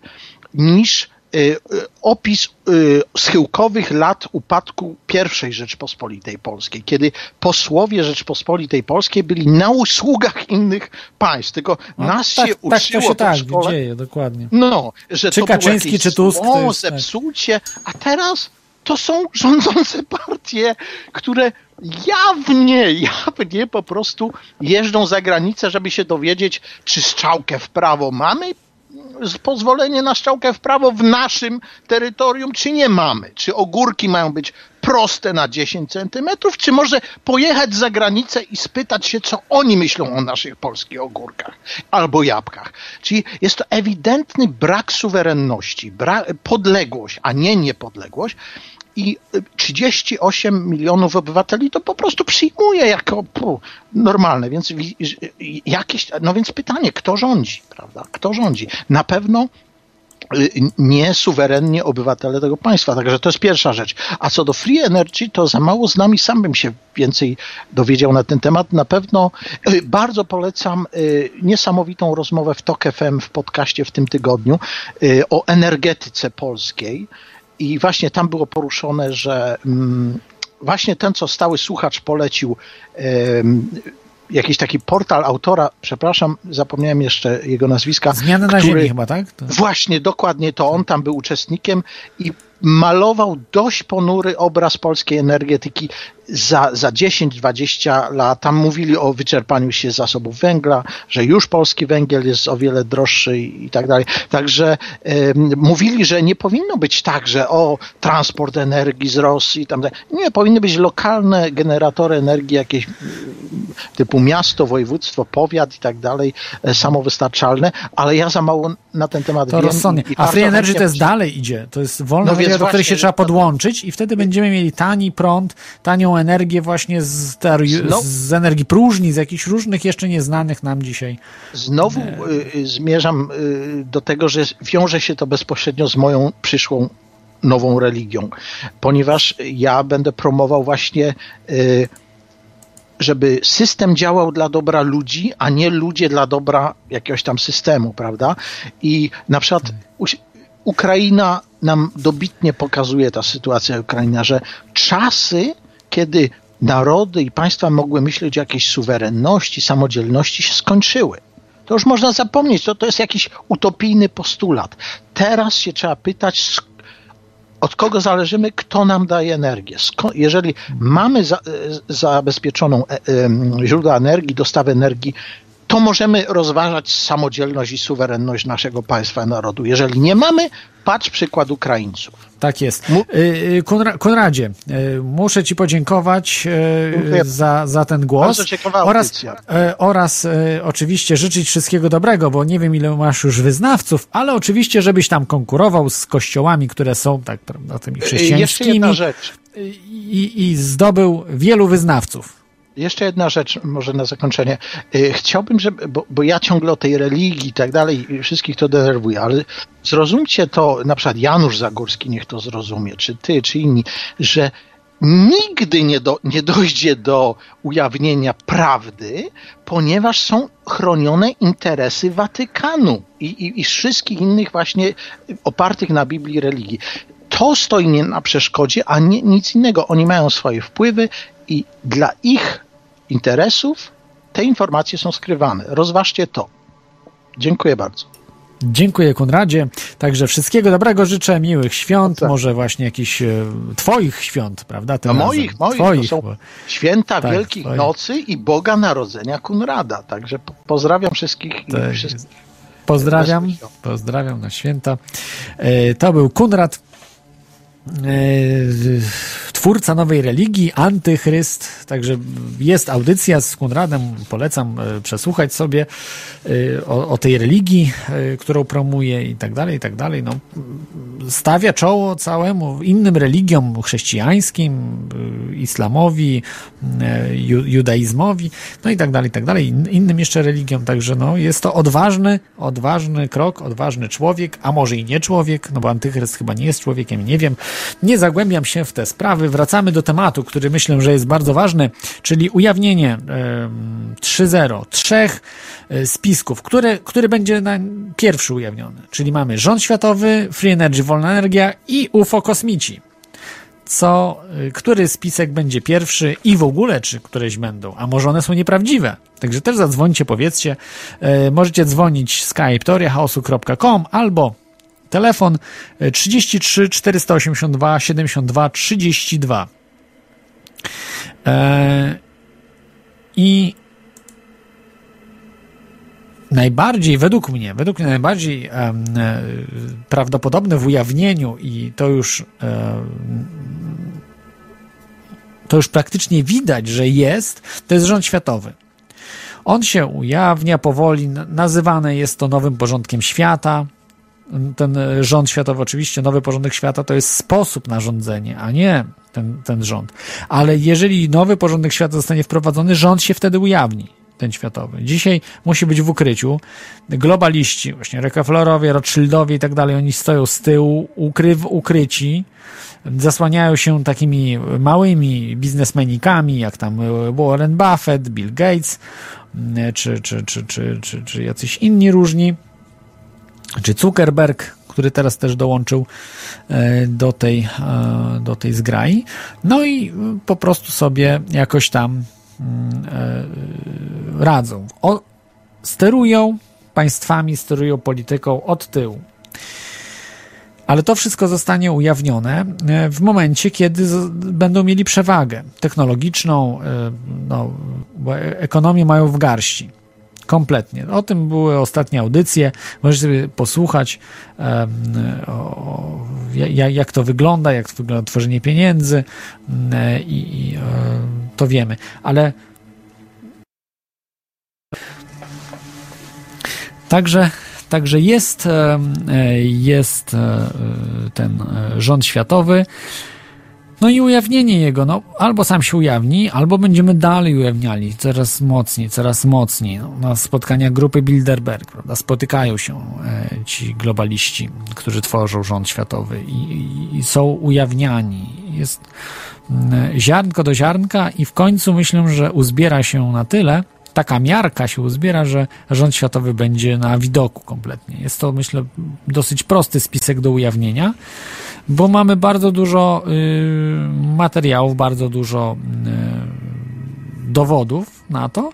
niż y, y, opis y, schyłkowych lat upadku pierwszej Rzeczpospolitej Polskiej, kiedy posłowie Rzeczpospolitej Polskiej byli na usługach innych państw, tylko no, nas tak, się tak, uczyło to się tak, szkole, dzieje, dokładnie. No, że czy to Kaczyński, było czy Tusk, zło, jest, tak. zepsucie, a teraz to są rządzące partie, które jawnie, jawnie po prostu jeżdżą za granicę, żeby się dowiedzieć, czy strzałkę w prawo mamy pozwolenie na strzałkę w prawo w naszym terytorium, czy nie mamy? Czy ogórki mają być proste na 10 centymetrów, czy może pojechać za granicę i spytać się, co oni myślą o naszych polskich ogórkach albo jabłkach. Czyli jest to ewidentny brak suwerenności, podległość, a nie niepodległość, i 38 milionów obywateli to po prostu przyjmuje jako pu, normalne, więc jakieś, no więc pytanie, kto rządzi, prawda? Kto rządzi? Na pewno y, nie suwerennie obywatele tego państwa. Także to jest pierwsza rzecz. A co do free energy, to za mało z nami sam bym się więcej dowiedział na ten temat. Na pewno y, bardzo polecam y, niesamowitą rozmowę w TOK FM w podcaście w tym tygodniu o energetyce polskiej i właśnie tam było poruszone, że mm, właśnie ten, co stały słuchacz polecił, jakiś taki portal autora, przepraszam, zapomniałem jeszcze jego nazwiska. Zmiany na ziemi chyba, tak? To... Właśnie, dokładnie to on tam był uczestnikiem i malował dość ponury obraz polskiej energetyki za, za 10-20 lat. Tam mówili o wyczerpaniu się zasobów węgla, że już polski węgiel jest o wiele droższy i, i tak dalej. Także e, mówili, że nie powinno być tak, że o transport energii z Rosji, tam, nie, powinny być lokalne generatory energii, jakieś typu miasto, województwo, powiat i tak dalej, e, samowystarczalne, ale ja za mało na ten temat to wiem. Rozsądnie. A Free Energy to jest dalej idzie. To jest wolna no energia, do której się trzeba podłączyć i wtedy będziemy mieli tani prąd, tanią energię właśnie z, z energii próżni, z jakichś różnych jeszcze nieznanych nam dzisiaj. Znowu y, zmierzam y, do tego, że wiąże się to bezpośrednio z moją przyszłą nową religią, ponieważ ja będę promował właśnie, y, żeby system działał dla dobra ludzi, a nie ludzie dla dobra jakiegoś tam systemu, prawda? I na przykład Ukraina nam dobitnie pokazuje ta sytuacja Ukraina, że czasy, kiedy narody i państwa mogły myśleć o jakiejś suwerenności, samodzielności, się skończyły. To już można zapomnieć, to, to jest jakiś utopijny postulat. Teraz się trzeba pytać, od kogo zależymy, kto nam daje energię. jeżeli mamy za, zabezpieczoną e, źródła energii, dostawę energii, to możemy rozważać samodzielność i suwerenność naszego państwa, narodu. Jeżeli nie mamy, patrz przykład Ukraińców. Tak jest. Y, y, Konradzie, y, muszę Ci podziękować za, za ten głos. Bardzo ciekawa oraz, oraz oczywiście życzyć wszystkiego dobrego, bo nie wiem ile masz już wyznawców, ale oczywiście, żebyś tam konkurował z kościołami, które są tak, prawda, tymi chrześcijańskimi. Jeszcze jedna rzecz. I, I zdobył wielu wyznawców. Jeszcze jedna rzecz, może na zakończenie. Y, chciałbym, żeby, bo, bo ja ciągle o tej religii i tak dalej, wszystkich to denerwuje, ale zrozumcie to, na przykład Janusz Zagórski niech to zrozumie, czy ty, czy inni, że nigdy nie, do, nie dojdzie do ujawnienia prawdy, ponieważ są chronione interesy Watykanu i, i, i wszystkich innych właśnie opartych na Biblii religii to stoi nie na przeszkodzie, a nie, nic innego. Oni mają swoje wpływy i dla ich interesów te informacje są skrywane. Rozważcie to. Dziękuję bardzo. Dziękuję Konradzie. Także wszystkiego dobrego życzę, miłych świąt, tak. może właśnie jakichś e, twoich świąt, prawda? Tym no moich, moich. Twoich, to są święta tak, Wielkich twoich. Nocy i Boga Narodzenia Konrada. Także pozdrawiam wszystkich. Tak. wszystkich. Pozdrawiam, pozdrawiam na święta. E, to był Konrad twórca nowej religii, antychryst, także jest audycja z Kunradem, polecam e, przesłuchać sobie e, o, o, tej religii, którą promuje i tak dalej, i tak dalej. No, stawia czoło całemu innym religiom chrześcijańskim, islamowi, judaizmowi, no i tak dalej, i tak dalej, innym jeszcze religiom, także no, jest to odważny, odważny krok, odważny człowiek, a może i nie człowiek, no bo antychryst chyba nie jest człowiekiem, nie wiem, nie zagłębiam się w te sprawy. Wracamy do tematu, który myślę, że jest bardzo ważny, czyli ujawnienie 3.0 trzech e, spisków, który, który będzie na pierwszy ujawniony. Czyli mamy rząd światowy, Free Energy, wolna energia i UFO kosmici co, e, który spisek będzie pierwszy i w ogóle, czy któreś będą, a może one są nieprawdziwe. Także też zadzwońcie, powiedzcie. E, możecie dzwonić skype teoriachaosu.com albo Telefon 33 482 72 32. I najbardziej, według mnie, według mnie najbardziej e, prawdopodobne w ujawnieniu i to już e, to już praktycznie widać, że jest, to jest rząd światowy. On się ujawnia powoli, nazywane jest to nowym porządkiem świata, ten rząd światowy, oczywiście nowy porządek świata to jest sposób na rządzenie, a nie ten, ten rząd. Ale jeżeli nowy porządek świata zostanie wprowadzony, rząd się wtedy ujawni, ten światowy. Dzisiaj musi być w ukryciu. Globaliści, właśnie Rockefellerowie, Rothschildowie i tak dalej, oni stoją z tyłu, ukry, ukryci, zasłaniają się takimi małymi biznesmenikami, jak tam Warren Buffett, Bill Gates, czy, czy, czy, czy, czy, czy jacyś inni różni czy Zuckerberg, który teraz też dołączył e, do tej, e, do tej zgrai. No i po prostu sobie jakoś tam e, radzą. O, sterują państwami, sterują polityką od tyłu. Ale to wszystko zostanie ujawnione w momencie, kiedy będą mieli przewagę technologiczną, no, ekonomię mają w garści. Kompletnie. O tym były ostatnie audycje. Możesz sobie posłuchać, um, o, jak, jak, to wygląda, jak wygląda tworzenie pieniędzy um, i, i um, to wiemy. Ale także, także jest, e, jest ten rząd światowy. No i ujawnienie jego, no albo sam się ujawni, albo będziemy dalej ujawniali, coraz mocniej, coraz mocniej. No, na spotkaniach grupy Bilderberg, prawda, spotykają się e, ci globaliści, którzy tworzą rząd światowy i, i, i są ujawniani. Jest mm, ziarnko do ziarnka i w końcu myślę, że uzbiera się na tyle, taka miarka się uzbiera, że rząd światowy będzie na widoku kompletnie. Jest to, myślę, dosyć prosty spisek do ujawnienia bo mamy bardzo dużo y, materiałów, bardzo dużo y, dowodów na to.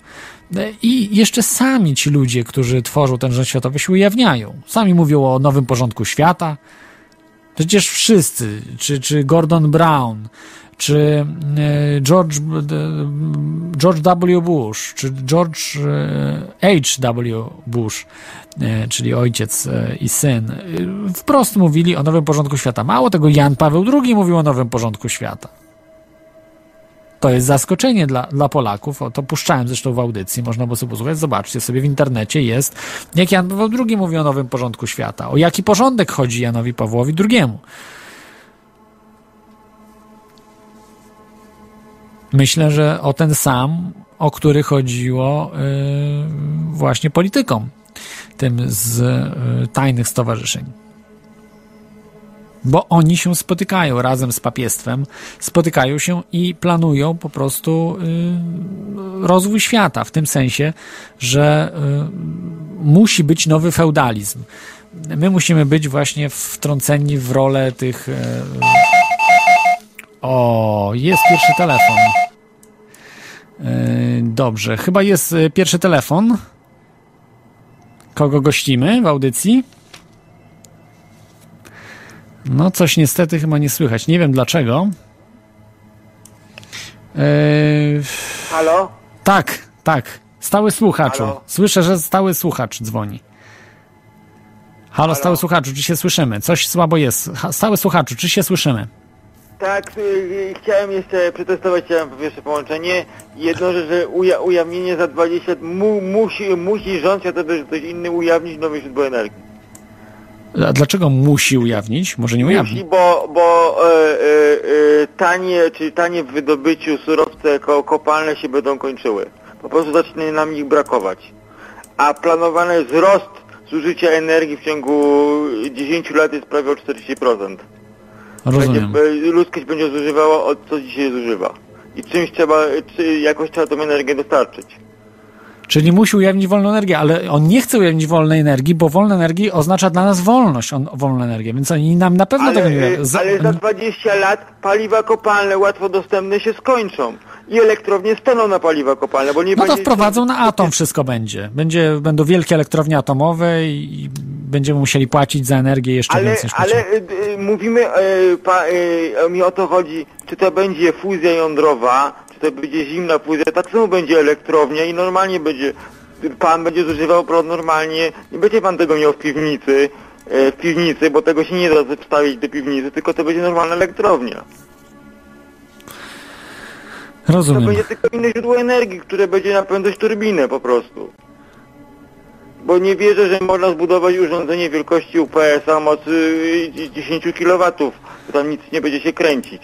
I jeszcze sami ci ludzie, którzy tworzą ten rząd światowy, się ujawniają. Sami mówią o nowym porządku świata. Przecież wszyscy, czy, czy Gordon Brown, czy e, George, George W. Bush, czy George e, H. W. Bush, e, czyli ojciec i syn, wprost mówili o nowym porządku świata. Mało tego, Jan Paweł II mówił o nowym porządku świata. To jest zaskoczenie dla, dla Polaków. O, to puszczałem zresztą w audycji, można było sobie posłuchać. Zobaczcie sobie w internecie jest, jak Jan Paweł II mówi o nowym porządku świata. O jaki porządek chodzi Janowi Pawłowi II. Myślę, że o ten sam, o który chodziło yy, właśnie politykom, tym z yy, tajnych stowarzyszeń. Bo oni się spotykają razem z papiestwem, spotykają się i planują po prostu yy, rozwój świata, w tym sensie, że y, musi być nowy feudalizm. My musimy być właśnie wtrąceni w rolę tych. Y, o, jest pierwszy telefon. E, dobrze, chyba jest e, pierwszy telefon. Kogo gościmy w audycji? No, coś niestety chyba nie słychać. Nie wiem dlaczego. Eee... Halo? Tak, tak. Stały słuchaczu. Halo? Słyszę, że stały słuchacz dzwoni. Halo, Halo, stały słuchaczu, czy się słyszymy? Coś słabo jest. Stały słuchaczu, czy się słyszymy? Tak, y, y, chciałem jeszcze przetestować chciałem po pierwsze połączenie. Jedno, że, że uja, ujawnienie za 20 mu, musi, musi rząd światowy ktoś inny ujawnić nowe źródło energii. A dlaczego musi ujawnić? Może nie ujawni? Musi, bo, bo e, e, e, tanie, czyli tanie w wydobyciu surowce ko, kopalne się będą kończyły. Po prostu zacznie nam ich brakować. A planowany wzrost zużycia energii w ciągu 10 lat jest prawie o 40%. Rozumiem. Będzie, ludzkość będzie zużywała od co dzisiaj zużywa. I czymś trzeba, czy jakoś trzeba tą energię dostarczyć. Czyli musi ujawnić wolną energię, ale on nie chce ujawnić wolnej energii, bo wolna energii oznacza dla nas wolność, on, wolną energię, więc oni nam na pewno ale, tego nie za... Ale za 20 lat paliwa kopalne łatwo dostępne się skończą i elektrownie staną na paliwa kopalne, bo nie No to wprowadzą na atom wszystko będzie. będzie. Będą wielkie elektrownie atomowe i będziemy musieli płacić za energię jeszcze ale, więcej. Ale y, y, mówimy, y, pa, y, mi o to chodzi, czy to będzie fuzja jądrowa, czy to będzie zimna fuzja, tak samo będzie elektrownia i normalnie będzie, pan będzie zużywał prąd normalnie, nie będzie pan tego miał w piwnicy, y, w piwnicy, bo tego się nie da wstawić do piwnicy, tylko to będzie normalna elektrownia. Rozumiem. To będzie tylko inne źródło energii, które będzie napędzać turbinę po prostu. Bo nie wierzę, że można zbudować urządzenie wielkości UPS-a o mocy 10 kW. Tam nic nie będzie się kręcić.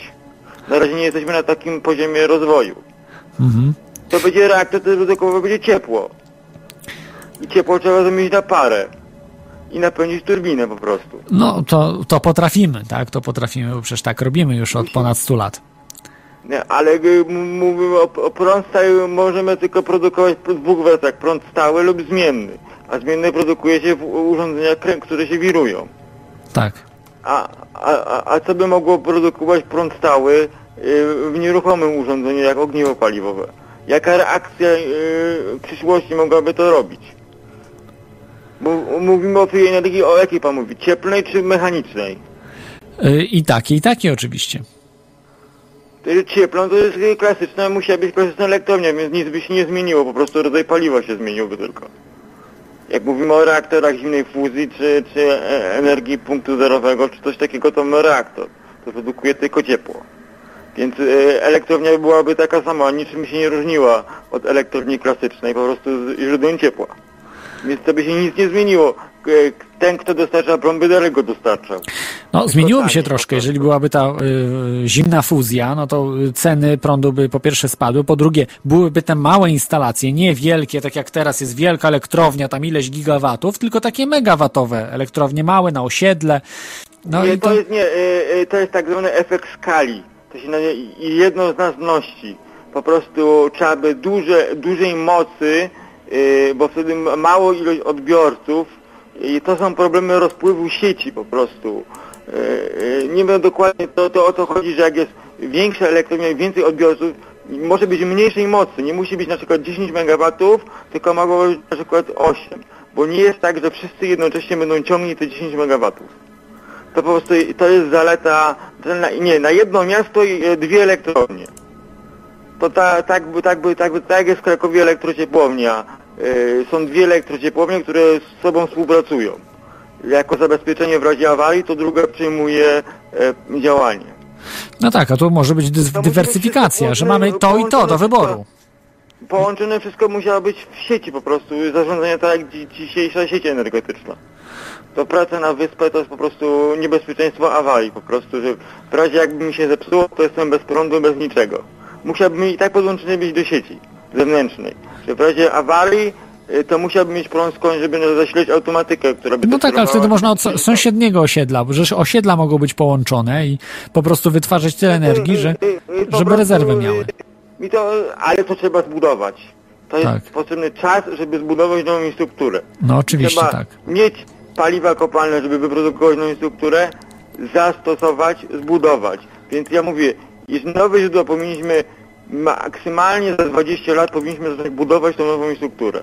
Na razie nie jesteśmy na takim poziomie rozwoju. Mhm. To będzie reaktor, to dodatkowo będzie ciepło. I ciepło trzeba zamienić na parę. I napędzić turbinę po prostu. No, to, to potrafimy, tak? To potrafimy, bo przecież tak robimy już od ponad 100 lat. Nie, ale y, mówimy o, o prąd stały możemy tylko produkować w dwóch wersjach, prąd stały lub zmienny. A zmienny produkuje się w urządzeniach, które się wirują. Tak. A, a, a co by mogło produkować prąd stały y, w nieruchomym urządzeniu jak ogniwo paliwowe? Jaka reakcja y, w przyszłości mogłaby to robić? Bo mówimy o tej energii, o jakiej pan mówi? Cieplnej czy mechanicznej? I takiej, i takiej oczywiście. To jest cieplą, to jest klasyczna, musiała być klasyczna elektrownia, więc nic by się nie zmieniło, po prostu rodzaj paliwa się zmieniłby tylko. Jak mówimy o reaktorach zimnej fuzji, czy, czy e, energii punktu zerowego, czy coś takiego, to mamy reaktor. To produkuje tylko ciepło. Więc e, elektrownia byłaby taka sama, niczym się nie różniła od elektrowni klasycznej, po prostu źródłem ciepła. Więc to by się nic nie zmieniło. Ten, kto dostarcza prąd, dalej go dostarczał. No, zmieniłoby się troszkę. Jeżeli byłaby ta y, zimna fuzja, no to ceny prądu by po pierwsze spadły, po drugie byłyby te małe instalacje, nie wielkie, tak jak teraz jest wielka elektrownia, tam ileś gigawatów, tylko takie megawatowe elektrownie małe na osiedle. No nie, i to... to jest nie, y, y, to jest tak zwany efekt skali. To się nazywa jednoznaczności. Po prostu trzeba by duże, dużej mocy, bo wtedy mało ilość odbiorców i to są problemy rozpływu sieci po prostu. Nie wiem dokładnie, to, to o to chodzi, że jak jest większa elektrownia więcej odbiorców, może być mniejszej mocy, nie musi być na przykład 10 MW, tylko mogło być na przykład 8, bo nie jest tak, że wszyscy jednocześnie będą ciągnić te 10 MW to po prostu to jest zaleta, nie, na jedno miasto e, dwie elektrownie. To ta, tak, by, tak, by, tak, by, tak jest w Krakowie elektrociepłownia. Yy, są dwie elektrociepłownie, które z sobą współpracują. Jako zabezpieczenie w razie awarii, to druga przyjmuje yy, działanie. No tak, a tu może być dy dywersyfikacja, że mamy to i to do wyboru. Połączone wszystko musiało być w sieci po prostu, zarządzanie tak jak dzisiejsza sieć energetyczna to praca na wyspę to jest po prostu niebezpieczeństwo awarii, po prostu, że w razie jakby mi się zepsuło, to jestem bez prądu, bez niczego. Musiałbym i tak podłączony być do sieci zewnętrznej, że w razie awarii y, to musiałbym mieć prąd skądś, żeby zasilać automatykę, która by... No tak, ale wtedy można od sąsiedniego osiedla, że osiedla mogą być połączone i po prostu wytwarzać tyle energii, że, żeby rezerwy miały. I to, ale to trzeba zbudować. To jest tak. potrzebny czas, żeby zbudować nową strukturę. No oczywiście trzeba tak. mieć paliwa kopalne, żeby wyprodukować nową strukturę, zastosować, zbudować. Więc ja mówię, jest nowe źródło, powinniśmy maksymalnie za 20 lat powinniśmy zacząć budować tą nową strukturę.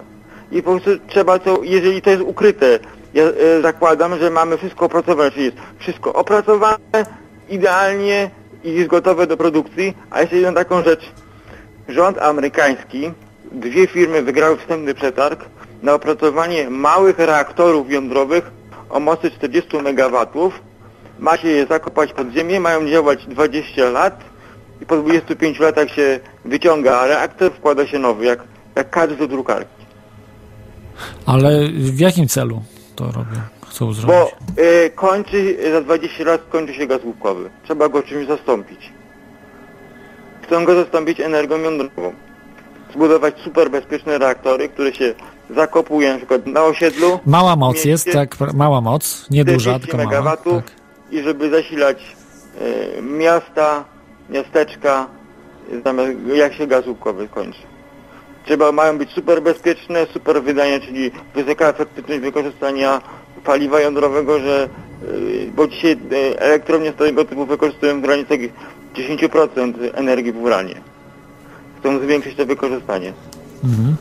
I po prostu trzeba to, jeżeli to jest ukryte, ja e, zakładam, że mamy wszystko opracowane, czyli jest wszystko opracowane idealnie i jest gotowe do produkcji, a jeszcze jedną taką rzecz. Rząd amerykański, dwie firmy wygrały wstępny przetarg, na opracowanie małych reaktorów jądrowych o mocy 40 MW. Ma się je zakopać pod ziemię, mają działać 20 lat i po 25 latach się wyciąga reaktor, wkłada się nowy, jak, jak kadr do drukarki. Ale w jakim celu to robią? Chcą zrobić? Bo y, kończy, za 20 lat kończy się gaz łupkowy. Trzeba go czymś zastąpić. Chcą go zastąpić energią jądrową. Zbudować super bezpieczne reaktory, które się zakopuje na przykład na osiedlu. Mała moc mieście, jest, tak, mała moc, nie duża, tylko mała. Tak. I żeby zasilać y, miasta, miasteczka, zamiast jak się gaz łupkowy kończy. Trzeba, mają być super bezpieczne, super wydania, czyli wysoka efektywność wykorzystania paliwa jądrowego, że y, bo dzisiaj y, elektrownie z tego typu wykorzystują w granicach 10% energii w uranie. Chcą zwiększyć to wykorzystanie. Mhm.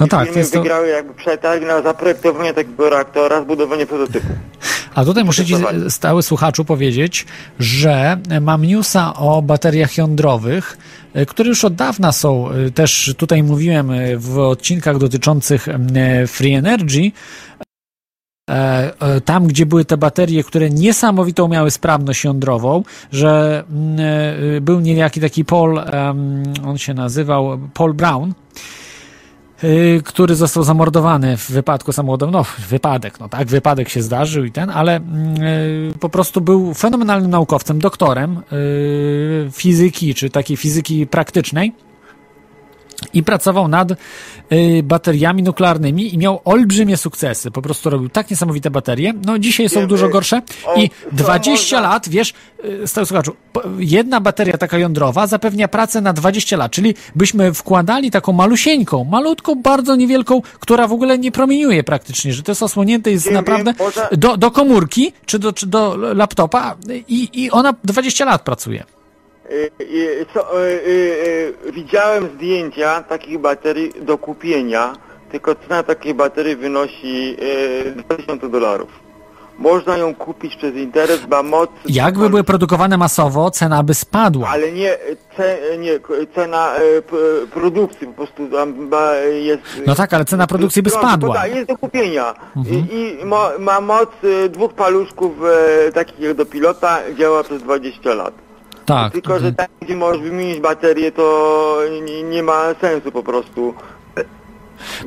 No tak, to jest to... wygrały jakby przetarg na zaprojektowanie takiego reaktora, zbudowanie prototypu. A tutaj muszę Ci, stały słuchaczu, powiedzieć, że mam newsa o bateriach jądrowych, e, które już od dawna są, e, też tutaj mówiłem e, w odcinkach dotyczących Free Energy, tam, gdzie były te baterie, które niesamowitą miały sprawność jądrową, że był niejaki taki Paul, on się nazywał Paul Brown, który został zamordowany w wypadku samochodowym. No, wypadek, no tak, wypadek się zdarzył i ten, ale y, po prostu był fenomenalnym naukowcem, doktorem y, fizyki, czy takiej fizyki praktycznej i pracował nad y, bateriami nuklearnymi i miał olbrzymie sukcesy. Po prostu robił tak niesamowite baterie. No dzisiaj są dużo gorsze i 20 lat, wiesz, y, stały słuchaczu, jedna bateria taka jądrowa zapewnia pracę na 20 lat, czyli byśmy wkładali taką malusieńką, malutką, bardzo niewielką, która w ogóle nie promieniuje praktycznie, że to jest osłonięte jest naprawdę do, do komórki czy do, czy do laptopa i, i ona 20 lat pracuje. Y, co, y, y, widziałem zdjęcia takich baterii do kupienia, tylko cena takiej baterii wynosi 2000 dolarów. Można ją kupić przez internet, ba moc... Jakby były produkowane masowo, cena by spadła. Ale nie, ce, nie cena produkcji po prostu tam jest... No tak, ale cena produkcji by spadła. Tak, jest do kupienia. Mhm. I, i ma, ma, moc dwóch paluszków takich jak do pilota, działa przez 20 lat. Tak. Tylko, że tam, gdzie możesz wymienić baterię, to nie, nie ma sensu po prostu.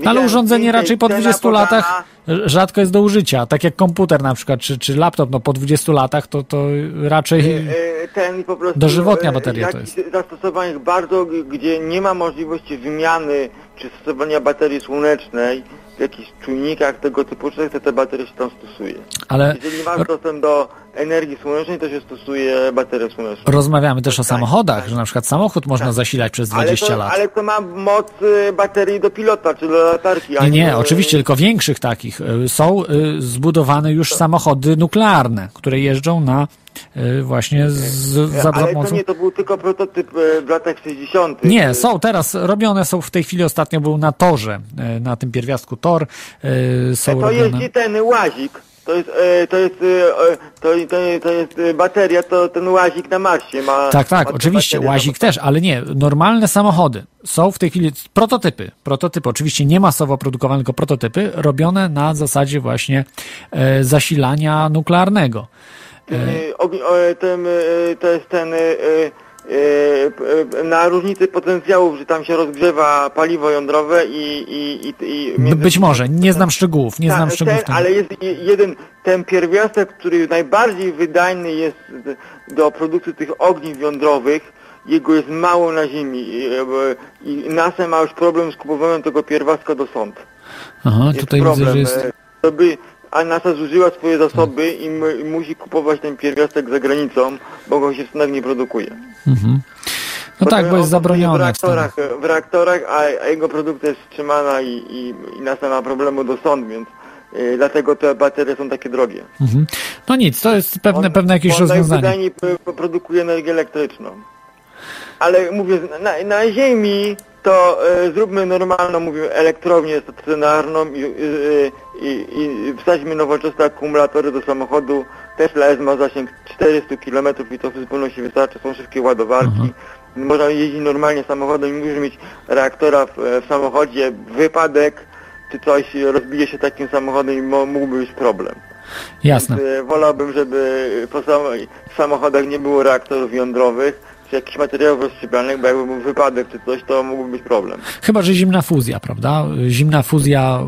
No, ale urządzenie raczej po 20 latach rzadko jest do użycia. Tak jak komputer na przykład, czy, czy laptop, no po 20 latach to, to raczej e, e, ten po prostu, dożywotnia bateria to jest. zastosowań bardzo, gdzie nie ma możliwości wymiany czy stosowania baterii słonecznej, w jakichś czujnikach tego typu rzeczy, to te baterie się tam stosuje. Ale... Jeżeli masz dostęp do energii słonecznej, to się stosuje baterie słoneczne. Rozmawiamy też o tak. samochodach, tak. że na przykład samochód można tak. zasilać przez 20 ale to, lat. Ale to ma moc y, baterii do pilota, czy do latarki. Nie, nie, oczywiście, tylko większych takich. Y, są y, zbudowane już samochody nuklearne, które jeżdżą na właśnie z, za Ale pomocą... to nie, to był tylko prototyp w latach 60. Nie, są teraz, robione są w tej chwili, ostatnio był na torze, na tym pierwiastku tor. Są to robione... jeździ ten łazik. To jest, e, to jest, e, to, to, to jest e, bateria, to ten łazik na Marsie ma. Tak, tak, oczywiście, łazik też, ale nie, normalne samochody są w tej chwili prototypy, prototypy, oczywiście nie masowo produkowane, tylko prototypy, robione na zasadzie właśnie e, zasilania nuklearnego. E, ten, to jest ten E, na różnicy potencjałów, że tam się rozgrzewa paliwo jądrowe i... i, i, i Być może, nie znam szczegółów, nie ta, znam szczegółów. Ten, ale jest jeden, ten pierwiastek, który najbardziej wydajny jest do produkcji tych ogniw jądrowych, jego jest mało na ziemi i, i NASA ma już problem z kupowaniem tego pierwiastka do sąd. Aha, jest tutaj problem. widzę, że jest... To by a NASA zużyła swoje zasoby i, i musi kupować ten pierwiastek za granicą, bo go się w Stanach nie produkuje. Mhm. No tak, bo jest zabronione. W reaktorach, w reaktorach a, a, jego produkcja jest wstrzymana i, i, i NASA ma problemu do sądu, więc y, dlatego te baterie są takie drogie. Mhm. No nic, to jest pewne, on, pewne jakieś on rozwiązanie. On produkuje energię elektryczną. Ale mówię, na, na Ziemi to y, zróbmy normalną, mówię, elektrownię stacjonarną i, y, i, i wsadźmy nowoczesne akumulatory do samochodu. Tesla S ma zasięg 400 km i to w zupełności wystarczy, są szybkie ładowarki. Mhm. Można jeździć normalnie samochodem i musisz mieć reaktora w, w samochodzie, wypadek, czy coś rozbije się takim samochodem i mógłby być problem. Jasne. Więc, y, wolałbym, żeby po samochodach nie było reaktorów jądrowych, czy jakichś materiałów rozszczepialnych, bo jakby był wypadek czy coś, to mógłby być problem. Chyba, że zimna fuzja, prawda? Zimna fuzja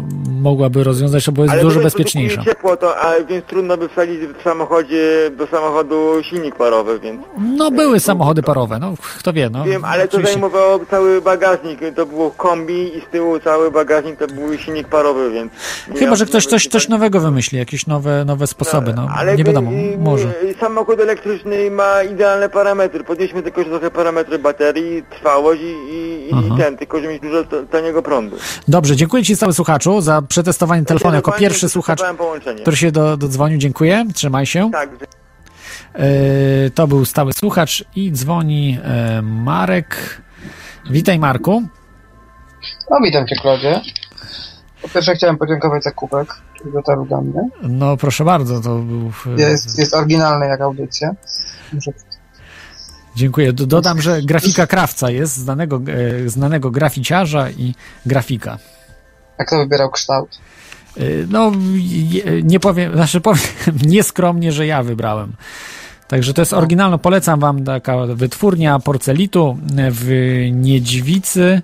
mogłaby rozwiązać to, bo jest Ale dużo bezpieczniejsza. ciepło, to, a więc trudno by wsadzić w samochodzie, do samochodu silnik parowy, więc... No były samochody parowe, no kto wie, no. Wiem, ale to zajmowało cały bagażnik, to było kombi i z tyłu cały bagażnik to był silnik parowy, więc... Chyba, że ktoś coś, coś nowego wymyśli, jakieś nowe, nowe sposoby, no, ale nie wiadomo, może. Samochód elektryczny ma idealne parametry, podnieśmy tylko trochę parametry baterii, trwałość i, i, i ten, tylko żeby mieć dużo taniego prądu. Dobrze, dziękuję Ci stały słuchaczu za przetestowanie telefonu jako pierwszy słuchacz, który się do, dodzwonił. Dziękuję, trzymaj się. Tak. E, to był stały słuchacz i dzwoni e, Marek. Witaj Marku. No witam Cię Klodzie. Po pierwsze chciałem podziękować za kubek, który dotarł do mnie. No proszę bardzo, to był... Jest, jest oryginalny jak audycja. Muszę Dziękuję. Dodam, że grafika krawca jest znanego, e, znanego graficiarza i grafika. A kto wybierał kształt? E, no, nie powiem, znaczy powiem nieskromnie, że ja wybrałem. Także to jest oryginalno, polecam wam taka wytwórnia porcelitu w Niedźwicy.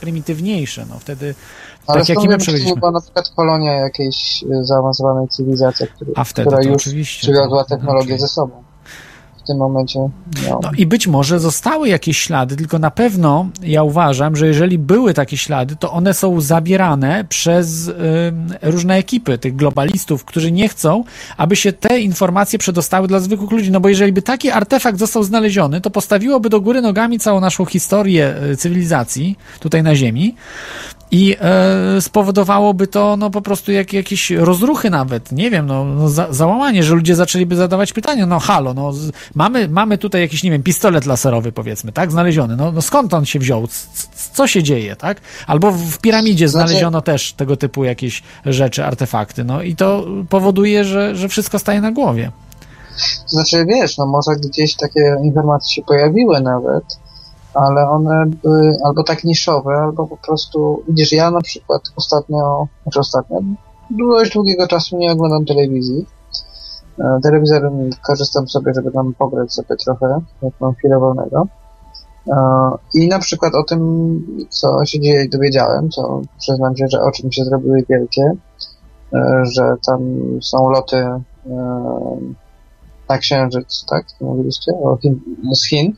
Prymitywniejsze, no wtedy ale tak jak my przebyliśmy. była na przykład kolonia jakiejś zaawansowanej cywilizacji, który, która już przywiozła technologię ze sobą tym momencie miał. No i być może zostały jakieś ślady, tylko na pewno ja uważam, że jeżeli były takie ślady, to one są zabierane przez y, różne ekipy tych globalistów, którzy nie chcą, aby się te informacje przedostały dla zwykłych ludzi. No bo jeżeli by taki artefakt został znaleziony, to postawiłoby do góry nogami całą naszą historię y, cywilizacji tutaj na Ziemi i e, spowodowałoby to no po prostu jak, jakieś rozruchy nawet, nie wiem, no, no za, załamanie, że ludzie zaczęliby zadawać pytania, no halo, no z, mamy, mamy tutaj jakiś, nie wiem, pistolet laserowy powiedzmy, tak, znaleziony, no, no skąd on się wziął, c, co się dzieje, tak, albo w piramidzie znaczy... znaleziono też tego typu jakieś rzeczy, artefakty, no. I to powoduje, że, że wszystko staje na głowie. Znaczy, wiesz, no może gdzieś takie informacje się pojawiły nawet, ale one były albo tak niszowe, albo po prostu, widzisz, ja na przykład ostatnio, znaczy ostatnio, dość długiego czasu nie oglądam telewizji. E, telewizorem korzystam sobie, żeby tam pograć sobie trochę, jak mam chwilę wolnego. I na przykład o tym, co się dzieje, dowiedziałem, co przyznam się, że oczy mi się zrobiły wielkie, że tam są loty na Księżyc, tak? Mówiliście? O Chin, z Chin.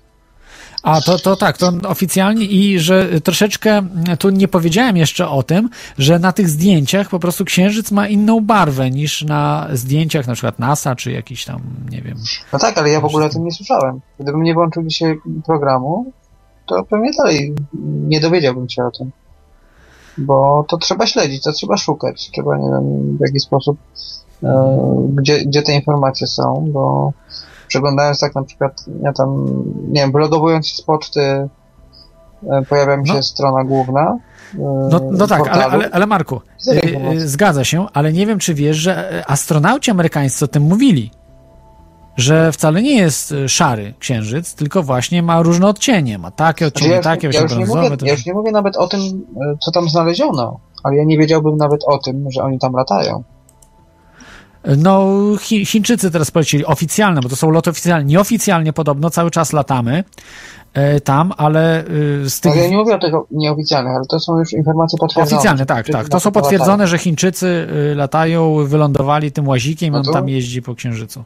A to, to tak, to oficjalnie i że troszeczkę tu nie powiedziałem jeszcze o tym, że na tych zdjęciach po prostu księżyc ma inną barwę niż na zdjęciach na przykład NASA czy jakiś tam, nie wiem. No tak, ale ja w ogóle o tym nie słyszałem. Gdybym nie włączył dzisiaj programu, to pewnie dalej nie dowiedziałbym się o tym. Bo to trzeba śledzić, to trzeba szukać. Trzeba, nie wiem, w jaki sposób, e, gdzie, gdzie te informacje są, bo przeglądając tak na przykład, ja tam, nie wiem, wylogowując się z poczty, e, pojawia mi się no. strona główna. E, no, no tak, ale, ale, ale Marku, e, zgadza się, ale nie wiem, czy wiesz, że astronauci amerykańscy o tym mówili. Że wcale nie jest szary księżyc, tylko właśnie ma różne odcienie. Ma takie odcienie, znaczy ja takie, ja już, nie mówię, to... ja już nie mówię nawet o tym, co tam znaleziono, ale ja nie wiedziałbym nawet o tym, że oni tam latają. No, Chi Chińczycy teraz polecili oficjalne, bo to są loty oficjalne. Nieoficjalnie podobno cały czas latamy e, tam, ale e, z tych... ja nie mówię o tych nieoficjalnych, ale to są już informacje potwierdzone. Oficjalne, tak, tak. To są potwierdzone, latają. że Chińczycy e, latają, wylądowali tym łazikiem no on tam jeździ po Księżycu.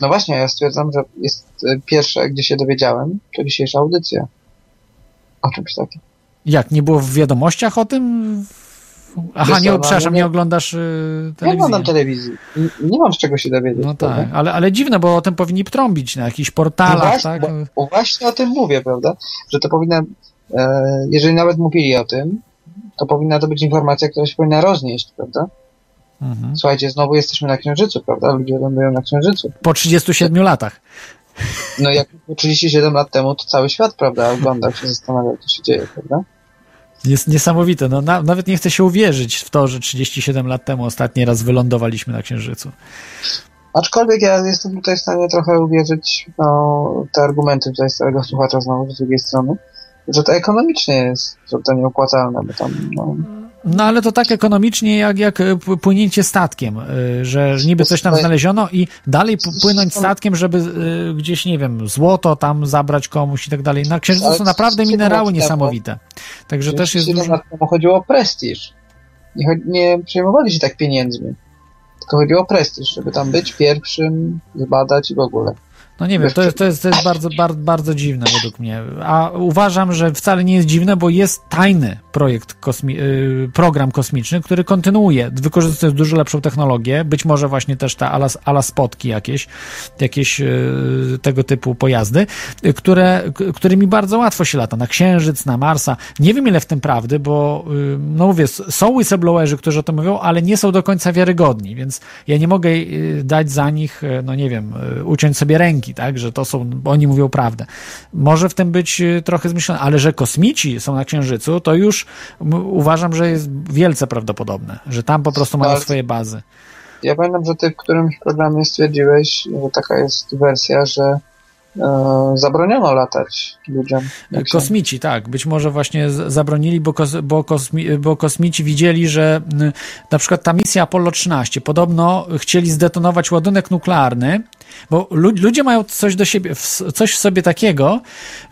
No właśnie, ja stwierdzam, że jest e, pierwsze, gdzie się dowiedziałem, to dzisiejsza audycja. O czymś takim. Jak, nie było w wiadomościach o tym? Aha, nie, przepraszam, nie, nie oglądasz y, telewizji. Nie oglądam telewizji. Nie, nie mam z czego się dowiedzieć. No tak, ale, ale dziwne, bo o tym powinni trąbić na jakichś portalach, no właśnie, tak? Bo, właśnie o tym mówię, prawda? Że to powinna, e, jeżeli nawet mówili o tym, to powinna to być informacja, która się powinna roznieść, prawda? Mhm. Słuchajcie, znowu jesteśmy na Księżycu, prawda? Ludzie lądują na Księżycu. Po 37 latach. No jak 37 lat temu to cały świat, prawda, oglądał się, zastanawiał, co się dzieje, prawda? Jest niesamowite. No, na, nawet nie chcę się uwierzyć w to, że 37 lat temu ostatni raz wylądowaliśmy na Księżycu. Aczkolwiek ja jestem tutaj w stanie trochę uwierzyć no, te argumenty tutaj starego słuchacza znowu z drugiej strony, że to ekonomicznie jest to nieopłacalne, bo tam no, no ale to tak ekonomicznie jak, jak e, płynięcie statkiem, e, że niby coś tam znaleziono i dalej płynąć statkiem, żeby e, gdzieś, nie wiem, złoto tam zabrać komuś i tak dalej. Na Księżycu są naprawdę minerały niesamowite. Także też jest dużo... temu chodziło o prestiż. Nie, nie przejmowali się tak pieniędzmi. Tylko chodziło o prestiż, żeby tam być pierwszym, zbadać i w ogóle. No nie wiem, to jest, to jest, to jest bardzo, bardzo, bardzo dziwne według mnie. A uważam, że wcale nie jest dziwne, bo jest tajny projekt, kosmi y, program kosmiczny, który kontynuuje, wykorzystując dużo lepszą technologię, być może właśnie też te ala, ala spotki jakieś, jakieś y, tego typu pojazdy, które, którymi bardzo łatwo się lata, na Księżyc, na Marsa. Nie wiem ile w tym prawdy, bo y, no mówię, są whistleblowerzy, którzy o tym mówią, ale nie są do końca wiarygodni, więc ja nie mogę dać za nich, no nie wiem, uciąć sobie ręki, tak, że to są, oni mówią prawdę. Może w tym być y, trochę zmyślone, ale że kosmici są na Księżycu, to już uważam, że jest wielce prawdopodobne, że tam po prostu mają swoje bazy. Ja pamiętam, że ty w którymś programie stwierdziłeś, że taka jest wersja, że E, zabroniono latać ludziom. Kosmici, tak. Być może właśnie zabronili, bo, kos, bo, kosmi, bo kosmici widzieli, że na przykład ta misja Apollo 13 podobno chcieli zdetonować ładunek nuklearny, bo ludzie mają coś do siebie, coś w sobie takiego,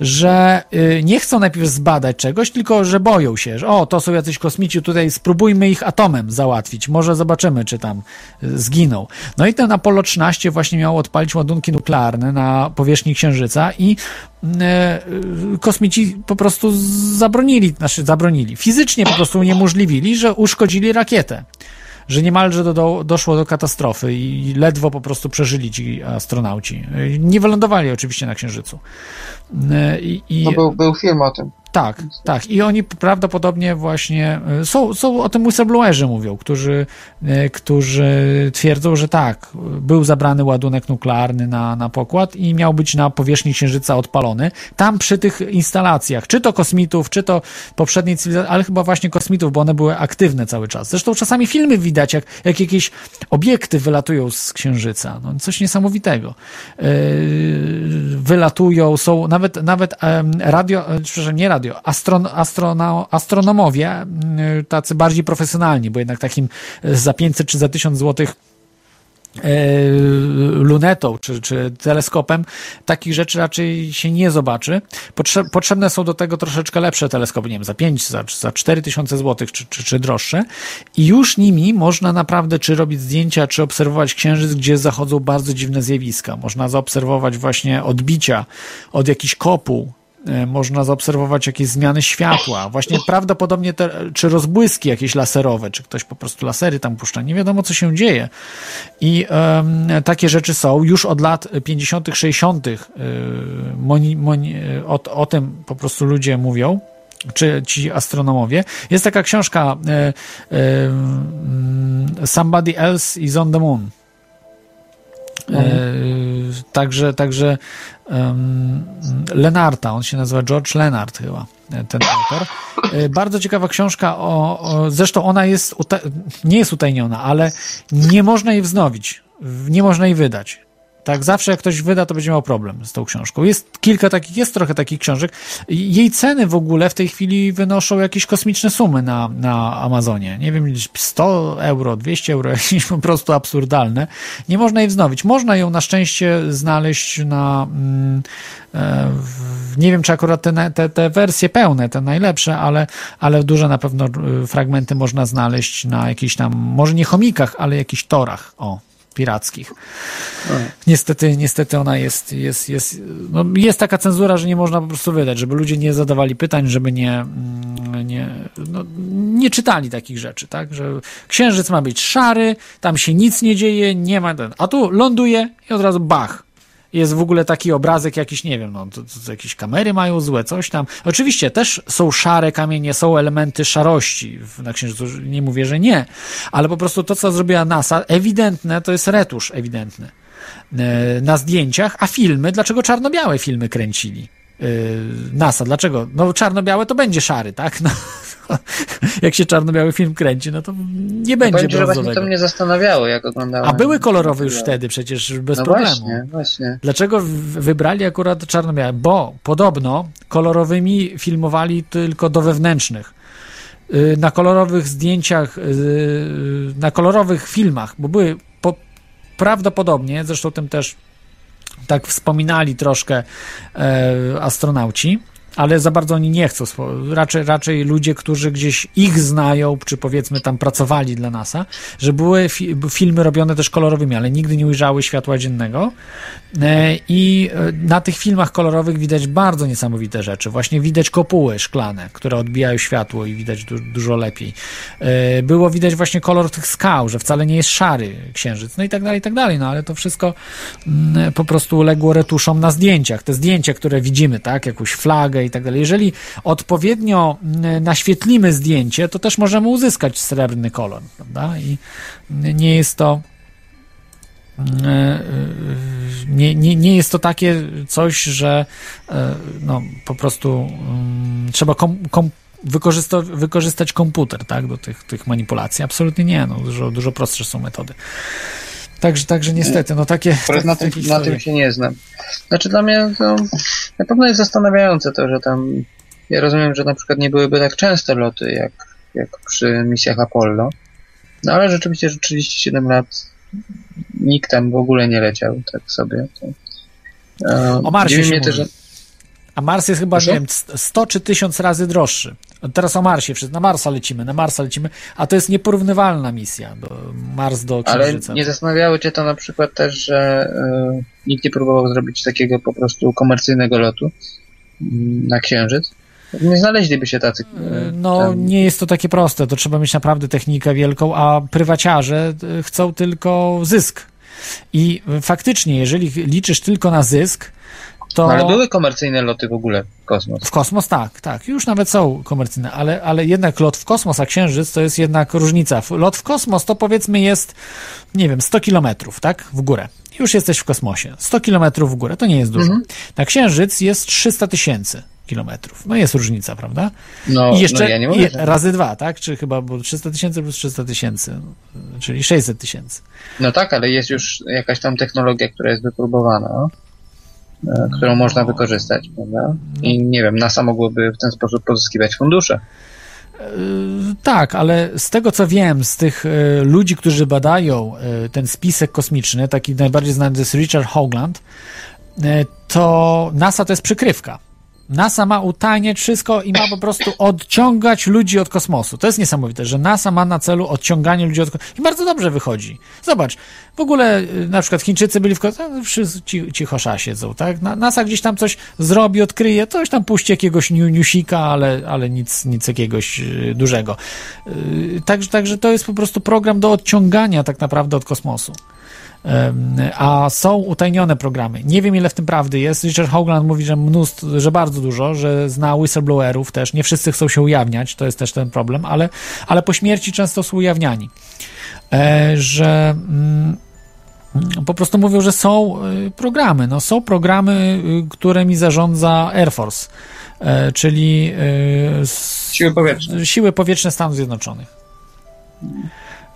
że y, nie chcą najpierw zbadać czegoś, tylko że boją się, że o, to są jacyś kosmici, tutaj spróbujmy ich atomem załatwić, może zobaczymy, czy tam y, zginą. No i ten Apollo 13 właśnie miał odpalić ładunki nuklearne na powierzchni Księżyca i e, kosmici po prostu zabronili, znaczy zabronili, fizycznie po prostu uniemożliwili, że uszkodzili rakietę że niemalże do, do, doszło do katastrofy i ledwo po prostu przeżyli ci astronauci. Nie wylądowali oczywiście na Księżycu. E, I, i... No był, był film o tym. Tak, tak. I oni prawdopodobnie właśnie e, są, są o tym whistleblowerzy mówią, którzy, e, którzy twierdzą, że tak, był zabrany ładunek nuklearny na, na pokład i miał być na powierzchni Księżyca odpalony. Tam przy tych instalacjach, czy to kosmitów, czy to poprzedniej cywilizacji, ale chyba właśnie kosmitów, bo one były aktywne cały czas. Zresztą czasami filmy widać, jak, jak jakieś obiekty wylatują z Księżyca. No, coś niesamowitego. Yy, wylatują, są nawet, nawet radio, przepraszam, nie radio, radio. Astron, astrono, astronomowie, y, tacy bardziej profesjonalni, bo jednak takim y, za 500 czy za 1000 złotych lunetą czy, czy teleskopem, takich rzeczy raczej się nie zobaczy. Potrzebne są do tego troszeczkę lepsze teleskopy, nie wiem, za 5, za, za 4 tysiące złotych, czy, czy, czy droższe. I już nimi można naprawdę czy robić zdjęcia, czy obserwować księżyc, gdzie zachodzą bardzo dziwne zjawiska. Można zaobserwować właśnie odbicia od jakichś kopuł, E, można zaobserwować jakieś zmiany światła, właśnie prawdopodobnie te, czy rozbłyski jakieś laserowe, czy ktoś po prostu lasery tam puszcza, nie wiadomo co się dzieje. I um, takie rzeczy są już od lat 50., 60. Yy, moni, moni, o, o tym po prostu ludzie mówią czy ci astronomowie. Jest taka książka y, y, Somebody Else is on the Moon. Mhm. także także um, Lenarta, on się nazywa George Lenart chyba, ten autor. E, bardzo ciekawa książka, o, o, zresztą ona jest, nie jest utajniona, ale nie można jej wznowić, nie można jej wydać. Tak, zawsze jak ktoś wyda, to będzie miał problem z tą książką. Jest kilka takich, jest trochę takich książek. Jej ceny w ogóle w tej chwili wynoszą jakieś kosmiczne sumy na, na Amazonie. Nie wiem, 100 euro, 200 euro, jakieś po prostu absurdalne. Nie można jej wznowić. Można ją na szczęście znaleźć na. Mm, e, nie wiem, czy akurat te, te, te wersje pełne, te najlepsze, ale, ale duże na pewno e, fragmenty można znaleźć na jakichś tam, może nie chomikach, ale jakichś torach. O, pirackich. Niestety, niestety ona jest, jest, jest, no jest taka cenzura, że nie można po prostu wydać, żeby ludzie nie zadawali pytań, żeby nie, mm, nie, no, nie czytali takich rzeczy, tak, że księżyc ma być szary, tam się nic nie dzieje, nie ma, a tu ląduje i od razu bach, jest w ogóle taki obrazek jakiś, nie wiem, no, to, to jakieś kamery mają złe, coś tam. Oczywiście też są szare kamienie, są elementy szarości na Księżycu, nie mówię, że nie, ale po prostu to, co zrobiła NASA, ewidentne, to jest retusz ewidentny e, na zdjęciach, a filmy, dlaczego czarno-białe filmy kręcili? E, NASA, dlaczego? No czarno-białe to będzie szary, tak? No, jak się czarno-biały film kręci, no to nie będzie Powiem, że właśnie to mnie zastanawiało, jak oglądałem. A były kolorowe już wtedy przecież bez no problemu. Właśnie, właśnie. Dlaczego wybrali akurat czarno-białe? Bo podobno kolorowymi filmowali tylko do wewnętrznych y, na kolorowych zdjęciach, y, na kolorowych filmach, bo były po, prawdopodobnie, zresztą tym też tak wspominali troszkę e, astronauci, ale za bardzo oni nie chcą. Raczej, raczej ludzie, którzy gdzieś ich znają, czy powiedzmy tam pracowali dla NASA, że były fi filmy robione też kolorowymi, ale nigdy nie ujrzały światła dziennego. E, I e, na tych filmach kolorowych widać bardzo niesamowite rzeczy. Właśnie widać kopuły szklane, które odbijają światło i widać du dużo lepiej. E, było widać właśnie kolor tych skał, że wcale nie jest szary księżyc, no i tak dalej, i tak dalej. No ale to wszystko mm, po prostu uległo retuszom na zdjęciach. Te zdjęcia, które widzimy, tak, jakąś flagę i tak dalej. Jeżeli odpowiednio mm, naświetlimy zdjęcie, to też możemy uzyskać srebrny kolor, prawda? I nie jest to mm, e, e, nie, nie, nie jest to takie coś, że e, no, po prostu um, trzeba kom, kom, wykorzysta, wykorzystać komputer tak, do tych, tych manipulacji. Absolutnie nie. No, dużo, dużo prostsze są metody. Także, także niestety, no takie. Tak, na, tym, na tym się nie znam. Znaczy dla mnie to na pewno jest zastanawiające to, że tam. Ja rozumiem, że na przykład nie byłyby tak częste loty jak, jak przy misjach Apollo. No ale rzeczywiście, że 37 lat nikt tam w ogóle nie leciał tak sobie. To, e, o Marsie się mówi. Że... A Mars jest chyba, Proszę? nie wiem, 100 czy 1000 razy droższy. Teraz o Marsie, na Marsa lecimy, na Marsa lecimy, a to jest nieporównywalna misja, do Mars do Księżyca. Ale nie zastanawiały cię to na przykład też, że y, nikt nie próbował zrobić takiego po prostu komercyjnego lotu y, na Księżyc? Nie znaleźliby się tacy. E, no, tam... nie jest to takie proste. To trzeba mieć naprawdę technikę wielką, a prywaciarze chcą tylko zysk. I faktycznie, jeżeli liczysz tylko na zysk, to... No, ale były komercyjne loty w ogóle w kosmos. W kosmos tak, tak. Już nawet są komercyjne, ale, ale jednak lot w kosmos, a księżyc to jest jednak różnica. Lot w kosmos to powiedzmy jest, nie wiem, 100 kilometrów, tak? W górę. Już jesteś w kosmosie. 100 kilometrów w górę, to nie jest dużo. Mhm. Na księżyc jest 300 tysięcy kilometrów. No jest różnica, prawda? No, I jeszcze no ja nie mówię, razy dwa, tak? Czy chyba, bo 300 tysięcy plus 300 tysięcy, czyli 600 tysięcy. No tak, ale jest już jakaś tam technologia, która jest wypróbowana. E, którą można wykorzystać, prawda? I nie wiem, NASA mogłoby w ten sposób pozyskiwać fundusze. Tak, ale z tego co wiem, z tych ludzi, którzy badają ten spisek kosmiczny, taki najbardziej znany jest Richard Hoagland, to NASA to jest przykrywka. NASA ma utajniać wszystko i ma po prostu odciągać ludzi od kosmosu. To jest niesamowite, że NASA ma na celu odciąganie ludzi od kosmosu. I bardzo dobrze wychodzi. Zobacz, w ogóle y, na przykład Chińczycy byli w kosmosie, no, wszyscy cichosza siedzą, tak? NASA gdzieś tam coś zrobi, odkryje, coś tam puści jakiegoś newsika, ale, ale nic, nic jakiegoś y, dużego. Y, także, także to jest po prostu program do odciągania tak naprawdę od kosmosu a są utajnione programy. Nie wiem, ile w tym prawdy jest. Richard Hoagland mówi, że mnóstwo, że bardzo dużo, że zna whistleblowerów też. Nie wszyscy chcą się ujawniać, to jest też ten problem, ale, ale po śmierci często są ujawniani. E, że mm, po prostu mówią, że są y, programy. No, są programy, y, którymi zarządza Air Force, e, czyli y, siły powietrzne, siły powietrzne Stanów Zjednoczonych.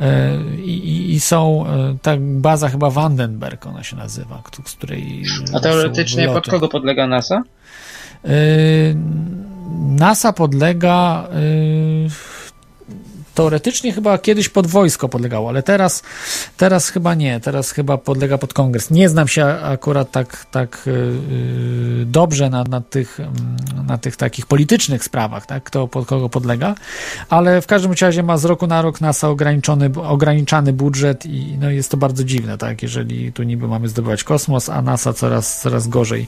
E, I, i, są, e, ta baza chyba Vandenberg ona się nazywa, z której. A teoretycznie pod kogo podlega NASA? E, NASA podlega teoretycznie chyba kiedyś pod wojsko podlegało, ale teraz, teraz chyba nie, teraz chyba podlega pod kongres. Nie znam się akurat tak, tak yy, dobrze na, na, tych, mm, na tych takich politycznych sprawach, tak, kto pod kogo podlega, ale w każdym razie ma z roku na rok NASA ograniczony, ograniczany budżet i no, jest to bardzo dziwne, tak, jeżeli tu niby mamy zdobywać kosmos, a NASA coraz, coraz gorzej,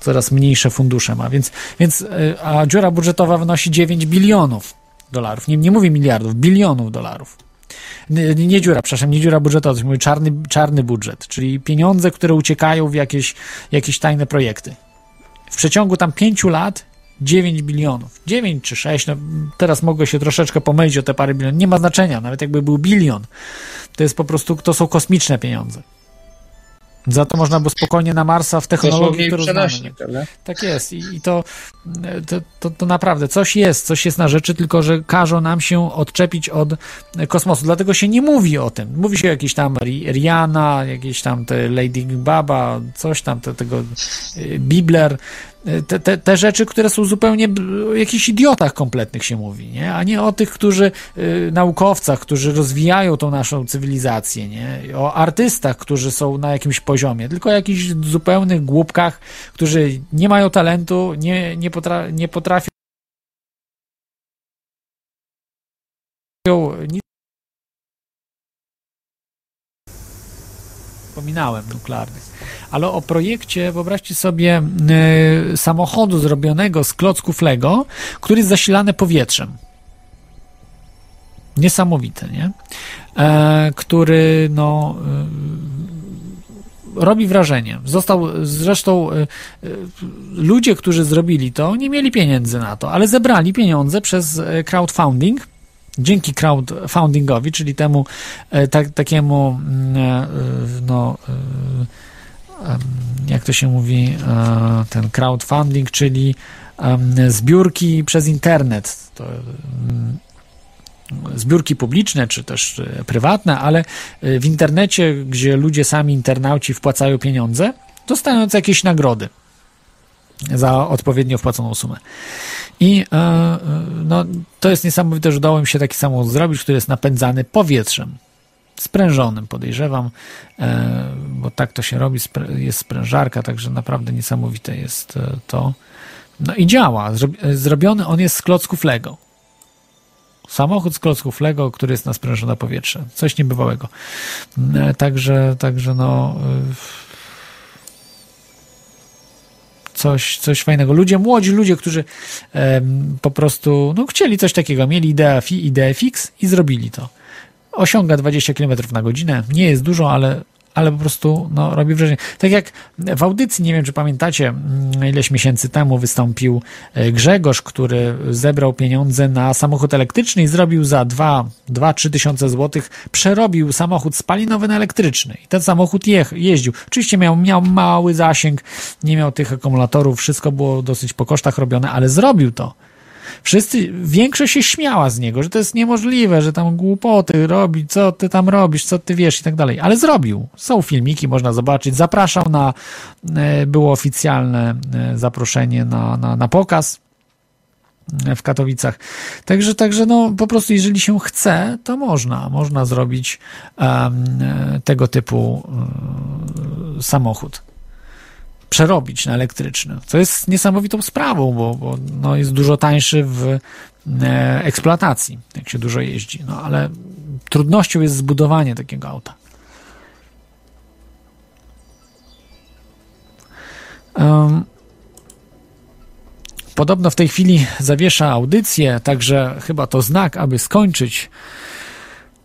coraz mniejsze fundusze ma, więc, więc yy, a dziura budżetowa wynosi 9 bilionów dolarów. Nie, nie mówię miliardów, bilionów dolarów. Nie, nie dziura, przepraszam, nie dziura budżetowa, mówię czarny, czarny budżet, czyli pieniądze, które uciekają w jakieś, jakieś tajne projekty. W przeciągu tam pięciu lat 9 bilionów. 9 czy 6, no teraz mogę się troszeczkę pomylić o te parę bilionów. Nie ma znaczenia, nawet jakby był bilion. To jest po prostu, to są kosmiczne pieniądze. Za to można by spokojnie na Marsa w technologii, którą znamy. Tak jest. I, i to, to, to, to, naprawdę coś jest, coś jest na rzeczy, tylko że każą nam się odczepić od kosmosu. Dlatego się nie mówi o tym. Mówi się o jakiejś tam Rihanna, jakieś tam te Lady Baba, coś tam, te, tego y, Bibler, te, te, te rzeczy, które są zupełnie o jakichś idiotach kompletnych się mówi, nie? a nie o tych, którzy, y, naukowcach, którzy rozwijają tą naszą cywilizację, nie? o artystach, którzy są na jakimś poziomie, tylko o jakichś zupełnych głupkach, którzy nie mają talentu, nie, nie, potra nie potrafią nic wspominałem nuklearnych. Ale o projekcie, wyobraźcie sobie y, samochodu zrobionego z klocków Lego, który jest zasilany powietrzem. Niesamowite, nie? E, który, no, y, robi wrażenie. Został zresztą y, ludzie, którzy zrobili to, nie mieli pieniędzy na to, ale zebrali pieniądze przez crowdfunding dzięki crowdfundingowi, czyli temu e, tak, takiemu mm, e, no e, jak to się mówi ten crowdfunding, czyli zbiórki przez internet. To, zbiórki publiczne czy też prywatne, ale w internecie, gdzie ludzie sami internauci wpłacają pieniądze, dostając jakieś nagrody za odpowiednio wpłaconą sumę. I e, e, no, to jest niesamowite, że udało mi się taki samochód zrobić, który jest napędzany powietrzem. Sprężonym, podejrzewam, e, bo tak to się robi. Jest sprężarka, także naprawdę niesamowite jest to. No i działa. Zrobiony on jest z klocków Lego. Samochód z klocków Lego, który jest na sprężone powietrze. Coś niebywałego. Także, także no coś, coś fajnego. Ludzie, młodzi ludzie, którzy po prostu no, chcieli coś takiego, mieli ideę, ideę fix i zrobili to. Osiąga 20 km na godzinę. Nie jest dużo, ale ale po prostu no, robi wrażenie. Tak jak w audycji, nie wiem czy pamiętacie, mm, ileś miesięcy temu wystąpił e, Grzegorz, który zebrał pieniądze na samochód elektryczny i zrobił za 2-3 tysiące złotych, przerobił samochód spalinowy na elektryczny. I ten samochód je, jeździł. Oczywiście miał, miał mały zasięg, nie miał tych akumulatorów, wszystko było dosyć po kosztach robione, ale zrobił to. Wszyscy, większość się śmiała z niego, że to jest niemożliwe, że tam głupoty robi, co ty tam robisz, co ty wiesz i tak dalej. Ale zrobił. Są filmiki, można zobaczyć. Zapraszał na, e, było oficjalne e, zaproszenie na, na, na pokaz w Katowicach. Także, także no po prostu jeżeli się chce, to można, można zrobić um, tego typu um, samochód. Przerobić na elektryczny, co jest niesamowitą sprawą, bo, bo no jest dużo tańszy w e, eksploatacji, jak się dużo jeździ. No ale trudnością jest zbudowanie takiego auta. Um, Podobno w tej chwili zawiesza audycję, także chyba to znak, aby skończyć.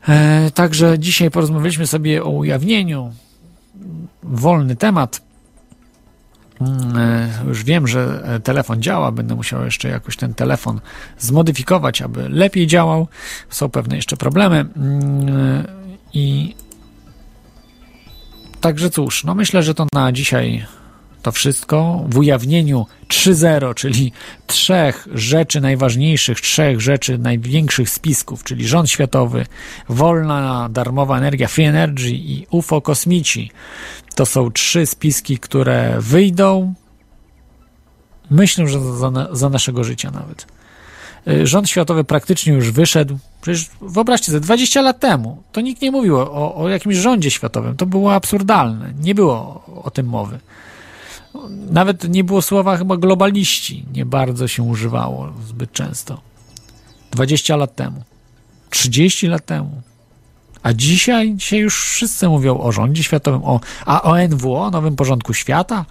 E, także dzisiaj porozmawialiśmy sobie o ujawnieniu. Wolny temat. Mm, e, już wiem, że telefon działa, będę musiał jeszcze jakoś ten telefon zmodyfikować, aby lepiej działał. Są pewne jeszcze problemy. Mm, I także cóż, no myślę, że to na dzisiaj to wszystko w ujawnieniu 3.0, czyli trzech rzeczy najważniejszych, trzech rzeczy największych spisków, czyli rząd światowy, wolna, darmowa energia, free energy i UFO kosmici. To są trzy spiski, które wyjdą, myślę, że za, za naszego życia nawet. Y, rząd światowy praktycznie już wyszedł. Przecież wyobraźcie sobie, 20 lat temu to nikt nie mówił o, o jakimś rządzie światowym. To było absurdalne. Nie było o, o tym mowy. Nawet nie było słowa chyba globaliści, nie bardzo się używało zbyt często. 20 lat temu, 30 lat temu. A dzisiaj, dzisiaj już wszyscy mówią o rządzie światowym, o, a o NWO, nowym porządku świata.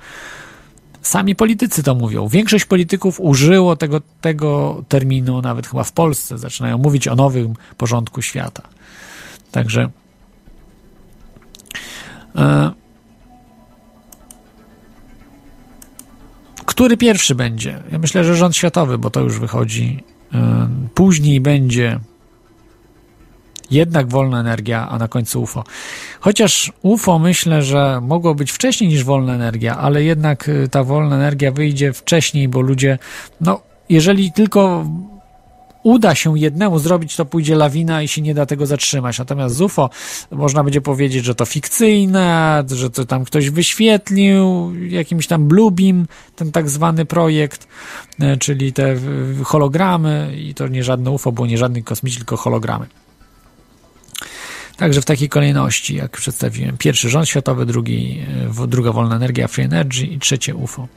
Sami politycy to mówią. Większość polityków użyło tego, tego terminu, nawet chyba w Polsce zaczynają mówić o nowym porządku świata. Także. E, Który pierwszy będzie? Ja myślę, że rząd światowy, bo to już wychodzi. Później będzie jednak wolna energia, a na końcu UFO. Chociaż UFO myślę, że mogło być wcześniej niż wolna energia, ale jednak y, ta wolna energia wyjdzie wcześniej, bo ludzie, no, jeżeli tylko uda się jednemu zrobić, to pójdzie lawina i się nie da tego zatrzymać. Natomiast z UFO można będzie powiedzieć, że to fikcyjne, że to tam ktoś wyświetlił jakimś tam Bluebeam, ten tak zwany projekt, e, czyli te hologramy i to nie żadne UFO, było nie żadny kosmici, tylko hologramy. Także w takiej kolejności, jak przedstawiłem. Pierwszy rząd światowy, drugi, e, druga wolna energia, free energy i trzecie UFO.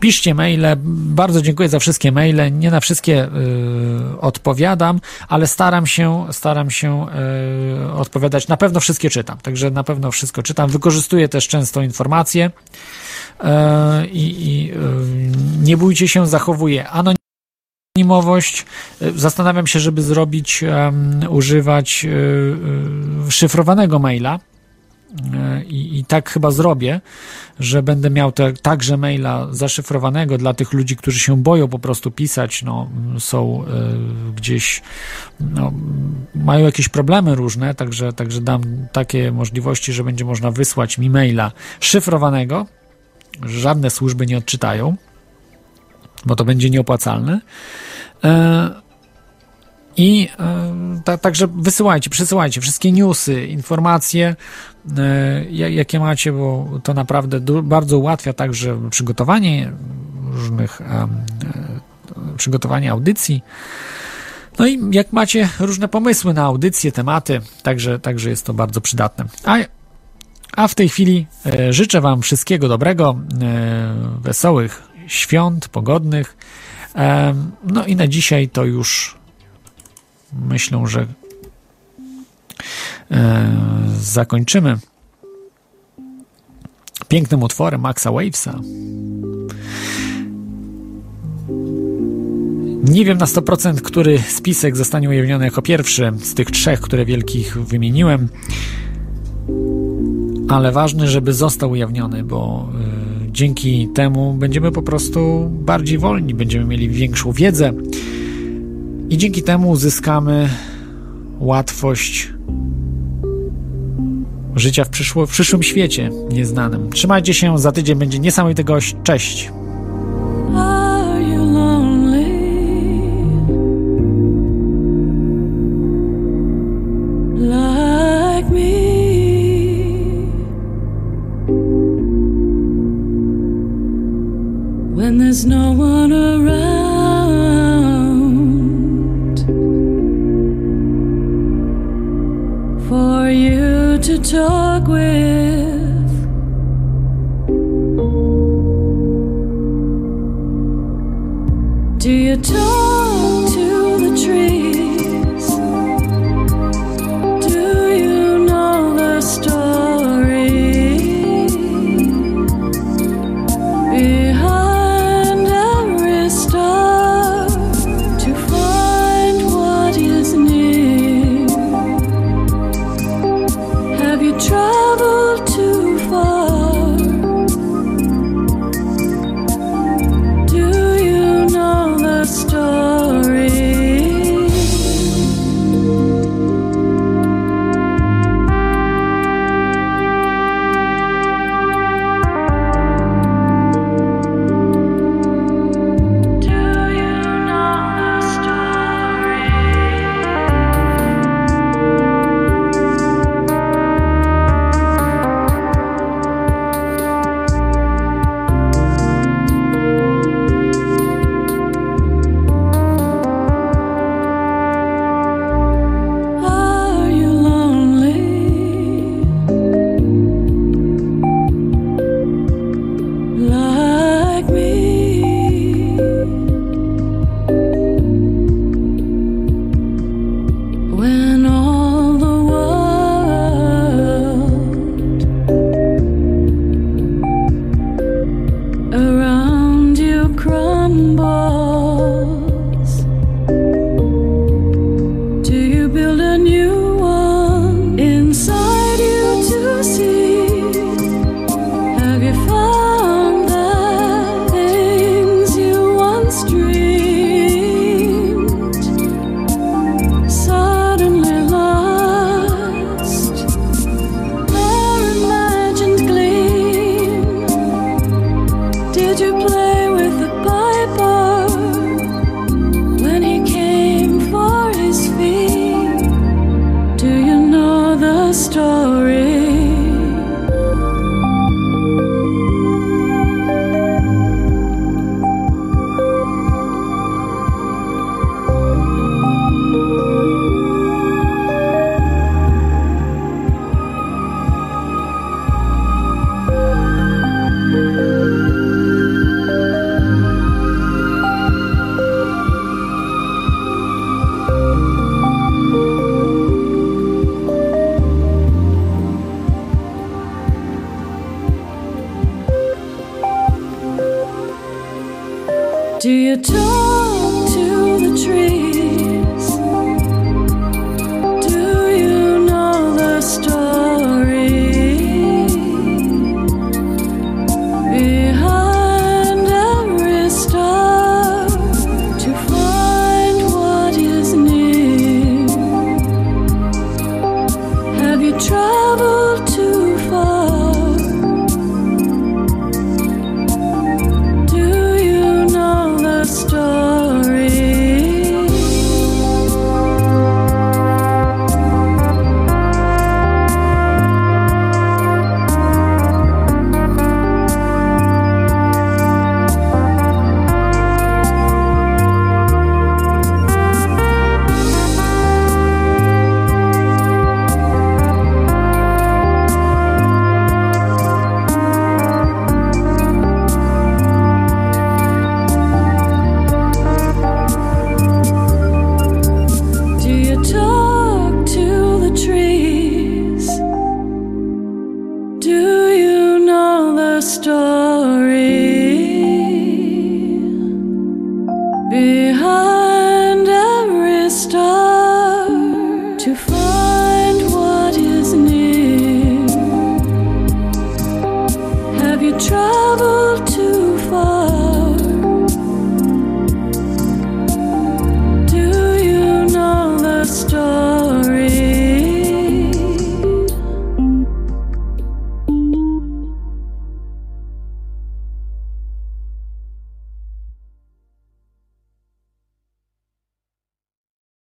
Piszcie maile. Bardzo dziękuję za wszystkie maile. Nie na wszystkie y, odpowiadam, ale staram się, staram się y, odpowiadać. Na pewno wszystkie czytam, także na pewno wszystko czytam. Wykorzystuję też często informacje y, i y, nie bójcie się, zachowuję anonimowość. Y, zastanawiam się, żeby zrobić, używać y, szyfrowanego maila I, I, tak chyba zrobię, że będę miał te, także maila zaszyfrowanego dla tych ludzi, którzy się boją po prostu pisać, no, są y, gdzieś, no, mają jakieś problemy różne, także, także dam takie możliwości, że będzie można wysłać mi maila szyfrowanego, żadne służby nie odczytają, bo to będzie nieopłacalne. Y, i e, ta, także wysyłajcie, przesyłajcie wszystkie newsy, informacje, e, jakie macie, bo to naprawdę bardzo ułatwia także przygotowanie różnych e, przygotowanie audycji. No i jak macie różne pomysły na audycje, tematy, także, także jest to bardzo przydatne. A, a w tej chwili życzę Wam wszystkiego dobrego, wesołych świąt, pogodnych. No i na dzisiaj to już myślę, że e, zakończymy pięknym utworem Maxa Wavesa. Nie wiem na 100%, który spisek zostanie ujawniony jako pierwszy z tych trzech, które wielkich wymieniłem, ale ważne, żeby został ujawniony, bo y, dzięki temu będziemy po prostu bardziej wolni, będziemy mieli większą wiedzę, i dzięki temu uzyskamy łatwość życia w, przyszło, w przyszłym świecie nieznanym. Trzymajcie się, za tydzień będzie niesamowity gość. Cześć!